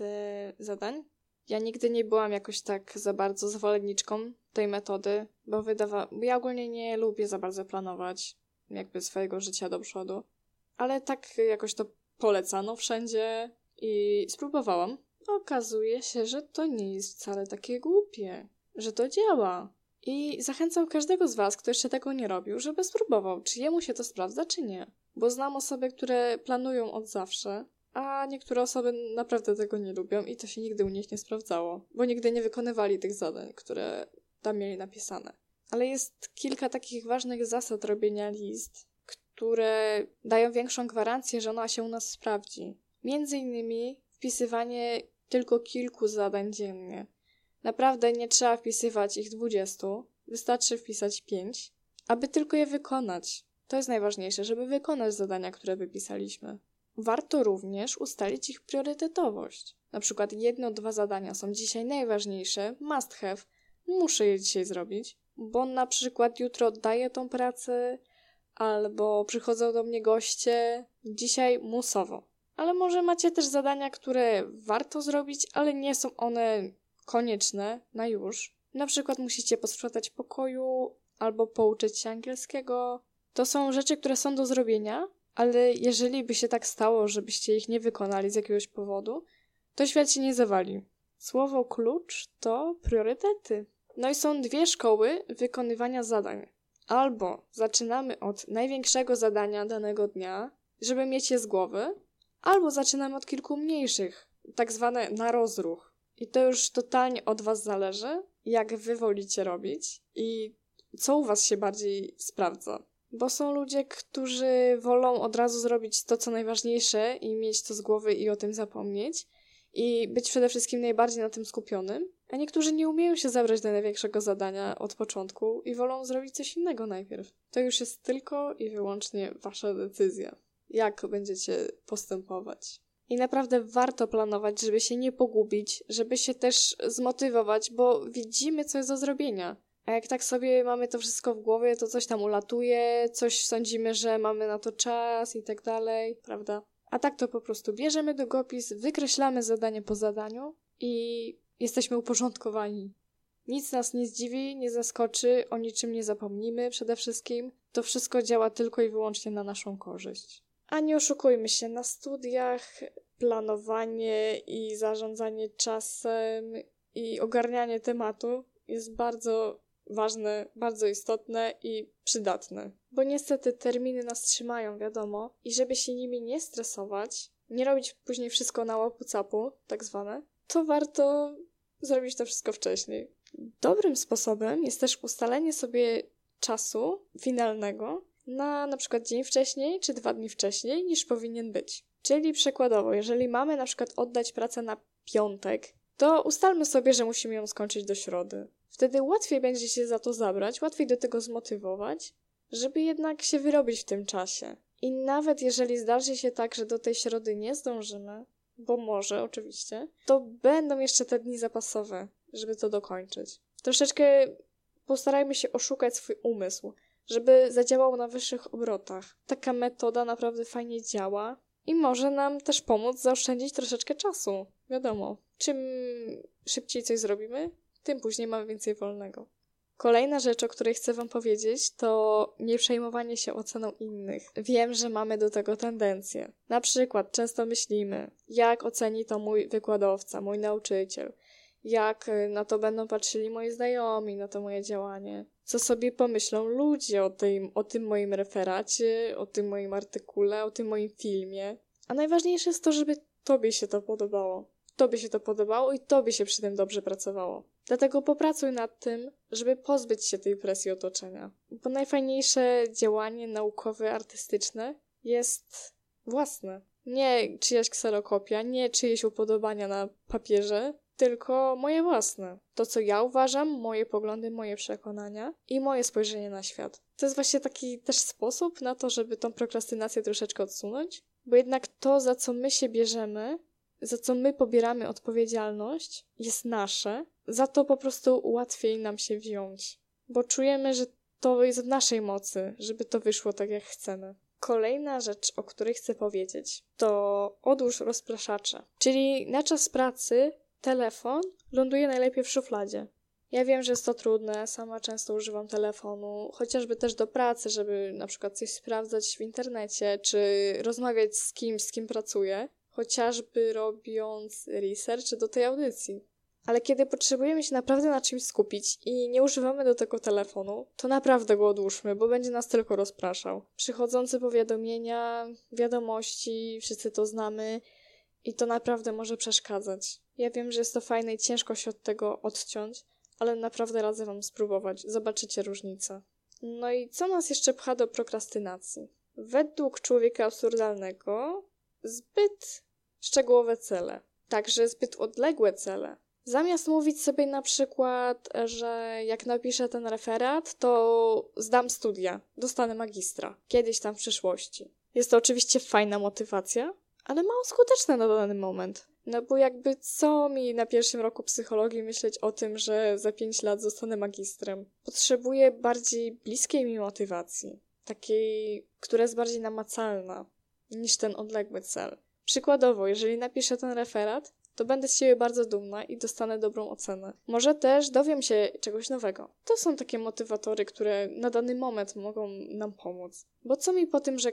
Listy zadań? Ja nigdy nie byłam jakoś tak za bardzo zwolenniczką tej metody, bo wydawa... ja ogólnie nie lubię za bardzo planować jakby swojego życia do przodu. Ale tak jakoś to polecano wszędzie i spróbowałam. Okazuje się, że to nie jest wcale takie głupie, że to działa. I zachęcam każdego z Was, kto jeszcze tego nie robił, żeby spróbował, czy jemu się to sprawdza, czy nie. Bo znam osoby, które planują od zawsze, a niektóre osoby naprawdę tego nie lubią i to się nigdy u nich nie sprawdzało, bo nigdy nie wykonywali tych zadań, które tam mieli napisane. Ale jest kilka takich ważnych zasad robienia list, które dają większą gwarancję, że ona się u nas sprawdzi. Między innymi wpisywanie tylko kilku zadań dziennie. Naprawdę nie trzeba wpisywać ich 20, wystarczy wpisać 5, aby tylko je wykonać. To jest najważniejsze, żeby wykonać zadania, które wypisaliśmy. Warto również ustalić ich priorytetowość. Na przykład jedno, dwa zadania są dzisiaj najważniejsze, must have, muszę je dzisiaj zrobić, bo na przykład jutro oddaję tą pracę, albo przychodzą do mnie goście, dzisiaj musowo. Ale może macie też zadania, które warto zrobić, ale nie są one konieczne na już. Na przykład musicie posprzątać pokoju, albo pouczyć się angielskiego. To są rzeczy, które są do zrobienia, ale jeżeli by się tak stało, żebyście ich nie wykonali z jakiegoś powodu, to świat się nie zawali. Słowo klucz to priorytety. No i są dwie szkoły wykonywania zadań. Albo zaczynamy od największego zadania danego dnia, żeby mieć je z głowy, albo zaczynamy od kilku mniejszych, tak zwane na rozruch. I to już totalnie od Was zależy, jak Wy wolicie robić i co u Was się bardziej sprawdza. Bo są ludzie, którzy wolą od razu zrobić to, co najważniejsze i mieć to z głowy i o tym zapomnieć i być przede wszystkim najbardziej na tym skupionym, a niektórzy nie umieją się zabrać do największego zadania od początku i wolą zrobić coś innego najpierw. To już jest tylko i wyłącznie Wasza decyzja, jak będziecie postępować. I naprawdę warto planować, żeby się nie pogubić, żeby się też zmotywować, bo widzimy, co jest do zrobienia. A jak tak sobie mamy to wszystko w głowie, to coś tam ulatuje, coś sądzimy, że mamy na to czas i tak dalej, prawda? A tak to po prostu bierzemy długopis, wykreślamy zadanie po zadaniu i jesteśmy uporządkowani. Nic nas nie zdziwi, nie zaskoczy, o niczym nie zapomnimy przede wszystkim. To wszystko działa tylko i wyłącznie na naszą korzyść. A nie oszukujmy się, na studiach planowanie i zarządzanie czasem i ogarnianie tematu jest bardzo ważne, bardzo istotne i przydatne. Bo niestety terminy nas trzymają, wiadomo, i żeby się nimi nie stresować, nie robić później wszystko na łapu capu, tak zwane, to warto zrobić to wszystko wcześniej. Dobrym sposobem jest też ustalenie sobie czasu finalnego na na przykład dzień wcześniej czy dwa dni wcześniej niż powinien być. Czyli przykładowo, jeżeli mamy na przykład oddać pracę na piątek, to ustalmy sobie, że musimy ją skończyć do środy. Wtedy łatwiej będzie się za to zabrać, łatwiej do tego zmotywować, żeby jednak się wyrobić w tym czasie. I nawet jeżeli zdarzy się tak, że do tej środy nie zdążymy, bo może oczywiście, to będą jeszcze te dni zapasowe, żeby to dokończyć. Troszeczkę postarajmy się oszukać swój umysł, żeby zadziałał na wyższych obrotach. Taka metoda naprawdę fajnie działa i może nam też pomóc zaoszczędzić troszeczkę czasu. Wiadomo, czym szybciej coś zrobimy, tym później mamy więcej wolnego. Kolejna rzecz, o której chcę Wam powiedzieć, to nie przejmowanie się oceną innych. Wiem, że mamy do tego tendencję. Na przykład często myślimy, jak oceni to mój wykładowca, mój nauczyciel, jak y, na to będą patrzyli moi znajomi, na to moje działanie. Co sobie pomyślą ludzie o tym, o tym moim referacie, o tym moim artykule, o tym moim filmie. A najważniejsze jest to, żeby Tobie się to podobało. Tobie się to podobało i Tobie się przy tym dobrze pracowało. Dlatego popracuj nad tym, żeby pozbyć się tej presji otoczenia. Bo najfajniejsze działanie naukowe, artystyczne jest własne. Nie czyjaś kserokopia, nie czyjeś upodobania na papierze, tylko moje własne. To, co ja uważam, moje poglądy, moje przekonania i moje spojrzenie na świat. To jest właśnie taki też sposób na to, żeby tą prokrastynację troszeczkę odsunąć, bo jednak to, za co my się bierzemy, za co my pobieramy odpowiedzialność, jest nasze, za to po prostu łatwiej nam się wziąć, bo czujemy, że to jest w naszej mocy, żeby to wyszło tak, jak chcemy. Kolejna rzecz, o której chcę powiedzieć, to odłóż rozpraszacze. Czyli na czas pracy telefon ląduje najlepiej w szufladzie. Ja wiem, że jest to trudne, sama często używam telefonu, chociażby też do pracy, żeby na przykład coś sprawdzać w internecie, czy rozmawiać z kimś, z kim pracuję, chociażby robiąc research do tej audycji. Ale kiedy potrzebujemy się naprawdę na czymś skupić i nie używamy do tego telefonu, to naprawdę go odłóżmy, bo będzie nas tylko rozpraszał. Przychodzące powiadomienia, wiadomości, wszyscy to znamy i to naprawdę może przeszkadzać. Ja wiem, że jest to fajne i ciężko się od tego odciąć, ale naprawdę radzę Wam spróbować. Zobaczycie różnicę. No i co nas jeszcze pcha do prokrastynacji? Według człowieka absurdalnego zbyt szczegółowe cele, także zbyt odległe cele. Zamiast mówić sobie na przykład, że jak napiszę ten referat, to zdam studia, dostanę magistra, kiedyś tam w przyszłości. Jest to oczywiście fajna motywacja, ale mało skuteczna na dany moment. No bo jakby co mi na pierwszym roku psychologii myśleć o tym, że za 5 lat zostanę magistrem? Potrzebuję bardziej bliskiej mi motywacji, takiej, która jest bardziej namacalna niż ten odległy cel. Przykładowo, jeżeli napiszę ten referat, to będę z siebie bardzo dumna i dostanę dobrą ocenę. Może też dowiem się czegoś nowego. To są takie motywatory, które na dany moment mogą nam pomóc. Bo co mi po tym, że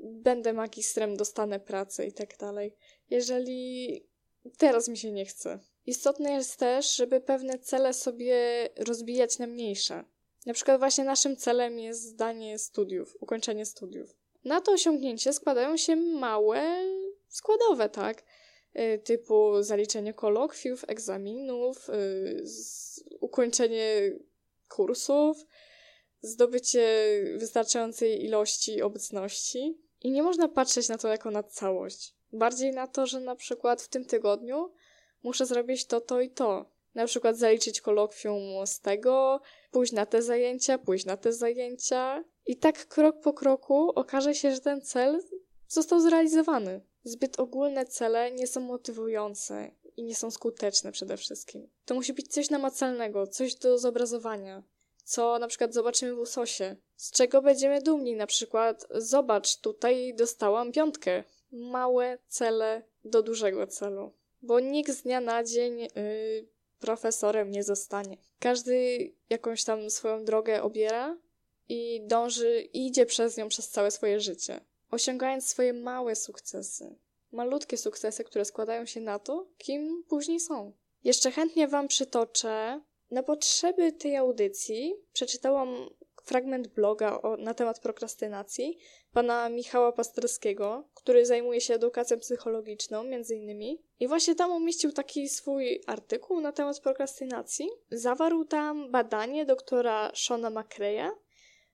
będę magistrem, dostanę pracę i tak dalej, jeżeli teraz mi się nie chce. Istotne jest też, żeby pewne cele sobie rozbijać na mniejsze. Na przykład właśnie naszym celem jest zdanie studiów, ukończenie studiów. Na to osiągnięcie składają się małe składowe, tak? Y, Typu zaliczenie kolokwiów, egzaminów, y, ukończenie kursów, zdobycie wystarczającej ilości obecności. I nie można patrzeć na to jako na całość. Bardziej na to, że na przykład w tym tygodniu muszę zrobić to, to i to. Na przykład zaliczyć kolokwium z tego, pójść na te zajęcia, pójść na te zajęcia. I tak krok po kroku okaże się, że ten cel został zrealizowany. Zbyt ogólne cele nie są motywujące i nie są skuteczne przede wszystkim. To musi być coś namacalnego, coś do zobrazowania, co na przykład zobaczymy w usosie. Z czego będziemy dumni, na przykład zobacz, tutaj dostałam piątkę. Małe cele do dużego celu. Bo nikt z dnia na dzień yy, profesorem nie zostanie. Każdy jakąś tam swoją drogę obiera i dąży i idzie przez nią przez całe swoje życie. Osiągając swoje małe sukcesy. Malutkie sukcesy, które składają się na to, kim później są. Jeszcze chętnie Wam przytoczę. Na potrzeby tej audycji przeczytałam fragment bloga o, na temat prokrastynacji pana Michała Pasterskiego, który zajmuje się edukacją psychologiczną, między innymi. I właśnie tam umieścił taki swój artykuł na temat prokrastynacji. Zawarł tam badanie doktora Shona McCreya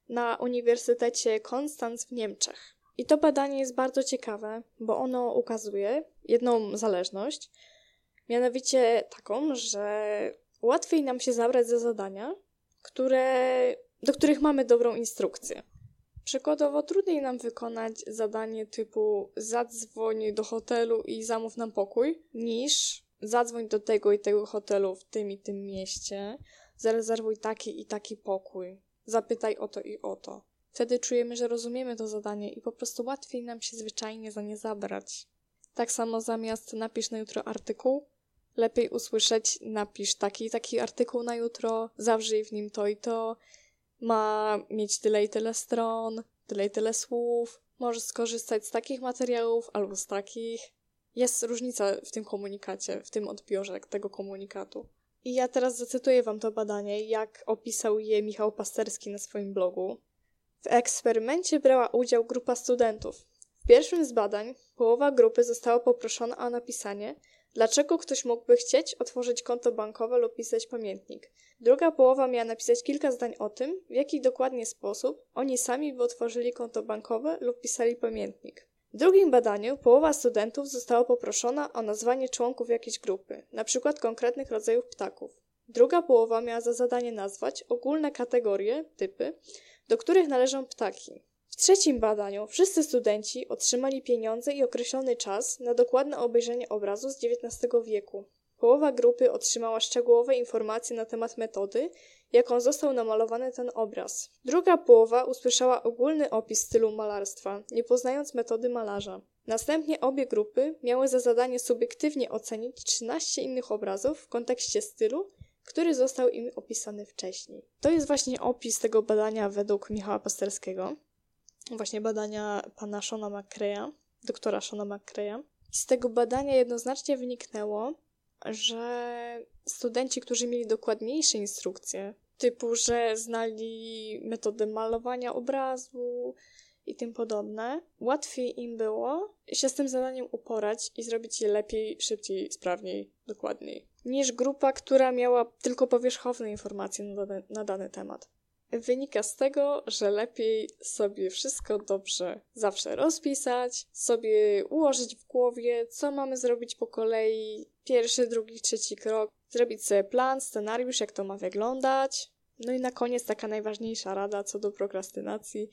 na Uniwersytecie Konstanz w Niemczech. I to badanie jest bardzo ciekawe, bo ono ukazuje jedną zależność, mianowicie taką, że łatwiej nam się zabrać za zadania, które, do których mamy dobrą instrukcję. Przykładowo trudniej nam wykonać zadanie typu zadzwoń do hotelu i zamów nam pokój, niż zadzwoń do tego i tego hotelu w tym i tym mieście, zarezerwuj taki i taki pokój, zapytaj o to i o to. Wtedy czujemy, że rozumiemy to zadanie i po prostu łatwiej nam się zwyczajnie za nie zabrać. Tak samo zamiast napisz na jutro artykuł, lepiej usłyszeć napisz taki taki artykuł na jutro, zawrzyj w nim to i to, ma mieć tyle i tyle stron, tyle i tyle słów, możesz skorzystać z takich materiałów albo z takich. Jest różnica w tym komunikacie, w tym odbiorze tego komunikatu. I ja teraz zacytuję wam to badanie, jak opisał je Michał Pasterski na swoim blogu. W eksperymencie brała udział grupa studentów. W pierwszym z badań połowa grupy została poproszona o napisanie, dlaczego ktoś mógłby chcieć otworzyć konto bankowe lub pisać pamiętnik. Druga połowa miała napisać kilka zdań o tym, w jaki dokładnie sposób oni sami by otworzyli konto bankowe lub pisali pamiętnik. W drugim badaniu połowa studentów została poproszona o nazwanie członków jakiejś grupy, np. konkretnych rodzajów ptaków. Druga połowa miała za zadanie nazwać ogólne kategorie, typy, do których należą ptaki. W trzecim badaniu wszyscy studenci otrzymali pieniądze i określony czas na dokładne obejrzenie obrazu z XIX wieku. Połowa grupy otrzymała szczegółowe informacje na temat metody, jaką został namalowany ten obraz. Druga połowa usłyszała ogólny opis stylu malarstwa, nie poznając metody malarza. Następnie obie grupy miały za zadanie subiektywnie ocenić 13 innych obrazów w kontekście stylu, który został im opisany wcześniej. To jest właśnie opis tego badania według Michała Pasterskiego, właśnie badania pana Shona McCreya, doktora Shona McCreya. I z tego badania jednoznacznie wyniknęło, że studenci, którzy mieli dokładniejsze instrukcje, typu, że znali metodę malowania obrazu i tym podobne, łatwiej im było się z tym zadaniem uporać i zrobić je lepiej, szybciej, sprawniej, dokładniej, niż grupa, która miała tylko powierzchowne informacje na dany, na dany temat. Wynika z tego, że lepiej sobie wszystko dobrze zawsze rozpisać, sobie ułożyć w głowie, co mamy zrobić po kolei, pierwszy, drugi, trzeci krok, zrobić sobie plan, scenariusz, jak to ma wyglądać. No i na koniec taka najważniejsza rada co do prokrastynacji,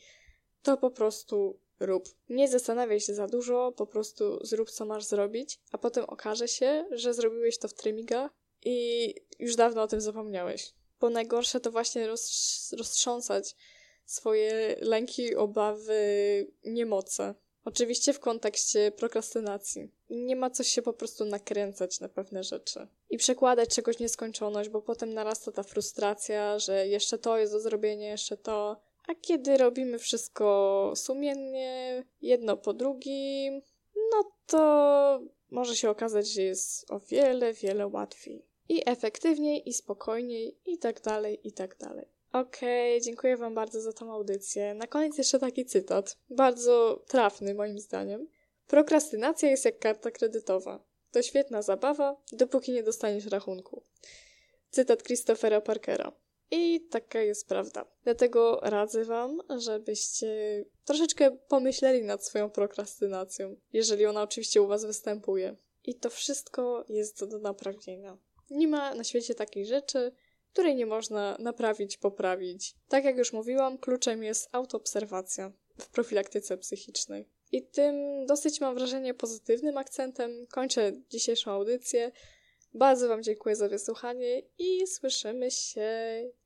to po prostu rób. Nie zastanawiaj się za dużo, po prostu zrób co masz zrobić, a potem okaże się, że zrobiłeś to w trymigach i już dawno o tym zapomniałeś. Bo najgorsze to właśnie roz, roztrząsać swoje lęki, obawy, niemoce. Oczywiście w kontekście prokrastynacji. Nie ma co się po prostu nakręcać na pewne rzeczy. I przekładać czegoś nieskończoność, bo potem narasta ta frustracja, że jeszcze to jest do zrobienia, jeszcze to. A kiedy robimy wszystko sumiennie, jedno po drugim, no to może się okazać, że jest o wiele, wiele łatwiej. I efektywniej, i spokojniej, i tak dalej, i tak dalej. Okej, dziękuję Wam bardzo za tą audycję. Na koniec jeszcze taki cytat, bardzo trafny moim zdaniem. Prokrastynacja jest jak karta kredytowa. To świetna zabawa, dopóki nie dostaniesz rachunku. Cytat Christophera Parkera. I taka jest prawda. Dlatego radzę Wam, żebyście troszeczkę pomyśleli nad swoją prokrastynacją, jeżeli ona oczywiście u Was występuje. I to wszystko jest do naprawienia. Nie ma na świecie takiej rzeczy, której nie można naprawić, poprawić. Tak jak już mówiłam, kluczem jest autoobserwacja w profilaktyce psychicznej. I tym dosyć mam wrażenie pozytywnym akcentem kończę dzisiejszą audycję. Bardzo Wam dziękuję za wysłuchanie i słyszymy się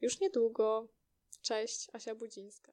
już niedługo. Cześć, Asia Budzińska.